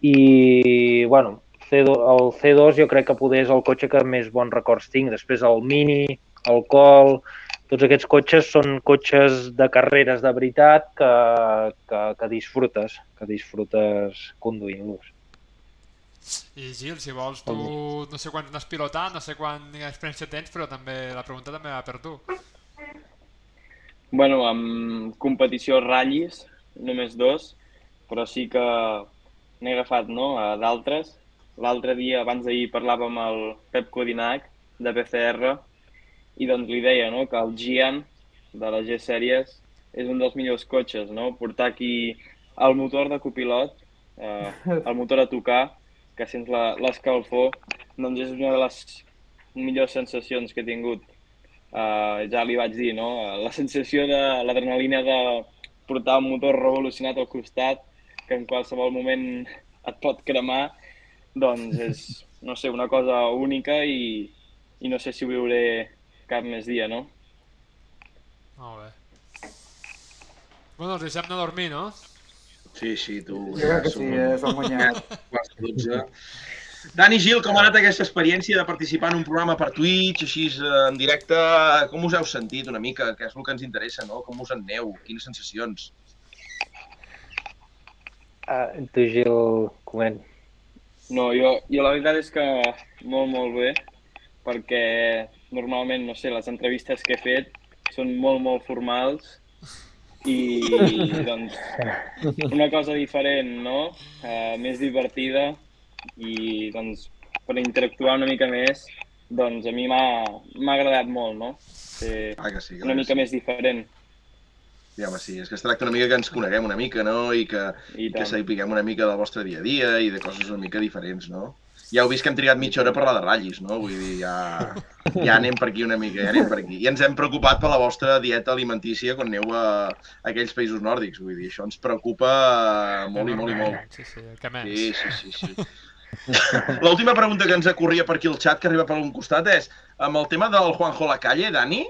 I, bueno, C2, el C2 jo crec que poder és el cotxe que més bons records tinc. Després el Mini, el Col, tots aquests cotxes són cotxes de carreres de veritat que, que, que disfrutes, que disfrutes conduint-los. I Gil, si vols, tu no sé quan n'has pilotat, no sé quant experiència tens, però també la pregunta també va per tu. Bueno, amb competició ratllis, només dos, però sí que n'he agafat no, a d'altres. L'altre dia, abans d'ahir, parlàvem amb el Pep Codinac, de PCR, i doncs li deia no, que el Gian, de la G-Series, és un dels millors cotxes, no? Portar aquí el motor de copilot, eh, el motor a tocar, que sents l'escalfor, doncs és una de les millors sensacions que he tingut. Uh, ja li vaig dir, no? La sensació de l'adrenalina de portar un motor revolucionat al costat, que en qualsevol moment et pot cremar, doncs és, no sé, una cosa única i, i no sé si ho viuré cap més dia, no? Molt bé. Bueno, els deixem anar a dormir, no? Sí, sí, tu. Jo crec que sí, eh, s'ho han guanyat. Quarts de 12. Dani Gil, com ha anat aquesta experiència de participar en un programa per Twitch, així eh, en directe? Com us heu sentit una mica? Què és el que ens interessa, no? Com us en aneu? Quines sensacions? Uh, tu, Gil, coment. No, jo, jo la veritat és que molt, molt bé, perquè normalment, no sé, les entrevistes que he fet són molt, molt formals i, doncs, una cosa diferent, no? Uh, més divertida i, doncs, per interactuar una mica més, doncs a mi m'ha agradat molt, no? Ser Ah, que sí. Que una mica sí. més diferent. Sí, home, sí. És que es tracta una mica que ens coneguem una mica, no? I que, I que tant. sapiguem una mica del vostre dia a dia i de coses una mica diferents, no? Ja heu vist que hem trigat mitja hora a parlar de ratllis, no? Vull dir, ja, ja anem per aquí una mica, ja anem per aquí. I ens hem preocupat per la vostra dieta alimentícia quan aneu a, a aquells països nòrdics. Vull dir, això ens preocupa molt i molt i molt. Sí, sí, que menys. Sí, sí, sí, sí. L'última pregunta que ens corria per aquí al xat, que arriba per un costat, és amb el tema del Juanjo Lacalle, Dani,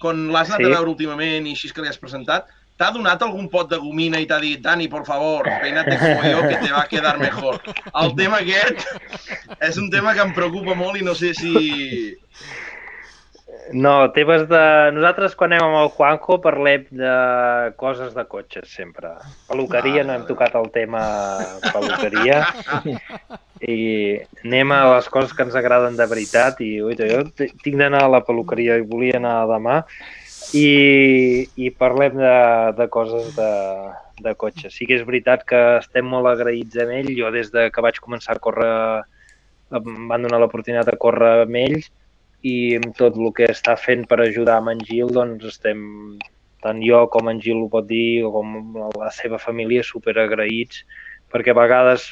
quan l'has anat Sí. a veure últimament i així que li has presentat, t'ha donat algun pot de gomina i t'ha dit Dani, por favor, peínate como yo, que te va a quedar mejor. El tema aquest és un tema que em preocupa molt i no sé si... No, temes de... Nosaltres quan anem amb el Juanjo parlem de coses de cotxes sempre. Peluqueria, no hem tocat el tema peluqueria. I anem a les coses que ens agraden de veritat i uita, jo tinc d'anar a la peluqueria i volia anar demà i, i parlem de, de coses de, de cotxes. Sí que és veritat que estem molt agraïts amb ell. Jo des de que vaig començar a córrer em van donar l'oportunitat de córrer amb ells i amb tot el que està fent per ajudar amb en Gil, doncs estem, tant jo com en Gil ho pot dir, com la seva família, super agraïts, perquè a vegades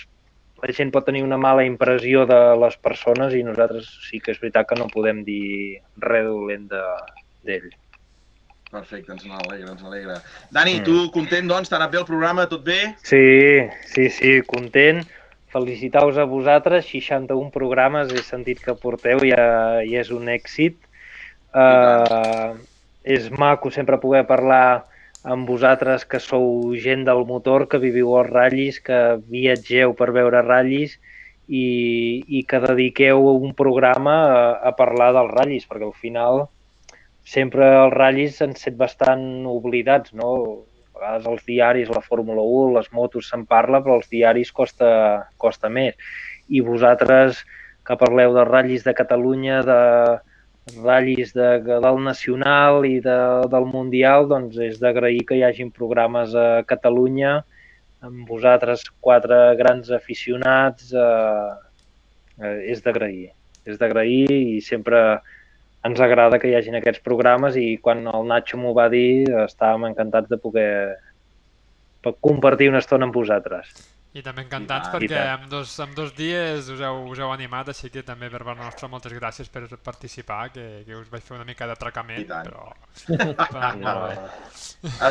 la gent pot tenir una mala impressió de les persones i nosaltres sí que és veritat que no podem dir res dolent de- d'ell. Perfecte, ens n'alegra, ens n'alegra. Dani, Mm. tu content, doncs? T'ha anat bé el programa? Tot bé? Sí, sí, sí, content. Felicitar-vos a vosaltres, 61 programes he sentit que porteu, ja, ja és un èxit. Uh, és maco sempre poder parlar amb vosaltres que sou gent del motor, que viviu als ratllis, que viatgeu per veure ratllis i, i que dediqueu un programa a, a parlar dels ratllis, perquè al final sempre els ratllis han set bastant oblidats, no? A vegades els diaris, la Fórmula 1, les motos se'n parla, però els diaris costa, costa més. I vosaltres que parleu de ratllis de Catalunya, de ratllis de, del nacional i de, del mundial, doncs és d'agrair que hi hagin programes a Catalunya amb vosaltres quatre grans aficionats, eh, eh, és d'agrair. És d'agrair i sempre ens agrada que hi hagin aquests programes i quan el Nacho m'ho va dir estàvem encantats de poder compartir una estona amb vosaltres. I també encantats I perquè tant. en dos, en dos dies us heu, us heu animat, així que també per part nostra moltes gràcies per participar, que, que us vaig fer una mica d'atracament, I tant. però... bé.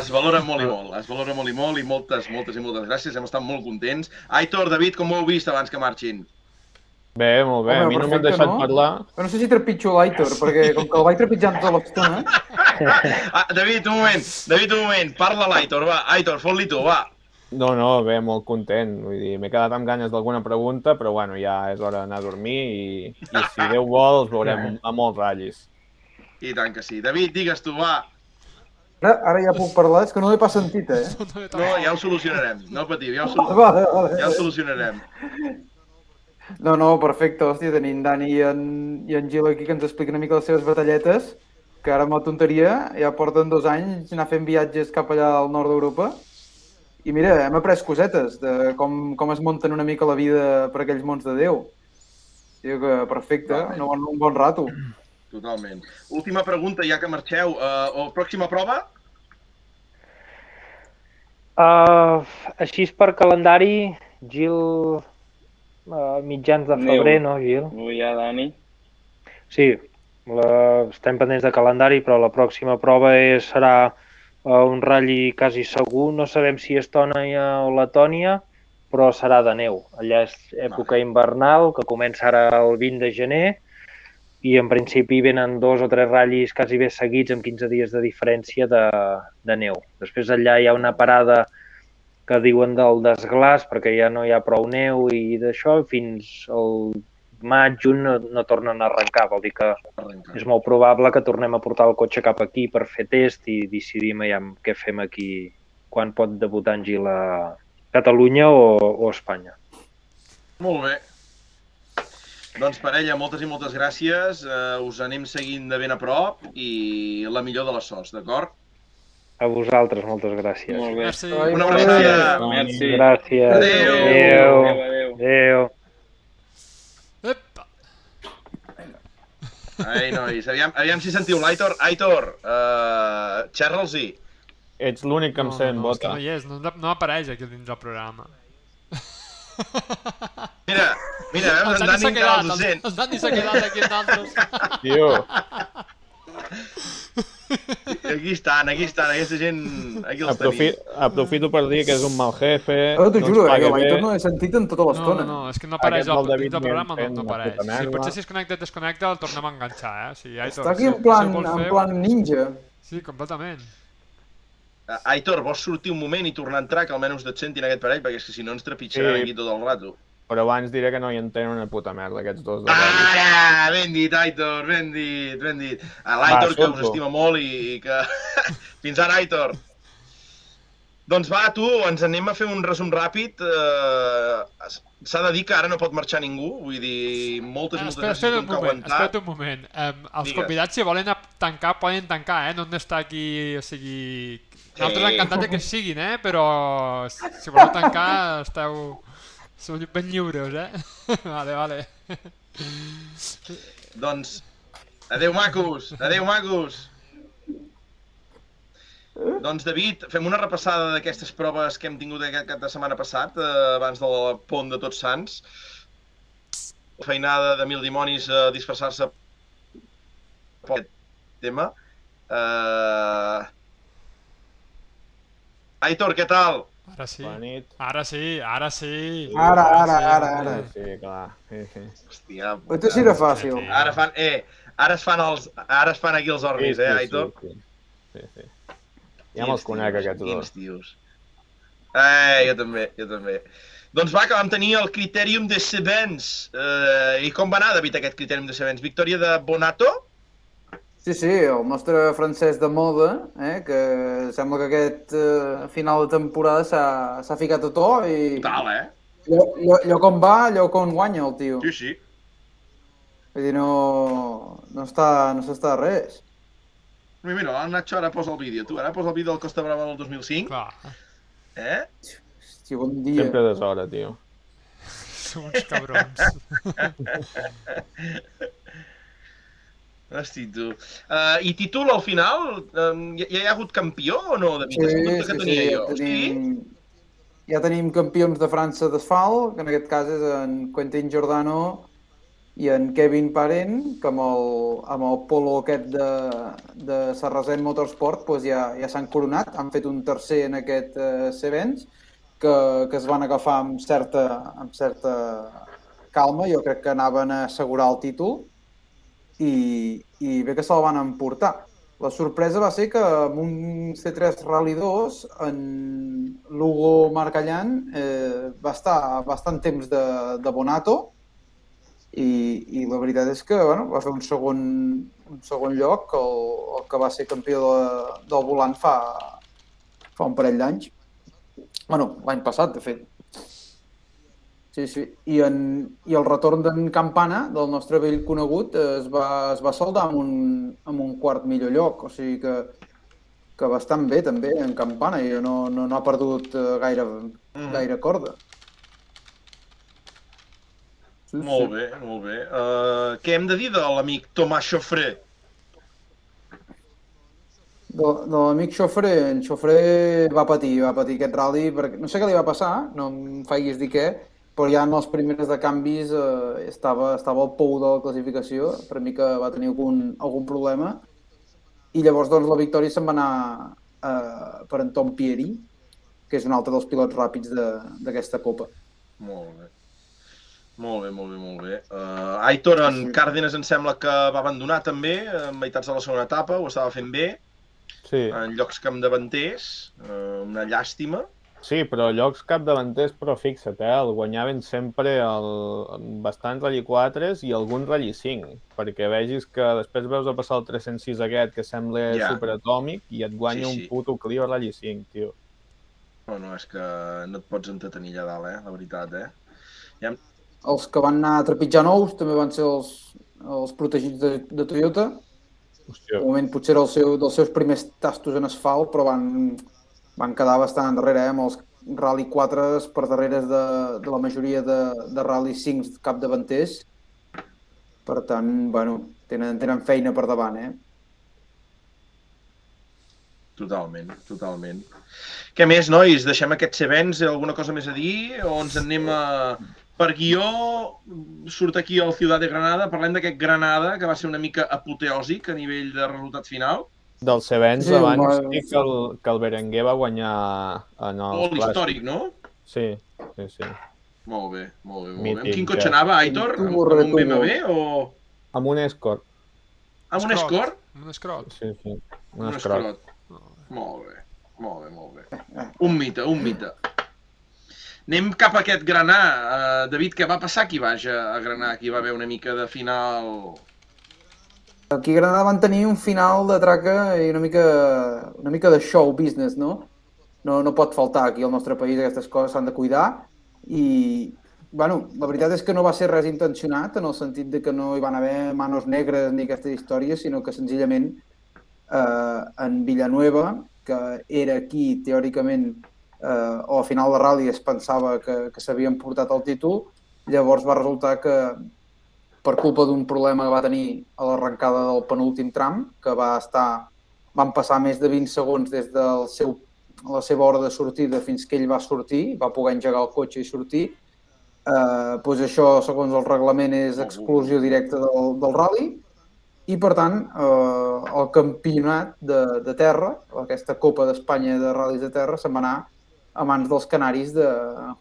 Es valora molt i molt, es valora molt i molt i moltes, moltes i moltes gràcies, hem estat molt contents. Aitor, David, com ho heu vist abans que marxin? Bé, molt bé. Home, a mi no m'han deixat no? parlar. Però no sé si trepitjo l'Aitor, perquè com que el vaig trepitjant tota l'estona... Ah, David, un moment, David, un moment, parla l'Aitor, va. Aitor, fot-li tu, va. No, no, bé, molt content. Vull dir, m'he quedat amb ganes d'alguna pregunta, però bueno, ja és hora d'anar a dormir i, i si Déu vol els veurem a molts ratllis. I tant que sí. David, digues tu, va. Ara, ara ja puc parlar, és que no l'he pas sentit, eh? No, ja ho solucionarem, no patiu, ja ho, solu Vale, vale. ja ho solucionarem. No, no, perfecte, hòstia, tenim Dani i en, i en Gil aquí que ens expliquen una mica les seves batalletes, que ara amb la tonteria ja porten dos anys anar fent viatges cap allà al nord d'Europa. I mira, hem après cosetes de com, com es munten una mica la vida per aquells mons de Déu. Diu que perfecte, Vale. un bon, un bon rato. Totalment. Última pregunta, ja que marxeu. Uh, o pròxima prova? Uh, així és per calendari, Gil, uh, mitjans de Neu. febrer, no, Gil? No hi ha Dani. Sí, la, estem pendents de calendari, però la pròxima prova és, serà uh, un ratlli quasi segur. No sabem si Estònia o Letònia, però serà de neu. Allà és època invernal, que comença ara el 20 de gener, i en principi venen dos o tres ratllis quasi bé seguits amb 15 dies de diferència de, de neu. Després allà hi ha una parada que diuen del desglàs perquè ja no hi ha prou neu i d'això, fins al maig, juny no, no tornen a arrencar. Vol dir que és molt probable que tornem a portar el cotxe cap aquí per fer test i decidim ja, què fem aquí, quan pot debutar en Gil a Catalunya o, o Espanya. Molt bé. Doncs, parella, moltes i moltes gràcies. Uh, us anem seguint de ben a prop i la millor de les sorts, d'acord? A vosaltres, moltes gràcies. Molt bé. Merci. Ai, Una abraçada. Merci. Gràcies. Adéu. Adéu. Adéu, adéu. Adéu. Epa. Ai, nois, aviam, aviam si sentiu l'Aitor. Aitor, uh, xerra'ls-hi. Ets l'únic que em No, sent no, vota. no hi és, no, no apareix aquí dins del programa. Mira, mira, veus, en Dani encara els el, sent. el Dani s'ha quedat aquí amb nosaltres. Tio, Aquí estan, aquí estan, aquesta gent... Aquí els aprofi tenim. aprofito per dir que és un mal jefe, t'ho no ens juro, eh, paga que l'Aitor no l'he sentit en tota No, l'estona. no, no, és que no apareix Aquest dins del programa, no, no apareix. Si potser si es connecta i desconnecta el tornem a enganxar, eh? O sigui, Aitor, Està aquí en plan, si en fer- plan ninja. Sí, completament. Uh, Aitor, vols sortir un moment i tornar a entrar, que almenys et sentin aquest parell, perquè és que si no ens trepitjaran Sí. aquí tot el rato. Però abans diré que no hi entenen una puta merda, aquests dos de. Ara! Ben dit, Aitor, ben dit, ben dit. A L'Aitor, que us estima molt i, i que... Fins ara, Aitor. Doncs va, tu, ens anem a fer un resum ràpid. Uh, S'ha de dir que ara no pot marxar ningú, vull dir, moltes Ah, moltes espera, espera un moment, aguantat. espera't un moment. Um, els Digues. convidats, si volen a tancar, poden tancar, eh? No han d'estar aquí, o sigui... Nosaltres Sí. encantats que siguin, eh? Però si voleu tancar, esteu... Sou ben lliures, eh? vale, vale. Doncs, adeu macos, adeu macos. Doncs, David, fem una repassada d'aquestes proves que hem tingut aquest cap de setmana passat, eh, abans del pont de Tots Sants. Feinada de mil dimonis a disfressar-se per aquest tema. Uh... Aitor, què tal? Ara sí. Bona nit. Ara sí, ara sí. Ara, ara, sí, ara, ara. Sí, sí, clar. Sí, sí. Hòstia, Això sí era fàcil. Ara fan, eh, ara es fan els, ara es fan aquí els ornis, eh, Aitor? Sí, sí. sí, sí. Ja me'ls conec, aquests Quins dos. tios. Eh, jo també, jo també. Doncs va, que vam tenir el Criterium de Sebens. Eh, I com va anar, David, aquest Criterium de Sebens? Victòria de Bonato? Sí, sí, el nostre francès de moda, eh, que sembla que aquest eh, final de temporada s'ha s'ha ficat a to i Tal, eh? allò, allò, allò com va, allò com guanya el tio. Sí, sí. Vull dir, no, no està, no s'està de res. Mira, mira, el Nacho ara posa el vídeo. Tu, ara posa el vídeo del Costa Brava del 2005. Clar, Eh? Hòstia, bon dia. Sempre deshora, tio. som uns cabrons. Hosti, tu. Uh, I títol al final? Um, ja, ja hi ha hagut campió o no, David? És un dubte que tenia jo. Hosti, tenim, ja tenim campions de França d'asfalt, que en aquest cas és en Quentin Giordano i en Kevin Parent, que amb el, amb el polo aquest de, de Sarrasen Motorsport doncs ja, ja s'han coronat, han fet un tercer en aquest eh, Sevens, que, que es van agafar amb certa, amb certa calma, jo crec que anaven a assegurar el títol i, i bé que se'l van emportar. La sorpresa va ser que amb un C3 Rally 2 en Lugo Marcallan eh, va estar bastant temps de, de Bonato i, i la veritat és que bueno, va fer un segon, un segon lloc, el, el que va ser campió de, del volant fa, fa un parell d'anys. bueno, l'any passat, de fet. Sí, sí. I, en, I el retorn d'en Campana, del nostre vell conegut, es va, es va soldar amb un, amb un quart millor lloc. O sigui que, que bastant bé, també, en Campana. I no, no, no ha perdut eh, gaire, Mm. gaire corda. Sí, Molt bé, molt bé. Uh, què hem de dir de l'amic Tomàs Xofré? De, de l'amic Xofré, en Xofré va patir, va patir aquest rally, perquè no sé què li va passar, no em faiguis dir què, però ja en els primers de canvis eh, estava, estava al pou de la classificació, per mi que va tenir algun, algun problema, i llavors doncs la victòria se'n va anar eh, per en Tom Pieri, que és un altre dels pilots ràpids de- d'aquesta copa. Molt bé. Molt bé, molt bé, molt bé. Uh, Aitor, en Sí. Cárdenas em sembla que va abandonar també, en meitats de la segona etapa, ho estava fent bé, Sí, en llocs capdavanters, uh, una llàstima. Sí, però llocs capdavanters, però fixa't, eh, el guanyaven sempre el, bastants Rally 4 i algun Rally 5, perquè vegis que després veus a passar el 306 aquest, que sembla Ja. superatòmic, i et guanya Sí, sí. un puto Clio Rally 5, tio. No, no, és que no et pots entretenir allà dalt, eh? La veritat, eh? Els que van anar a trepitjar nous també van ser els, els protegits de, de Toyota, Hòstia, de moment potser era el seu, dels seus primers tastos en asfalt, però van, van quedar bastant endarrere, eh, amb els Rally 4 per darrere de, de la majoria de, de Rally 5 capdavanters. Per tant, bueno, tenen, tenen feina per davant, eh? Totalment, totalment. Què més, nois? Deixem aquests events, alguna cosa més a dir? O ens en anem a... Per guió, surt aquí el Ciudad de Granada, parlem d'aquest Granada, que va ser una mica apoteòsic a nivell de resultat final. Del Sevens Sí, abans sí que el, que el Berenguer va guanyar en el Molt històric, no? Sí, sí, sí. Molt bé, molt bé, molt bé. Amb quin cotxe anava, Aitor? Un Amb, amb un. BMW o Amb un escort, amb un. Escort? Un escrot. sí, sí. Un Un escort. escrot. Molt bé, molt bé, molt bé. Un mite, un mite. Anem cap a aquest Granà. Uh, David, què va passar aquí baix a, a Granà? Aquí va haver una mica de final... Aquí a Granada van tenir un final de traca i una mica, una mica de show business, no? No, no pot faltar aquí al nostre país, aquestes coses s'han de cuidar i, bueno, la veritat és que no va ser res intencionat en el sentit de que no hi van haver manos negres ni aquestes històries, sinó que senzillament eh, en Villanueva, que era aquí teòricament eh, o a final de rally es pensava que, que s'havien portat el títol, llavors va resultar que per culpa d'un problema que va tenir a l'arrencada del penúltim tram, que va estar, van passar més de 20 segons des del seu, la seva hora de sortida fins que ell va sortir, va poder engegar el cotxe i sortir, eh, doncs això, segons el reglament, és exclusió directa del, del rally, i per tant eh, el campionat de, de terra, aquesta Copa d'Espanya de ral·lis de terra, se'n va anar a mans dels canaris de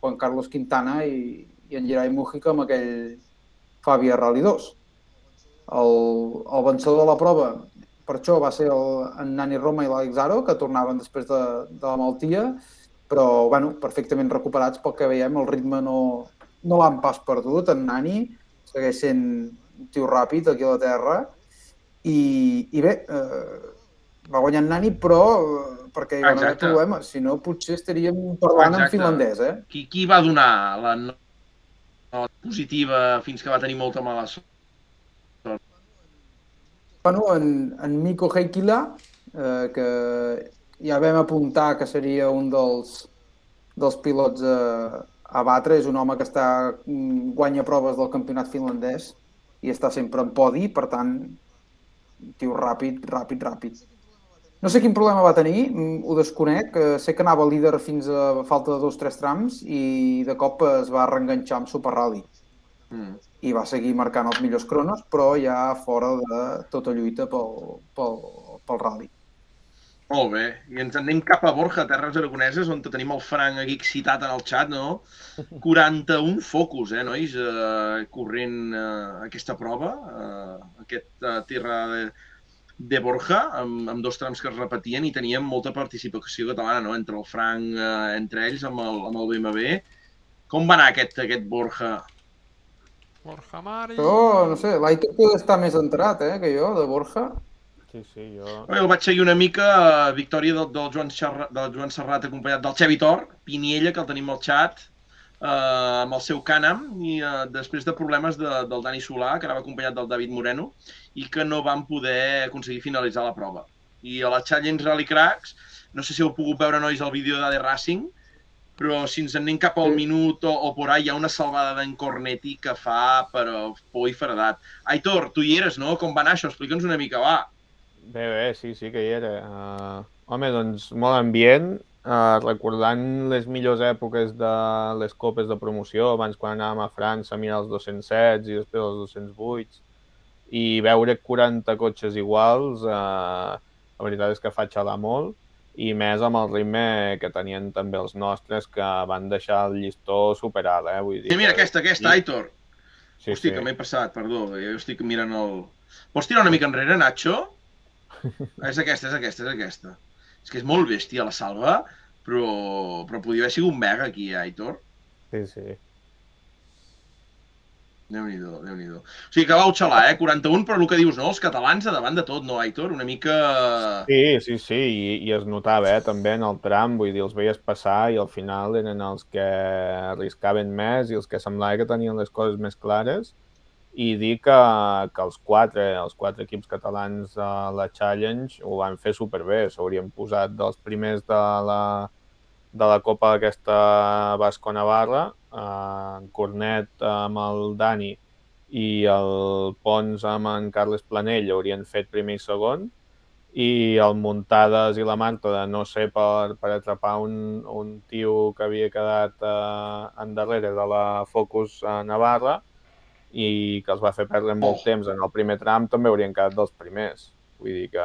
Juan Carlos Quintana i, i en Gerai Mújica amb aquell Fàbia Rally 2. El, el vencedor de la prova, per això va ser el, en Nani Roma i l'Àlex Aro, que tornaven després de, de la malaltia, però bueno, perfectament recuperats pel que veiem, el ritme no, no l'han pas perdut, en Nani segueix sent un tio ràpid aquí a la terra, i, i bé, eh, va guanyar en Nani, però eh, perquè hi va haver problema, si no potser estaríem parlant en Exacte. finlandès, eh? Qui, qui va donar la positiva fins que va tenir molta mala sort? Bueno, en, en Miko Heikila, eh, que ja vam apuntar que seria un dels, dels pilots a, a batre, és un home que està mm, guanya proves del campionat finlandès i està sempre en podi, per tant, tio ràpid, ràpid, ràpid. No sé quin problema va tenir, mm, ho desconec. eh, Sé que anava líder fins a falta de dos o tres trams i de cop es va reenganxar amb Super Rally Mm. i va seguir marcant els millors cronos, però ja fora de tota lluita pel, pel, pel rally. Molt bé. I ens anem cap a Borja, Terres Aragoneses, on tenim el Frank aquí excitat en el xat, no? 41 focus, eh, nois, eh, corrent eh, aquesta prova, eh, aquest eh, terra de, de Borja, amb, amb dos trams que es repetien i teníem molta participació catalana, no?, entre el Frank, eh, entre ells, amb el, amb el BMW. Com va anar aquest, aquest Borja? Borja Mari... Però, no sé, l'Aitor pot estar més entrat, eh, que jo, de Borja. Sí, sí, jo... Bé, el vaig seguir una mica, eh, victòria del, del, Joan Serra, del Joan Serrat acompanyat del Xevi Tor, Piniella, que el tenim al xat, eh, amb el seu Canam, i eh, després de problemes de, del Dani Solà, que anava acompanyat del David Moreno, i que no van poder aconseguir finalitzar la prova. I a la Challenge Rally Cracks, no sé si heu pogut veure, nois, el vídeo d'AD Racing, però si ens en anem cap al minut o, o por ahí, hi ha una salvada d'en Cornetti que fa per por i feredat. Aitor, tu hi eres, no? Com va anar això? Explica'ns una mica, va. Bé, bé, sí, sí que hi era. Uh, home, doncs molt ambient, uh, recordant les millors èpoques de les copes de promoció, abans quan anàvem a França a mirar els 207 i després els 208, i veure 40 cotxes iguals, uh, la veritat és que fa xalar molt, i més amb el ritme que tenien també els nostres, que van deixar el llistó superalt, eh? Vull dir, Sí, mira, que- aquesta, aquesta, Aitor. Sí, Hosti, sí. que m'he passat, perdó, jo estic mirant el... Pots tirar una mica enrere, Nacho? és aquesta, és aquesta, és aquesta. És que és molt bèstia la salva, però, però podia haver sigut un mega aquí, eh, Aitor. Sí, sí. Déu-n'hi-do, déu nhi déu O sigui que vau xalar, eh? 41, però el que dius, no? Els catalans a davant de tot, no, Aitor? Una mica... Sí, sí, sí, i, i es notava eh, també en el tram, vull dir, els veies passar i al final eren els que arriscaven més i els que semblava que tenien les coses més clares i dir que, que els quatre, els quatre equips catalans a la Challenge ho van fer superbé, s'haurien posat dels primers de la, de la Copa aquesta Basco-Navarra, eh, en Cornet amb el Dani i el Pons amb en Carles Planell haurien fet primer i segon, i el Muntades i la Marta de no sé per, per atrapar un, un tio que havia quedat eh, endarrere de la Focus a Navarra i que els va fer perdre molt Oh. temps en el primer tram, també haurien quedat dels primers. Vull dir que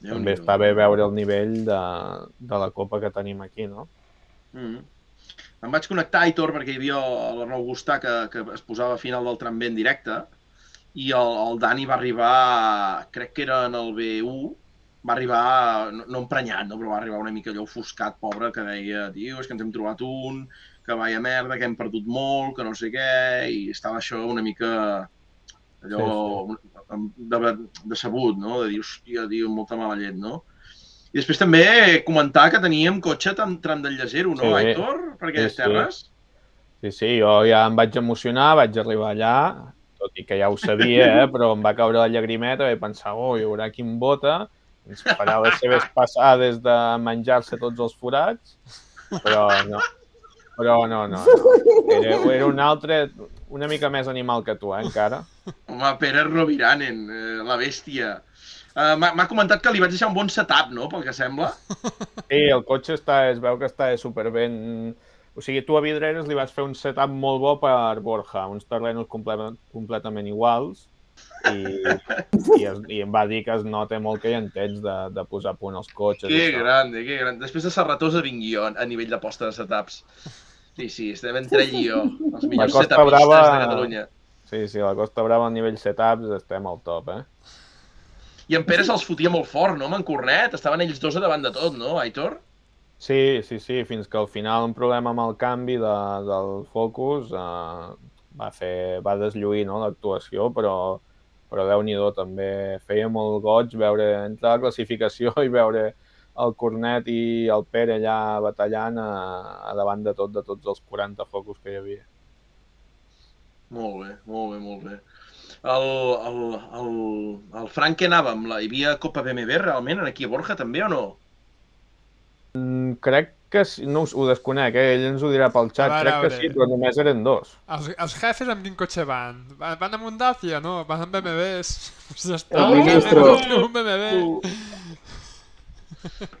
també Déu-n'hi-do. està bé veure el nivell de, de la copa que tenim aquí, no? Mm. Em vaig connectar, Aitor, perquè hi havia l'Arnau Gustà que, que es posava a final del tram B en directe i el, el Dani va arribar, crec que era en el B1, va arribar, no, no emprenyat, no, però va arribar una mica allò ofuscat, pobre, que deia, tio, és que ens hem trobat un, que vaya merda, que hem perdut molt, que no sé què, i estava això una mica allò de, decebut, no? De dir, hòstia, tio, molta mala llet, no? I després també comentar que teníem cotxe tram, tram del Llacero, no, Sí. Aitor? Per aquelles Sí, sí. terres? Sí, sí, jo ja em vaig emocionar, vaig arribar allà, tot i que ja ho sabia, eh, però em va caure la llagrimeta vaig pensar, oh, hi haurà qui em vota, ens farà les seves passades de menjar-se tots els forats, però no, però no, no, no. Era, era un altre, una mica més animal que tu, eh, encara. Home, Pere Roviranen, eh, la bèstia. Uh, M'ha comentat que li vaig deixar un bon setup, no?, pel que sembla. Sí, el cotxe està, es veu que està superben... O sigui, tu a Vidreres li vas fer un setup molt bo per Borja, uns terrenos comple completament iguals, i, i, es, i em va dir que es nota molt que hi temps de, de posar a punt els cotxes. Que grande, que grande. Després de Serratosa vingui jo a nivell de posta de setups. Sí, sí, estem entre ell i jo, els millors Costa setupistes Brava- de Catalunya. Sí, sí, la Costa Brava a nivell setups estem al top, eh? I en Pere se'ls fotia molt fort, no?, amb en Cornet. Estaven ells dos a davant de tot, no, Aitor? Sí, sí, sí, fins que al final un problema amb el canvi de, del focus eh, va, fer, va deslluir no, l'actuació, però, però Déu-n'hi-do també feia molt goig veure entrar a la classificació i veure el Cornet i el Pere allà batallant a, a davant de tot de tots els 40 focus que hi havia. Molt bé, molt bé, molt bé. El, el, el, el Frank que anava amb la... Hi havia Copa BMW realment aquí a Borja també o no? Mm, crec que sí, no us- ho desconec, eh? ell ens ho dirà pel xat, veure, crec que sí, però només eren dos. Els, els jefes amb quin cotxe van? Van, van amb un Dacia? No, van amb BMWs. Pues ja està, El un BMW.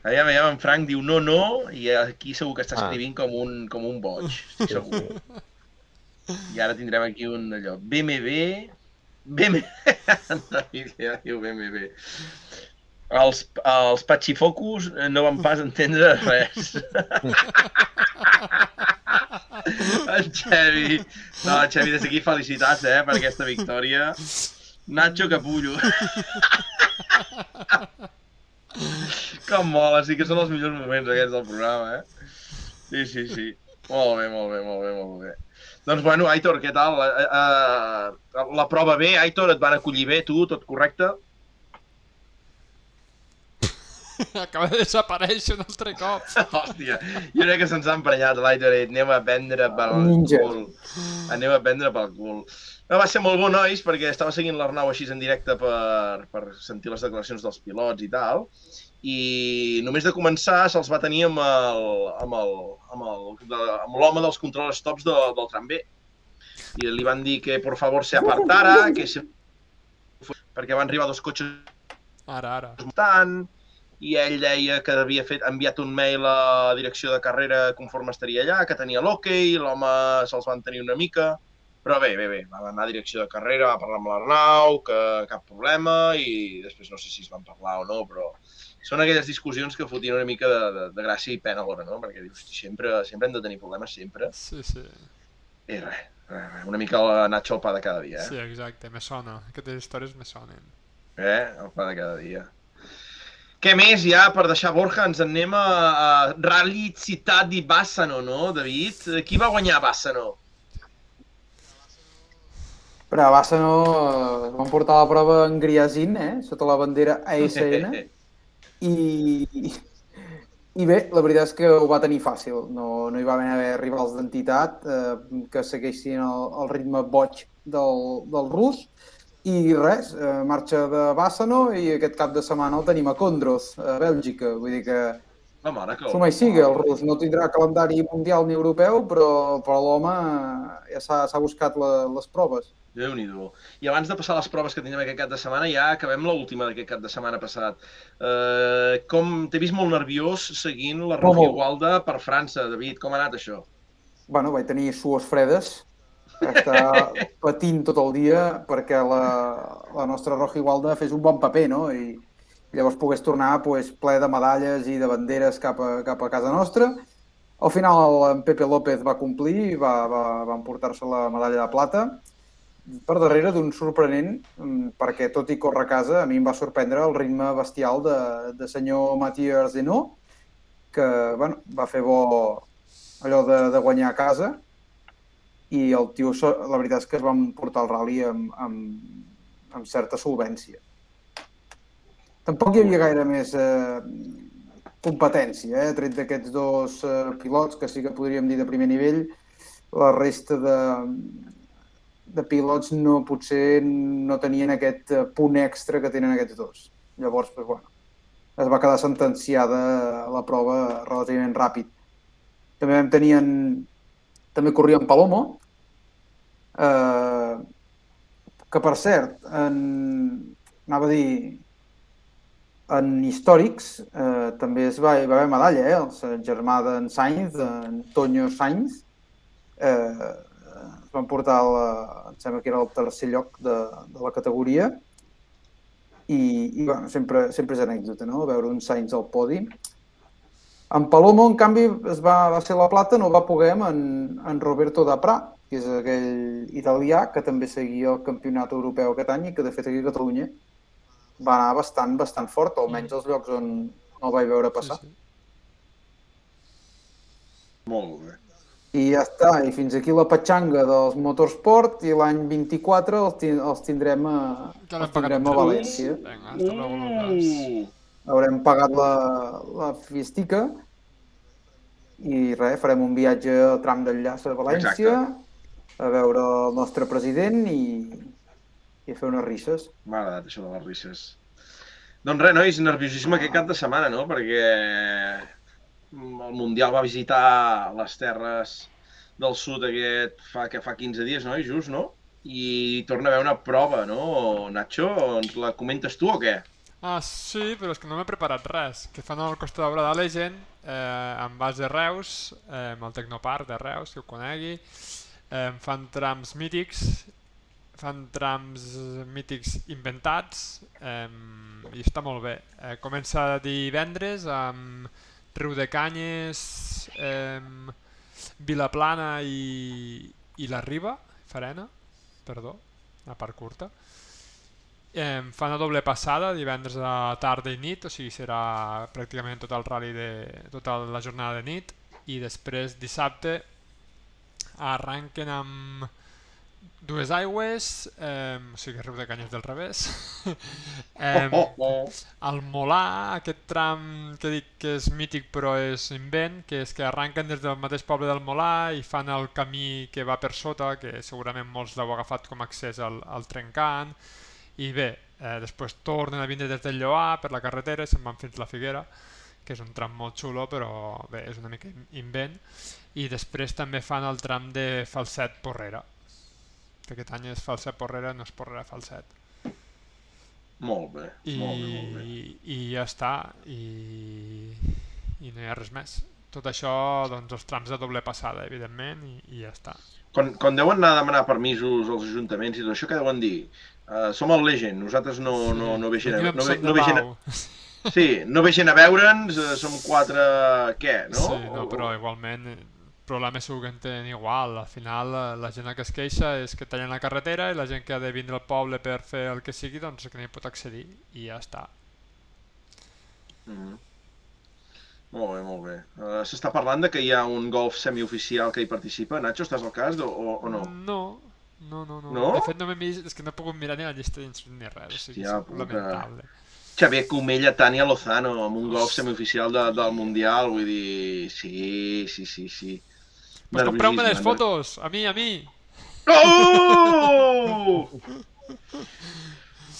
Aviam, aviam, en Frank diu no, no, i aquí segur que està Ah. escrivint com un, com un boig, estic segur. I ara tindrem aquí un allò, BMW, BMW, no, ja diu BMW. Els, els patxifocus no van pas entendre res. En Xevi, no, Xevi, des d'aquí felicitats, eh, per aquesta victòria. Nacho Capullo. Com mola, sí que són els millors moments aquests del programa, eh? Sí, sí, sí. Molt bé, molt bé, molt bé, molt bé. Doncs bueno, Aitor, què tal? Eh, eh, la prova bé, Aitor, et van acollir bé, tu, tot correcte? Acaba de desaparèixer un altre cop. Hòstia, jo crec que se'ns ha emprenyat l'Aitor i anem a prendre pel Ninja. cul. Anem a prendre pel cul. No, va ser molt bo, nois, perquè estava seguint l'Arnau així en directe per, per sentir les declaracions dels pilots i tal, i només de començar se'ls va tenir amb el, amb el, amb el, de, amb l'home dels control stops de, del tram B. I li van dir que por favor se apartara, que se... perquè van arribar dos cotxes Ara, ara. tant, i ell deia que havia fet, enviat un mail a la direcció de carrera conforme estaria allà, que tenia l'hoquei, l'home se'ls van tenir una mica, però bé, bé, bé, va anar a direcció de carrera, va parlar amb l'Arnau, que cap problema, i després no sé si es van parlar o no, però són aquelles discussions que fotien una mica de, de, de gràcia i pena alhora, no? Perquè dius, "Hosti, sempre, sempre hem de tenir problemes, sempre. Sí, sí. I res, una mica el Nacho al pa de cada dia, eh? Sí, exacte, me sona. Aquestes històries me sonen. Eh? El pa de cada dia. Què més ja, per deixar Borja, ens en anem a, a Rally Città di Bassano, no, David? Qui va guanyar Bassano? Però a Bassa no eh, van portar la prova en Griasin, eh? sota la bandera ASN, i, i bé, la veritat és que ho va tenir fàcil. No, no hi va haver rivals d'entitat eh, que segueixin el, el ritme boig del, del rus. I res, eh, marxa de Bàssano i aquest cap de setmana el tenim a Condros, a Bèlgica. Vull dir que La mare que... som així, que el rus no tindrà calendari mundial ni europeu, però, però l'home ja s'ha s'ha buscat la, les proves. Déu nhi I abans de passar a les proves que tindrem aquest cap de setmana, ja acabem l'última d'aquest cap de setmana passat. Eh, com t'he vist molt nerviós seguint la molt. Igualda per França, David. Com ha anat això? bueno, vaig tenir sues fredes, estar patint tot el dia perquè la, la nostra Roja Igualda fes un bon paper, no? I llavors pogués tornar pues, ple de medalles i de banderes cap a, cap a casa nostra. Al final en Pepe López va complir va, va, va emportar-se la medalla de plata per darrere d'un sorprenent, mm, perquè tot i córrer a casa, a mi em va sorprendre el ritme bestial de, de senyor Mathieu Arzenó, que bueno, va fer bo allò de, de guanyar a casa i el tio, la veritat és que es va portar el rally amb, amb, amb certa solvència. Tampoc hi havia gaire més eh, competència, eh? tret d'aquests dos eh, pilots, que sí que podríem dir de primer nivell, la resta de, de pilots no potser no tenien aquest eh, punt extra que tenen aquests dos. Llavors, doncs, bueno, es va quedar sentenciada la prova relativament ràpid. També vam tenir en, també corria en Palomo, eh, que per cert, en, anava a dir, en històrics eh, també es va, hi va haver medalla, eh? el germà d'en Sainz, Antonio Sainz, eh, es van portar, la, em sembla que era el tercer lloc de, de la categoria, i, i bueno, sempre, sempre és anècdota, no?, veure un Sainz al podi. En Palomo, en canvi, es va, va ser la plata, no va poder amb en, en Roberto Dapra, que és aquell italià que també seguia el campionat europeu aquest any i que, de fet, aquí a Catalunya va anar bastant, bastant fort, almenys als llocs on no el vaig veure passar. Sí, sí. Molt bé. I ja està, i fins aquí la petxanga dels motorsport i l'any 24 els, ti- els tindrem a, els tindrem a València. Lucas. Uh! Haurem pagat la, la fiestica i res, farem un viatge al tram d'enllaç a València a veure el nostre president i, i a fer unes risses. M'ha agradat això de les risses. Doncs res, nois, nerviosisme aquest cap de setmana, no? Perquè el Mundial va visitar les terres del sud aquest fa, que fa 15 dies, no? Just, no? I torna a haver una prova, no? Nacho, ens la comentes tu o què? Ah, sí, però és que no m'he preparat res. Que fan al Costa Daurada Legend, eh, amb base de Reus, eh, amb el Tecnopark de Reus, que ho conegui. Eh, fan trams mítics, fan trams mítics inventats, eh, i està molt bé. Eh, comença divendres amb Riu de Canyes, eh, Vilaplana i, i la Riba, Farena, perdó, la part curta. Eh, fa una doble passada divendres a tarda i nit, o sigui serà pràcticament tot el rally de tota la jornada de nit i després dissabte arranquen amb dues aigües, eh, o sigui Riu de Canyes del revés, eh, Oh, oh, oh. el Molà, aquest tram que dic que és mític però és invent, que és que arranquen des del mateix poble del Molà i fan el camí que va per sota, que segurament molts l'heu agafat com a accés al, al trencant, i bé, eh, després tornen a vindre des del Lloà per la carretera i se'n van fins la Figuera, que és un tram molt xulo però bé, és una mica in- invent, i després també fan el tram de Falset Porrera, que aquest any és Falset Porrera, no és Porrera Falset. Molt bé, I, molt bé, molt bé. i ja està i, i no hi ha res més tot això, doncs els trams de doble passada evidentment i, i ja està Quan, quan deuen anar a demanar permisos als ajuntaments i tot això, què deuen dir? Uh, som el Legend, nosaltres no, no, no veixen, a, no, ve- no veixen, a- sí, no veixen a veure'ns, uh, som quatre... què, no? sí, no, però igualment problemes segur que en tenen igual al final eh, la gent que es queixa és que tallen la carretera i la gent que ha de vindre al poble per fer el que sigui doncs que no hi pot accedir i ja està Mm. Molt bé, molt bé. Uh, S'està parlant de que hi ha un golf semioficial que hi participa. Nacho, estàs al cas o, o, o no? no no, no, no. No? De fet, no m'he vist, és que no he pogut mirar ni la llista d'inscrits ni res, o sigui, Hòstia és puta. lamentable. Xavier Comella, Tània Lozano, amb un golf semioficial de, del Mundial, vull dir... Sí, sí, sí, sí. Pues compreu-me les Nerviosisme, fotos, a mi, a mi. Oh!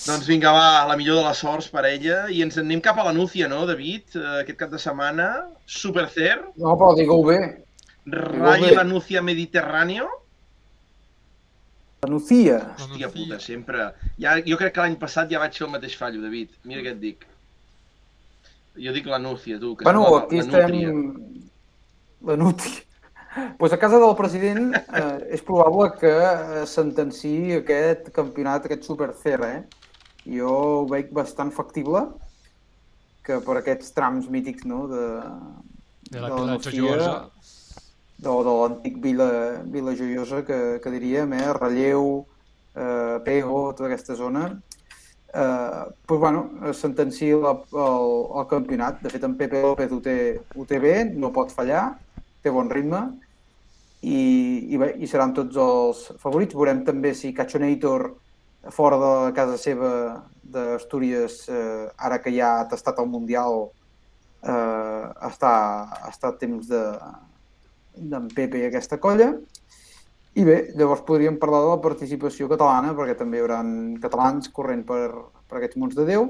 doncs vinga, va, la millor de les sorts per ella. I ens anem cap a la Núcia, no, David? Eh, Aquest cap de setmana. Supercer, No, però digue-ho bé. Bé. la Núcia Mediterráneo. La Nucia. La Hòstia puta, sempre. Ja, jo crec que l'any passat ja vaig fer el mateix fallo, David. Mira què et dic. Jo dic la Núcia, tu. Que Bueno, aquí la estem... Nútria. La. Pues a casa del president eh, és probable que eh, sentenciï aquest campionat, aquest Super CR, eh? Jo ho veig bastant factible que per aquests trams mítics no, de, De la de Nucia, Joiosa. de, de l'antic Vila, Vila Joiosa que, que diríem, eh? Relleu, eh, Pego, tota aquesta zona. Eh, pues, bueno, es sentencia la, el, el campionat. De fet, en Pepe López ho té, ho té bé, no pot fallar, té bon ritme i, i, bé, i seran tots els favorits. Veurem també si Cachonator fora de casa seva d'Astúries, eh, ara que ja ha tastat el Mundial, eh, està, està a temps de d'en Pepe i aquesta colla. I bé, llavors podríem parlar de la participació catalana, perquè també hi haurà catalans corrent per, per aquests munts de Déu,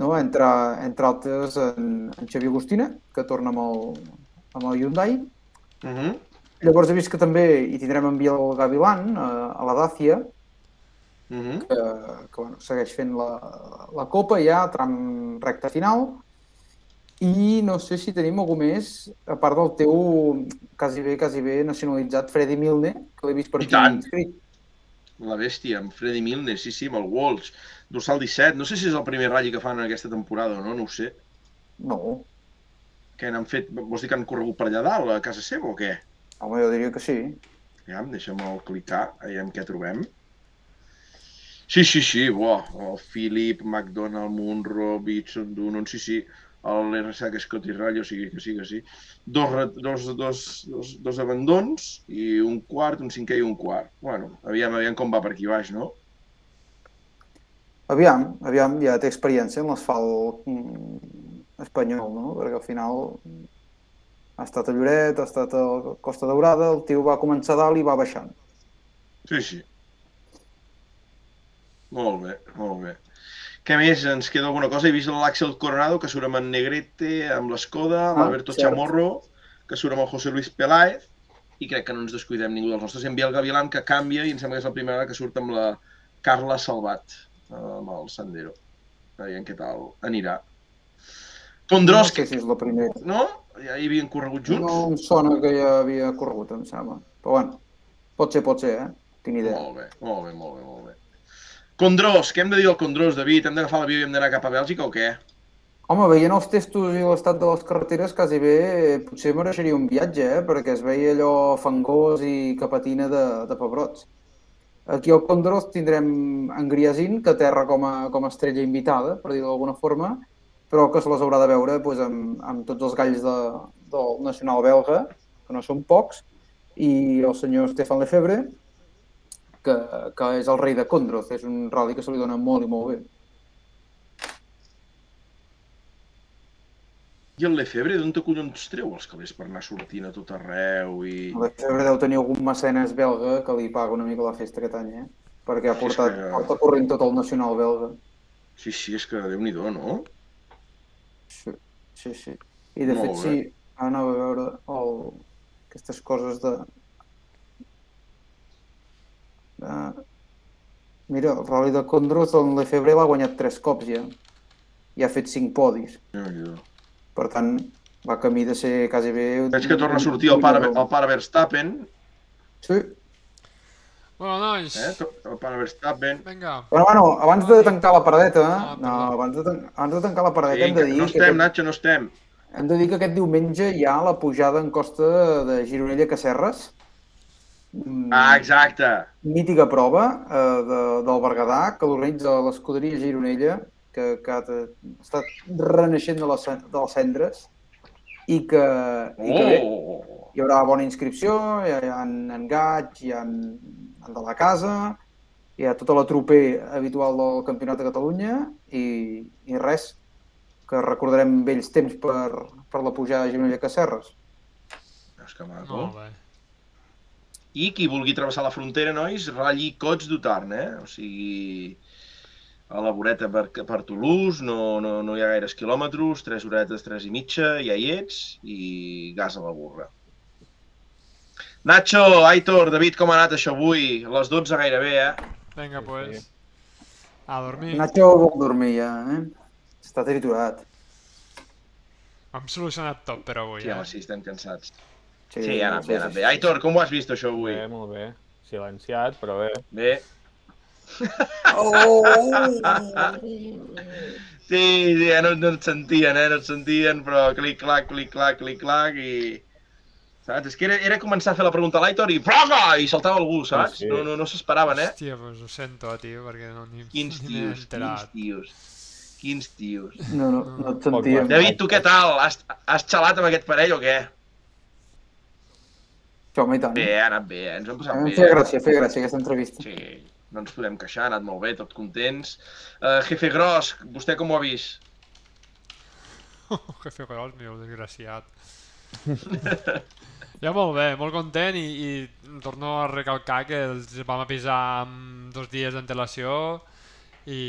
no? entre, entre altres en, en Xavier Agustina, que torna amb el, amb el Hyundai. Uh -huh. Llavors he vist que també hi tindrem en Biel Gavilan, a, a la Dàcia, Uh -huh. que, que bueno, segueix fent la, la Copa ja, tram recta final. I no sé si tenim algú més, a part del teu quasi bé, quasi bé nacionalitzat, Freddy Milne, que l'he vist per I aquí tant. inscrit. La bèstia, amb Freddy Milner, sí, sí, amb el Wolves. Dorsal 17, no sé si és el primer ratll que fan en aquesta temporada o no, no ho sé. No, Què n'han fet? Vols dir que han corregut per allà dalt, a casa seva o què? Home, jo diria que sí. Aviam, deixa'm-el clicar, aviam què trobem. Sí, sí, sí, buah, el Philip, McDonald, Munro, Bitson, Dunon, sí, sí, el RSA Scotty Rally, o sigui que sí, que sí. Dos, dos, dos, dos, dos abandons i un quart, un cinquè i un quart. Bueno, aviam, aviam com va per aquí baix, no? Aviam, aviam, ja té experiència en l'asfalt mm, espanyol, no? Perquè al final ha estat a Lloret, ha estat a Costa Daurada, el tio va començar dalt i va baixant. Sí, sí. Molt bé, molt bé. Què més? Ens queda alguna cosa? He vist l'Àxel Coronado, que surt amb en Negrete, amb l'Escoda, Ah, l'Alberto. Chamorro, que surt amb el José Luis Peláez, i crec que no ens descuidem ningú dels nostres. Envia el Gavilan, que canvia, i em sembla que és la primera vegada que surt amb la Carla Salvat, eh, amb el Sandero. Aviam què tal anirà. No Condros, sé si és la primera. no? Ja hi havien corregut junts? No em sona que ja havia corregut, em sembla. Però bueno, pot ser, pot ser, eh? Tinc idea. Molt bé, molt bé, molt bé, molt bé. Condros, què hem de dir al Condros, David? Hem d'agafar l'avió i hem d'anar cap a Bèlgica o què? Home, veient els testos i l'estat de les carreteres, quasi bé, potser mereixeria un viatge, eh? Perquè es veia allò fangós i capatina de, de pebrots. Aquí al Condros tindrem en Griasin, que aterra com a, com a estrella invitada, per dir-ho d'alguna forma, però que se les haurà de veure doncs, amb, amb tots els galls de, del nacional belga, que no són pocs, i el senyor Stefan Lefebvre, que, que és el rei de Condros, és un rally que se li dona molt i molt bé. I el Lefebvre, d'on te collons treu els calés per anar sortint a tot arreu i... El Lefebvre deu tenir algun mecenes belga que li paga una mica la festa aquest any, eh? Perquè ha Sí, portat, que- porta corrent tot el nacional belga. Sí, sí, és que déu-n'hi-do, no? Sí, sí, sí. I de Molt fet, bé. sí, anava a veure el... aquestes coses de... de... Mira, el Rally de Condros, el Lefebvre l'ha guanyat tres cops ja. I ha fet cinc podis. Per tant, va camí de ser quasi bé... Veig que torna a sortir el pare, el pare Verstappen, Sí. Bueno, nois, eh? Pare Verstappen. vinga. Bueno, bueno, abans de tancar la paradeta, Ah, no, abans de, tan- abans de tancar la paradeta hem de dir no que estem, aquest- Nacho, no estem. Hem de dir que aquest diumenge hi ha la pujada en costa de Gironella Cacerres. Mm, Ah, exacte. Mítica prova eh, de, del Berguedà, que l'organitza l'escuderia Gironella, que, que ha de- està renaixent de les, de les cendres i que, i que bé, Oh! hi haurà bona inscripció, hi ha, hi ha en Gaig, hi ha en de la casa, hi ha tota la troper habitual del Campionat de Catalunya i, i res, que recordarem vells temps per, per la pujada de Gironella Cacerres. És que maco. Molt bé. I qui vulgui travessar la frontera, nois, ratlli Cots d'Utarn, eh? O sigui, a la voreta per, per Toulouse, no, no, no hi ha gaires quilòmetres, tres horetes, tres i mitja, ja hi ets, i gas a la burra. Nacho, Aitor, David, com ha anat això avui? Les 12 gairebé, eh? Vinga, pues. sí. A dormir. Nacho vol dormir ja, eh? Està triturat. Hem solucionat tot per avui, Sí, eh? home, sí, estem cansats. Sí, Sí, ha anat bé, ha anat bé. Aitor, com ho has vist això avui? Bé, molt bé. Silenciat, però bé. Bé. Oh! Sí, sí, ja no, no et sentien, eh? No et sentien, però clic-clac, clic-clac, clic-clac i... Saps? És que era, era començar a fer la pregunta a l'Aitor i plaga! I saltava algú, saps? Sí, sí. No, no, no s'esperaven, eh? Hòstia, pues ho sento, tio, perquè no ni, Quins ni tios, quins tios. Quins tios. No, no, no et sentíem. David, tu què tal? Has, has xalat amb aquest parell o què? Sí, home, i tant. Bé, ha anat bé, eh? ens ho hem passat bé. feia eh? gràcia, feia gràcia aquesta entrevista. Sí, no ens podem queixar, ha anat molt bé, tot contents. Uh, Jefe Gros, vostè com ho ha vist? Jefe gros, meu, desgraciat. ja molt bé, molt content i, i torno a recalcar que els vam avisar amb dos dies d'antelació i,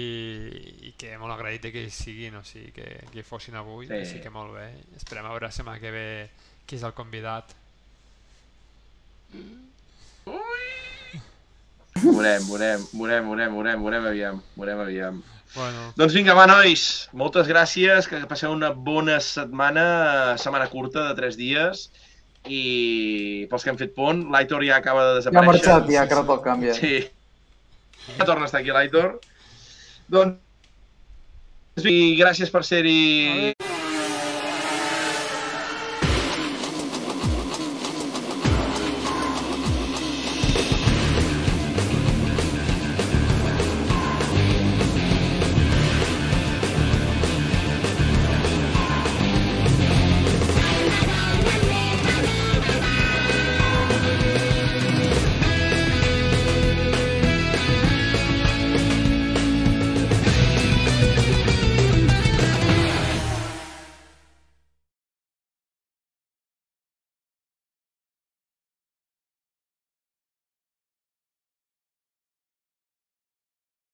i que molt agraït de que hi siguin, o sigui, que, que hi fossin avui, Sí. així que molt bé. Esperem a veure la setmana que ve qui és el convidat. Veurem, veurem, veurem, veurem, veurem, veurem aviam, veurem aviam. Bueno, Doncs vinga, va, nois, moltes gràcies, que passeu una bona setmana, setmana curta de tres dies, i pels que han fet pont, l'Aitor ja acaba de Ja ha desaparèixer. marxat, ja, que ara te'l canvia. Sí. Ja torna a estar aquí l'Aitor. Doncs, i gràcies per ser-hi